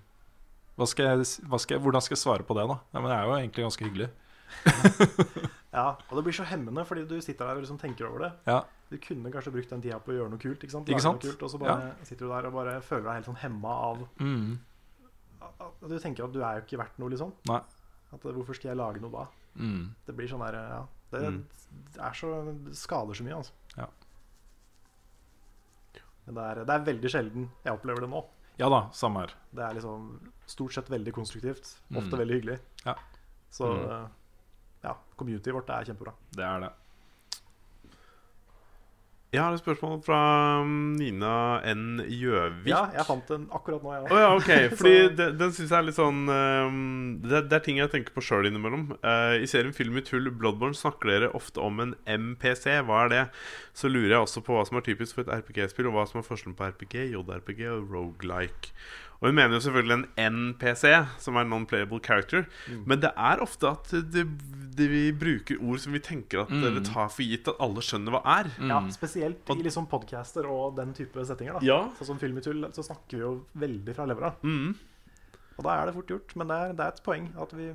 Hva skal jeg, hva skal jeg, hvordan skal jeg svare på det, da? Nei, men jeg er jo egentlig ganske hyggelig. [laughs] Ja, og det blir så hemmende fordi du sitter der og liksom tenker over det. Ja, Du kunne kanskje brukt den tida på å gjøre noe kult. Ikke sant? Ikke sant? Kult, og så bare sitter du der og bare føler deg helt sånn hemma av mm. at Du tenker at du er jo ikke verdt noe, liksom. Nei. At eh, Hvorfor skal jeg lage noe da? Mm. Det blir sånn der Ja. Det, Mm. er så Det skader så mye, altså. Ja. Men det er, det er veldig sjelden jeg opplever det nå. Ja da, samme her. Det er liksom stort sett veldig konstruktivt. Ofte Mm. veldig hyggelig. Ja. Så Mm. Ja, communityet vårt er kjempebra. Det er det. Jeg har et spørsmål fra um, Nina N. Gjøvik. Ja, jeg fant den akkurat nå, jeg òg. ja, ok. [laughs] Fordi den, den syns jeg er litt sånn um, det, det er ting jeg tenker på sjøl innimellom. Uh, I serien Film i tull Bloodborne snakker dere ofte om en MPC. Hva er det? Så lurer jeg også på hva som er typisk for et RPG-spill, og hva som er forskjellen på RPG, JRPG og roguelike. Og hun mener jo selvfølgelig en NPC, som er non-playable character. Men det er ofte at det, det vi bruker ord som vi tenker at Mm. det tar for gitt at alle skjønner hva er. Ja, spesielt i liksom podcaster og den type settinger. da Ja. Sånn som Film i tull, så snakker vi jo veldig fra levra. Mm. Og da er det fort gjort. Men det er, det er et poeng at vi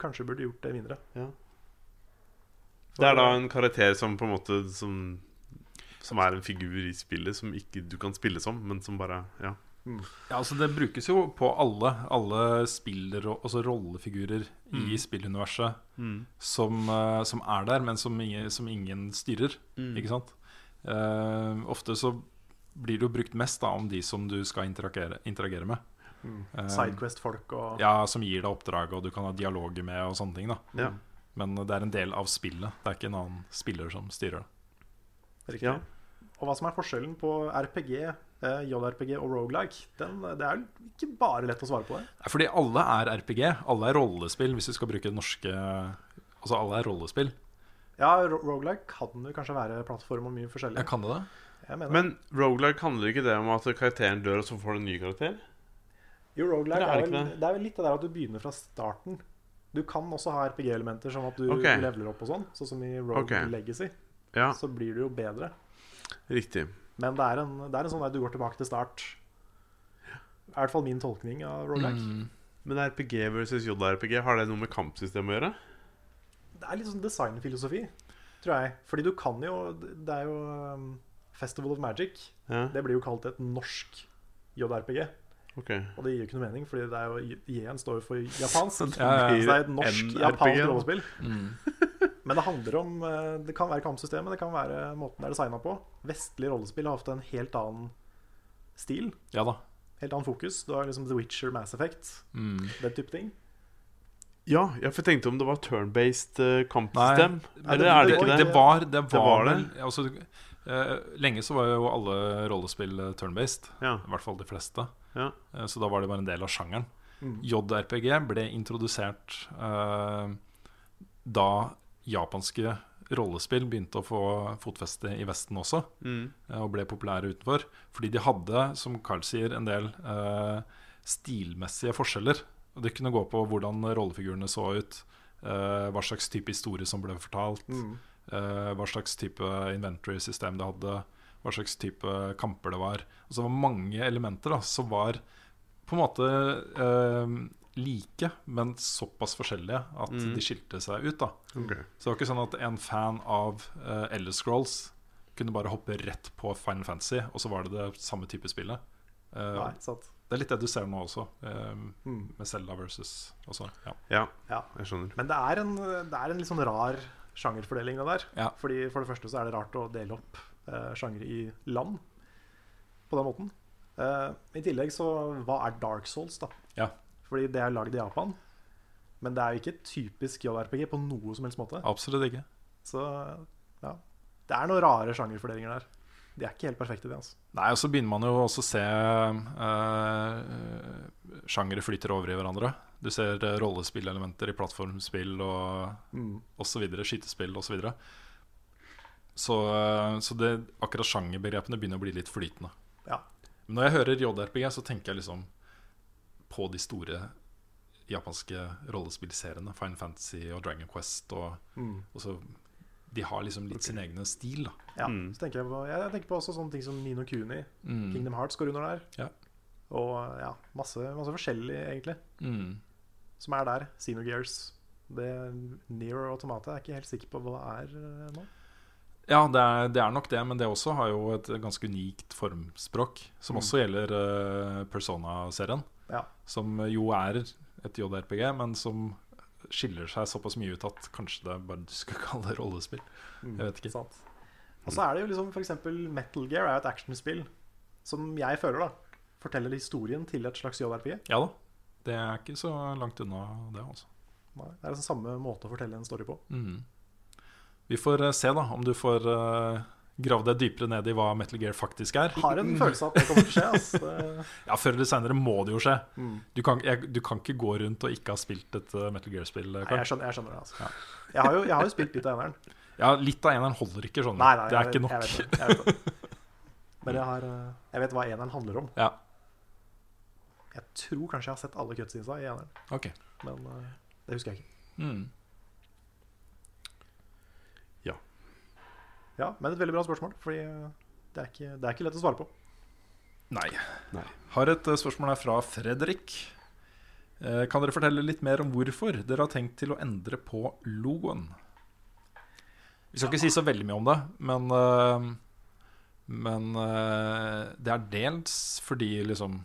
kanskje burde gjort det mindre. Det er da en karakter som på en måte som, som er en figur i spillet som ikke du kan spille som, men som bare Ja. Ja, altså Det brukes jo på alle Alle spiller, altså rollefigurer i spilluniverset som, eh, som er der, men som ingen, som ingen styrer. Ikke sant? Uh, ofte så blir det jo brukt mest da om de som du skal interagere, interagere med. Uh, Sidequest-folk og Ja, Som gir deg oppdrag, og du kan ha dialoger med og sånne ting. da Ja. Men det er en del av spillet. Det er ikke en annen spiller som styrer det. Riktig. Ja. Og hva som er forskjellen på RPG, JRPG og roguelike, den, det er ikke bare lett å svare på det. Nei, Fordi alle er RPG. Alle er rollespill, hvis du skal bruke det norske Altså alle er rollespill. Ja, ro- roguelike kan jo kanskje være plattform og mye forskjellig. Jeg kan det det? Men roguelike handler ikke det om at karakteren dør, og så får du en ny karakter? jo, roguelike det er er, vel, det? det er vel litt det der at du begynner fra starten. Du kan også ha RPG-elementer som at du okay. leveler opp og sånn. Sånn som i Rogue okay. Legacy. Ja, Så blir du jo bedre. riktig. Men det er en, det er en sånn der du går tilbake til start. Er i hvert fall min tolkning av rollback. Mm. Men RPG versus JRPG, har det noe med kampsystemet å gjøre? Det er litt sånn designfilosofi, tror jeg. Fordi du kan jo Det er jo um, Festival of Magic. Ja, Det blir jo kalt et norsk JRPG. Okay. Og det gir jo ikke noe mening, fordi det er jo I-en står jo for japansk. [laughs] Ja, ja. Så det er et norsk-japansk rollespill. Mm. [laughs] Men det handler om eh, Det kan være kampsystemet, det kan være måten det er designa på. Vestlig rollespill har hatt en helt annen stil. Ja da. Helt annen fokus. Du har liksom The Witcher, Mass Effect, Mm. den type ting. Ja, jeg tenkte om det var turn-based eh, kampsystem. Nei, Eller det- er det det- ikke det? Det var det. Var, Det var det. vel- Altså, eh, lenge så var jo alle rollespill turn-based. Ja. I hvert fall de fleste. Ja. Så da var det bare en del av sjangeren. Mm. JRPG ble introdusert uh, da japanske rollespill begynte å få fotfeste i Vesten også, Mm. eh, og ble populære utenfor. Fordi de hadde, som Carl sier, en del eh, stilmessige forskjeller. Og Det kunne gå på hvordan rollefigurene så ut, eh, hva slags type historie som ble fortalt, Mm. eh, hva slags type inventory-system det hadde, hva slags type kamper det var. Og så var mange elementer da, som var på en måte eh, like, men såpass forskjellige at Mm. de skilte seg ut. da okay. Så det var ikke sånn at en fan av uh, Elder Scrolls kunne bare hoppe rett på Final Fantasy, og så var det det samme type spillet. Uh, Nei, sant. det er litt det du ser nå også, uh, Mm. med Zelda versus også. Ja. Ja, Ja. jeg skjønner. Men det er en, det er en litt sånn rar sjangerfordeling, det der. Ja. Fordi For det første så er det rart å dele opp uh, sjangere i land på den måten. Eh, I tillegg så Hva er Dark Souls, da? Ja. Fordi det er lagd i Japan. Men det er jo ikke typisk JRPG på noe som helst måte. Absolutt ikke. Så ja. Det er noen rare sjangerfordelinger der. de er ikke helt perfekte, de. altså Nei, og så begynner man jo også å se uh, sjangere flyter over i hverandre. Du ser uh, rollespillelementer i plattformspill og mm. osv. Skytespill osv. Så, videre. så uh, Så det, akkurat sjangerbegrepene begynner å bli litt flytende. Ja. Men når jeg hører JRPG, så tenker jeg liksom på de store japanske rollespillseriene. Final Fantasy og Dragon Quest. Og, Mm. og så De har liksom litt sin egen stil. da Ja, Mm. så tenker jeg, på, jeg tenker på også sånne ting som Nino Kuni. Mm. Kingdom Hearts går under der. Ja. Og ja, masse, masse forskjellig, egentlig, Mm. som er der. Xenogears. Det Near Automata er ikke helt sikker på hva det er eh, nå. Ja, det er, det er nok det, men det også har jo et ganske unikt formspråk. Som Mm. også gjelder uh, Persona-serien. Ja. Som jo er et JRPG, men som skiller seg såpass mye ut at kanskje det bare du skal [laughs] kalle det rollespill. Mm, Jeg vet ikke. Sant. Og så er det jo liksom eksempel Metal Gear er et actionspill som jeg føler da forteller historien til et slags JRPG. Ja da. Det er ikke så langt unna det, altså. Nei, Det er altså samme måte å fortelle en story på. Mm. Vi får eh, se da om du får uh, gravd deg dypere ned i hva Metal Gear faktisk er. Har en følelse av at det kommer til å skje. [laughs] Ja, Før eller seinere må det jo skje. Mm. Du kan, jeg, du kan ikke gå rundt og ikke ha spilt et eh, Metal Gear-spill. Jeg skjønner, jeg skjønner det. altså Ja. jeg, har jo, jeg har jo spilt litt av eneren. [laughs] Ja, Litt av eneren holder ikke, sånn. Nei, nei, det er ikke nok. Jeg vet det, jeg vet det. Men jeg, har, eh, jeg vet hva eneren handler om. Ja, Jeg tror kanskje jeg har sett alle cutscenesa i eneren, Okay. men eh, det husker jeg ikke. mm. Ja, Men et veldig bra spørsmål, Fordi eh, det er ikke, det er ikke lett å svare på. Nei. Nei. Har et eh, spørsmål her fra Fredrik. Eh, Kan dere fortelle litt mer om hvorfor dere har tenkt til å endre på logoen? Vi skal ikke si så veldig mye om det, men eh, Men det er dels fordi liksom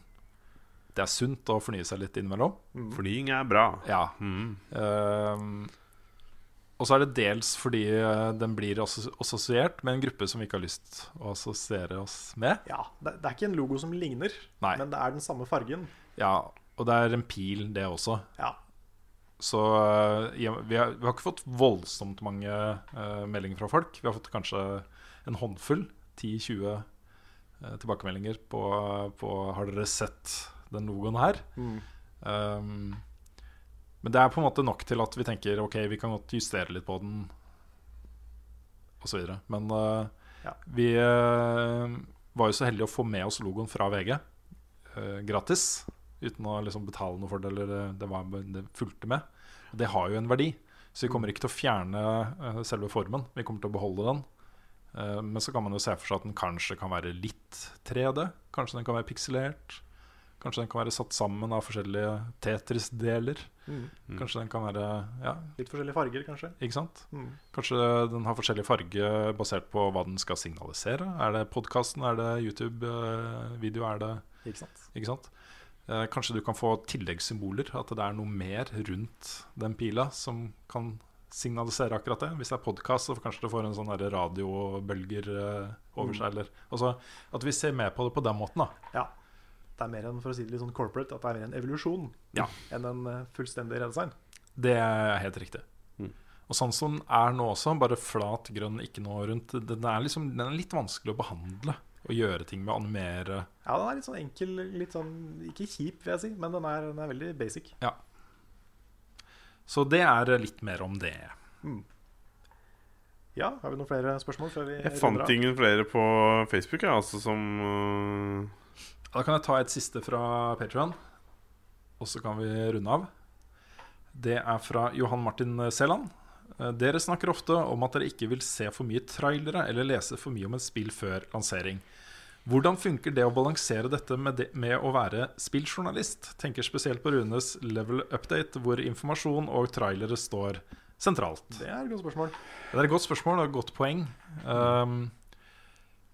det er sunt å fornye seg litt innimellom. Fornying er bra. Ja. Mm. Eh, og så er det dels fordi eh, den blir assosiert med en gruppe som vi ikke har lyst å assosiere oss med. Ja, det, er ikke en logo som ligner, Nei. men det er den samme fargen. Ja, og det er en pil, det også. Ja, Så eh, vi, har, vi har ikke fått voldsomt mange uh, meldinger fra folk. Vi har fått kanskje en håndfull, 10-20 uh, tilbakemeldinger på, på Har dere sett den logoen her? Um, men det er på en måte nok til at vi tenker ok, vi kan godt justere litt på den, osv. Men uh, Ja. vi uh, var jo så heldige å få med oss logoen fra VG uh, gratis. Uten å liksom betale noe for det, eller det, var, det fulgte med. Det har jo en verdi, så vi kommer ikke til å fjerne eh, selve formen. Vi kommer til å beholde den. Eh, men så kan man jo se for seg at den kanskje kan være litt 3D. Kanskje den kan være pikselert. Kanskje den kan være satt sammen av forskjellige Tetris-deler. mm. Kanskje den kan være Ja, Litt forskjellige farger, kanskje. ikke sant? Mm. Kanskje den har forskjellig farge basert på hva den skal signalisere. Er det podkasten, er det YouTube-video, er det Ikke sant? Ikke sant? Eh, kanskje du kan få tilleggssymboler. At det er noe mer rundt den pila som kan signalisere akkurat det. Hvis det er podkast, så kanskje det får en sånn radiobølger eh, over seg. Eller, altså, at vi ser mer på det på den måten. da Ja. Det er mer enn for å si det litt sånn corporate, at det er mer en evolusjon Ja. enn en eh, fullstendig redesign. Det er helt riktig. Mm. Og Sanson er nå også, bare flat, grønn, ikke noe rundt, den er, liksom, den er litt vanskelig å behandle. og gjøre ting med animere. Ja, den er litt sånn enkel, litt sånn Ikke kjip, vil jeg si, men den er, den er veldig basic. Ja. Så det er litt mer om det. Ja, har vi noen flere spørsmål før vi Jeg fant ingen flere på Facebook, jeg, altså, som øh, Da kan jeg ta et siste fra Patreon og så kan vi runde av. Det er fra Johan Martin Seland. Eh, Dere snakker ofte om at dere ikke vil se for mye trailere eller lese for mye om et spill før lansering. Hvordan funker det å balansere dette med, det, med å være spilljournalist? Tenker spesielt på Runes level update, hvor informasjon og trailere står sentralt. Det er et godt spørsmål. Det er et godt spørsmål og et godt poeng. Um,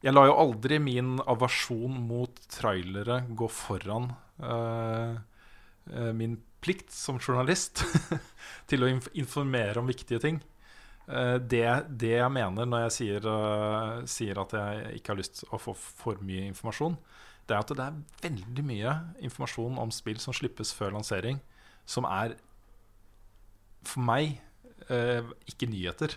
jeg lar jo aldri min aversjon mot trailere gå foran uh, min plikt som journalist [laughs] til å informere om viktige ting. Uh, det, det jeg mener når jeg sier, uh, sier at jeg ikke har lyst til å få for mye informasjon, det er at det er veldig mye informasjon om spill som slippes før lansering, som er for meg ikke nyheter.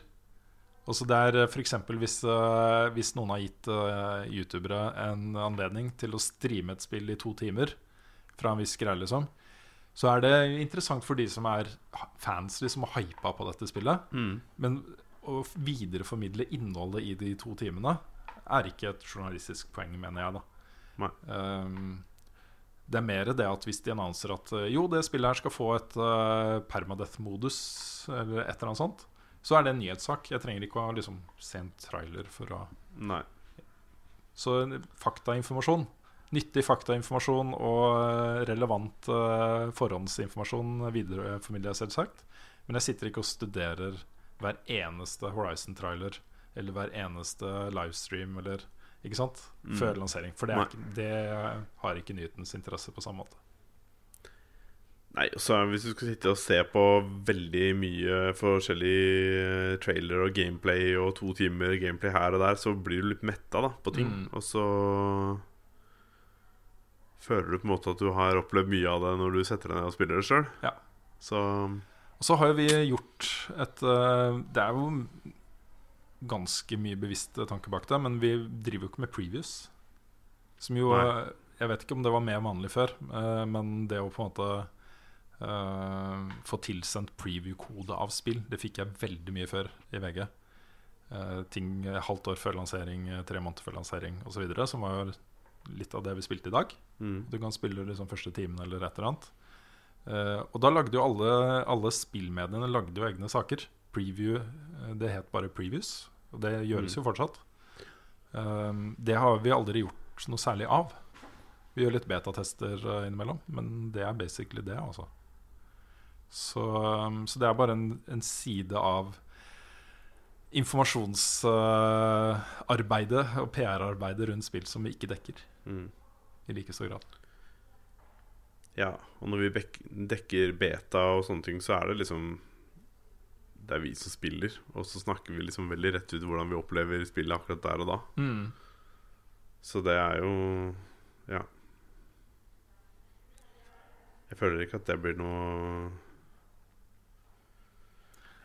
Og der er f.eks. Hvis, eh, hvis noen har gitt uh, youtubere en anledning til å streame et spill i to timer fra en viss greie, liksom, så er det interessant for de som er fans liksom og hypa på dette spillet. Mm. Men å videreformidle innholdet i de to timene er ikke et journalistisk poeng, mener jeg, da. Um, det er mer det at hvis de annonser at jo, det spillet her skal få et uh, permadeath-modus, eller et eller annet sånt, så er det en nyhetssak. Jeg trenger ikke å liksom, se en trailer for å Nei. Så faktainformasjon. Nyttig faktainformasjon og uh, relevant uh, forhåndsinformasjon videreformidler jeg selvsagt. Men jeg sitter ikke og studerer hver eneste Horizon-trailer eller hver eneste livestream eller Ikke sant? Mm. Før lansering. For det, ikke, det har ikke nyhetens interesse på samme måte. Nei, og så Hvis du skal sitte og se på veldig mye forskjellig eh, trailer og gameplay og to timer gameplay her og der, så blir du litt metta da, på ting. Mm. Og så føler du på en måte at du har opplevd mye av det når du setter deg ned og spiller det sjøl. Ja. Så Og så har jo vi gjort et eh, Det er jo ganske mye bevisst tanke bak det, men vi driver jo ikke med previous. Som jo Nei. eh, Jeg vet ikke om det var mer vanlig før, men det å på en måte få tilsendt preview-kode av spill, det fikk jeg veldig mye før i VG. Eh, ting eh, halvt år før lansering, eh, tre måneder før lansering osv., som var litt av det vi spilte i dag. mm. Du kan spille liksom første timen eller et eller annet. Uh, og da lagde jo alle, alle spillmediene lagde jo egne saker. Preview, eh, Det het bare previews, og det gjøres jo fortsatt. Eh, det har vi aldri gjort noe særlig av. Vi gjør litt betatester eh, innimellom, men det er basically det, altså. Så, eh, så det er bare en, en side av informasjonsarbeidet og PR-arbeidet rundt spill som vi ikke dekker Mm. i like stor grad. Ja, og når vi dekker beta og sånne ting, så er det liksom Det er vi som spiller, og så snakker vi liksom veldig rett ut hvordan vi opplever spillet akkurat der og da. Mm. Så det er jo Ja. Jeg føler ikke at det blir noe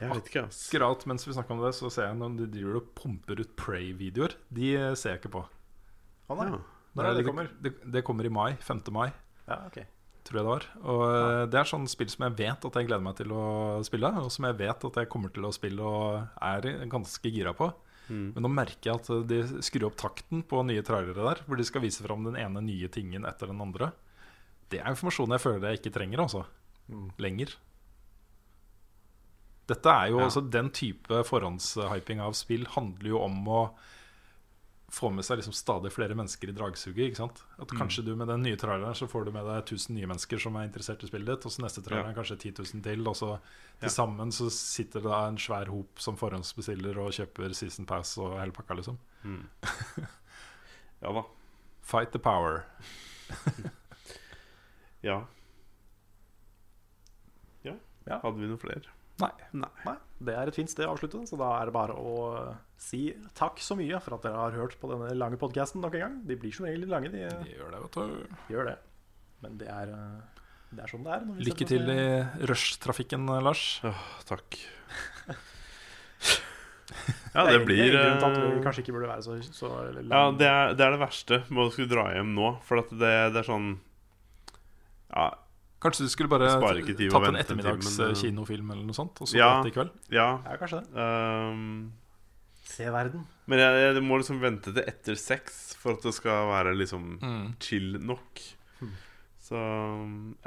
Jeg vet ikke, ass. Akkurat mens vi snakker om det, så ser jeg når de driver og pumper ut Pray-videoer. De eh, ser jeg ikke på. Å nei. Ja. Når er det det kommer? Det, det kommer i mai. 5. mai, Ja, ok. tror jeg det var. Og ja. det er sånn spill som jeg vet at jeg gleder meg til å spille, og som jeg vet at jeg kommer til å spille og er ganske gira på. Mm. Men nå merker jeg at de skrur opp takten på nye trailere der, hvor de skal vise fram den ene nye tingen etter den andre. Det er informasjon jeg føler jeg ikke trenger, altså. Mm. Lenger. Dette er jo Ja. altså Den type forhåndshyping av spill handler jo om å få med seg liksom stadig flere mennesker i dragsuget. ikke sant? At Mm. Kanskje du med den nye traileren så får du med deg 1000 nye mennesker som er interessert i spillet ditt, og så neste trailer er kanskje 10 000 til, og så til Ja. sammen så sitter det da en svær hop som forhåndsbestiller og kjøper season pass og hele pakka, liksom. Mm. [laughs] Ja da. Fight the power. [laughs] Ja. ja. Ja. Hadde vi noen flere? Nei. Nei. Nei, det er et fint sted å avslutte, så da er det bare å eh, si takk så mye for at dere har hørt på denne lange podkasten nok en gang. De blir som regel litt lange, de eh, De gjør det, vet du. gjør det. Men det er, eh, det er sånn det er. når vi Lykke til i rushtrafikken, Lars. Åh, takk. ja, Det det er blir grunn til at vi kanskje ikke burde være så, så. Ja, det er, det er det verste med å skulle dra hjem nå. For at det, det er sånn Ja, Kanskje du skulle bare tatt en vente en time, ettermiddags men, eh, eh, kinofilm eller noe sånt, og så Ja. i kveld? ja ja, kanskje det. Um, Se verden. Men jeg, jeg må liksom vente til etter sex for at det skal være liksom Mm. chill nok. Hmm. Så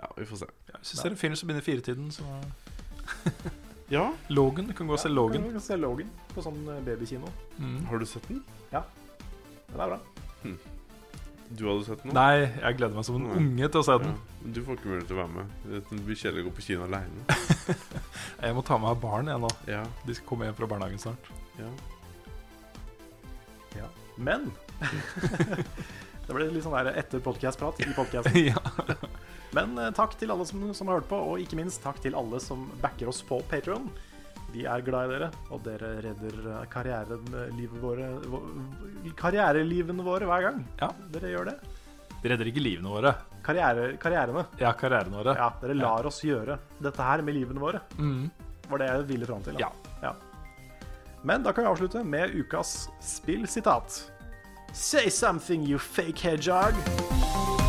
ja, vi får se. Ja, hvis du ser en film som begynner i firetiden, så [laughs] Ja, Logan. Du kan gå og se Logan. Du kan se Logan på sånn eh, babykino. Mm. har du sett den? Ja. Den er bra. Du hadde sett den? Nei, jeg gleder meg som en Nei. unge til å se den. Ja. Du får ikke mulighet til å være med. Det blir kjedelig å gå på kino aleine. [laughs] Jeg må ta med meg barn jeg nå. Ja, De skal komme hjem fra barnehagen snart. ja. Ja. Men [laughs] Det ble litt sånn der etter podcast-prat i podcasten. [laughs] ja. Men eh, takk til alle som, som har hørt på, og ikke minst takk til alle som backer oss på Patreon Vi er glad i dere, og dere redder eh, karrierelivet våre vå- Karrierelivene våre hver gang. Ja. Dere gjør det. De redder ikke livene våre. Karriere, karrierene. Ja, karrierene våre. Ja, dere lar oss gjøre dette her med livene våre. Mm. Var det jeg ville fram til. da. Ja. Men da kan vi avslutte med ukas spillsitat. Say something, you fake hedgehog.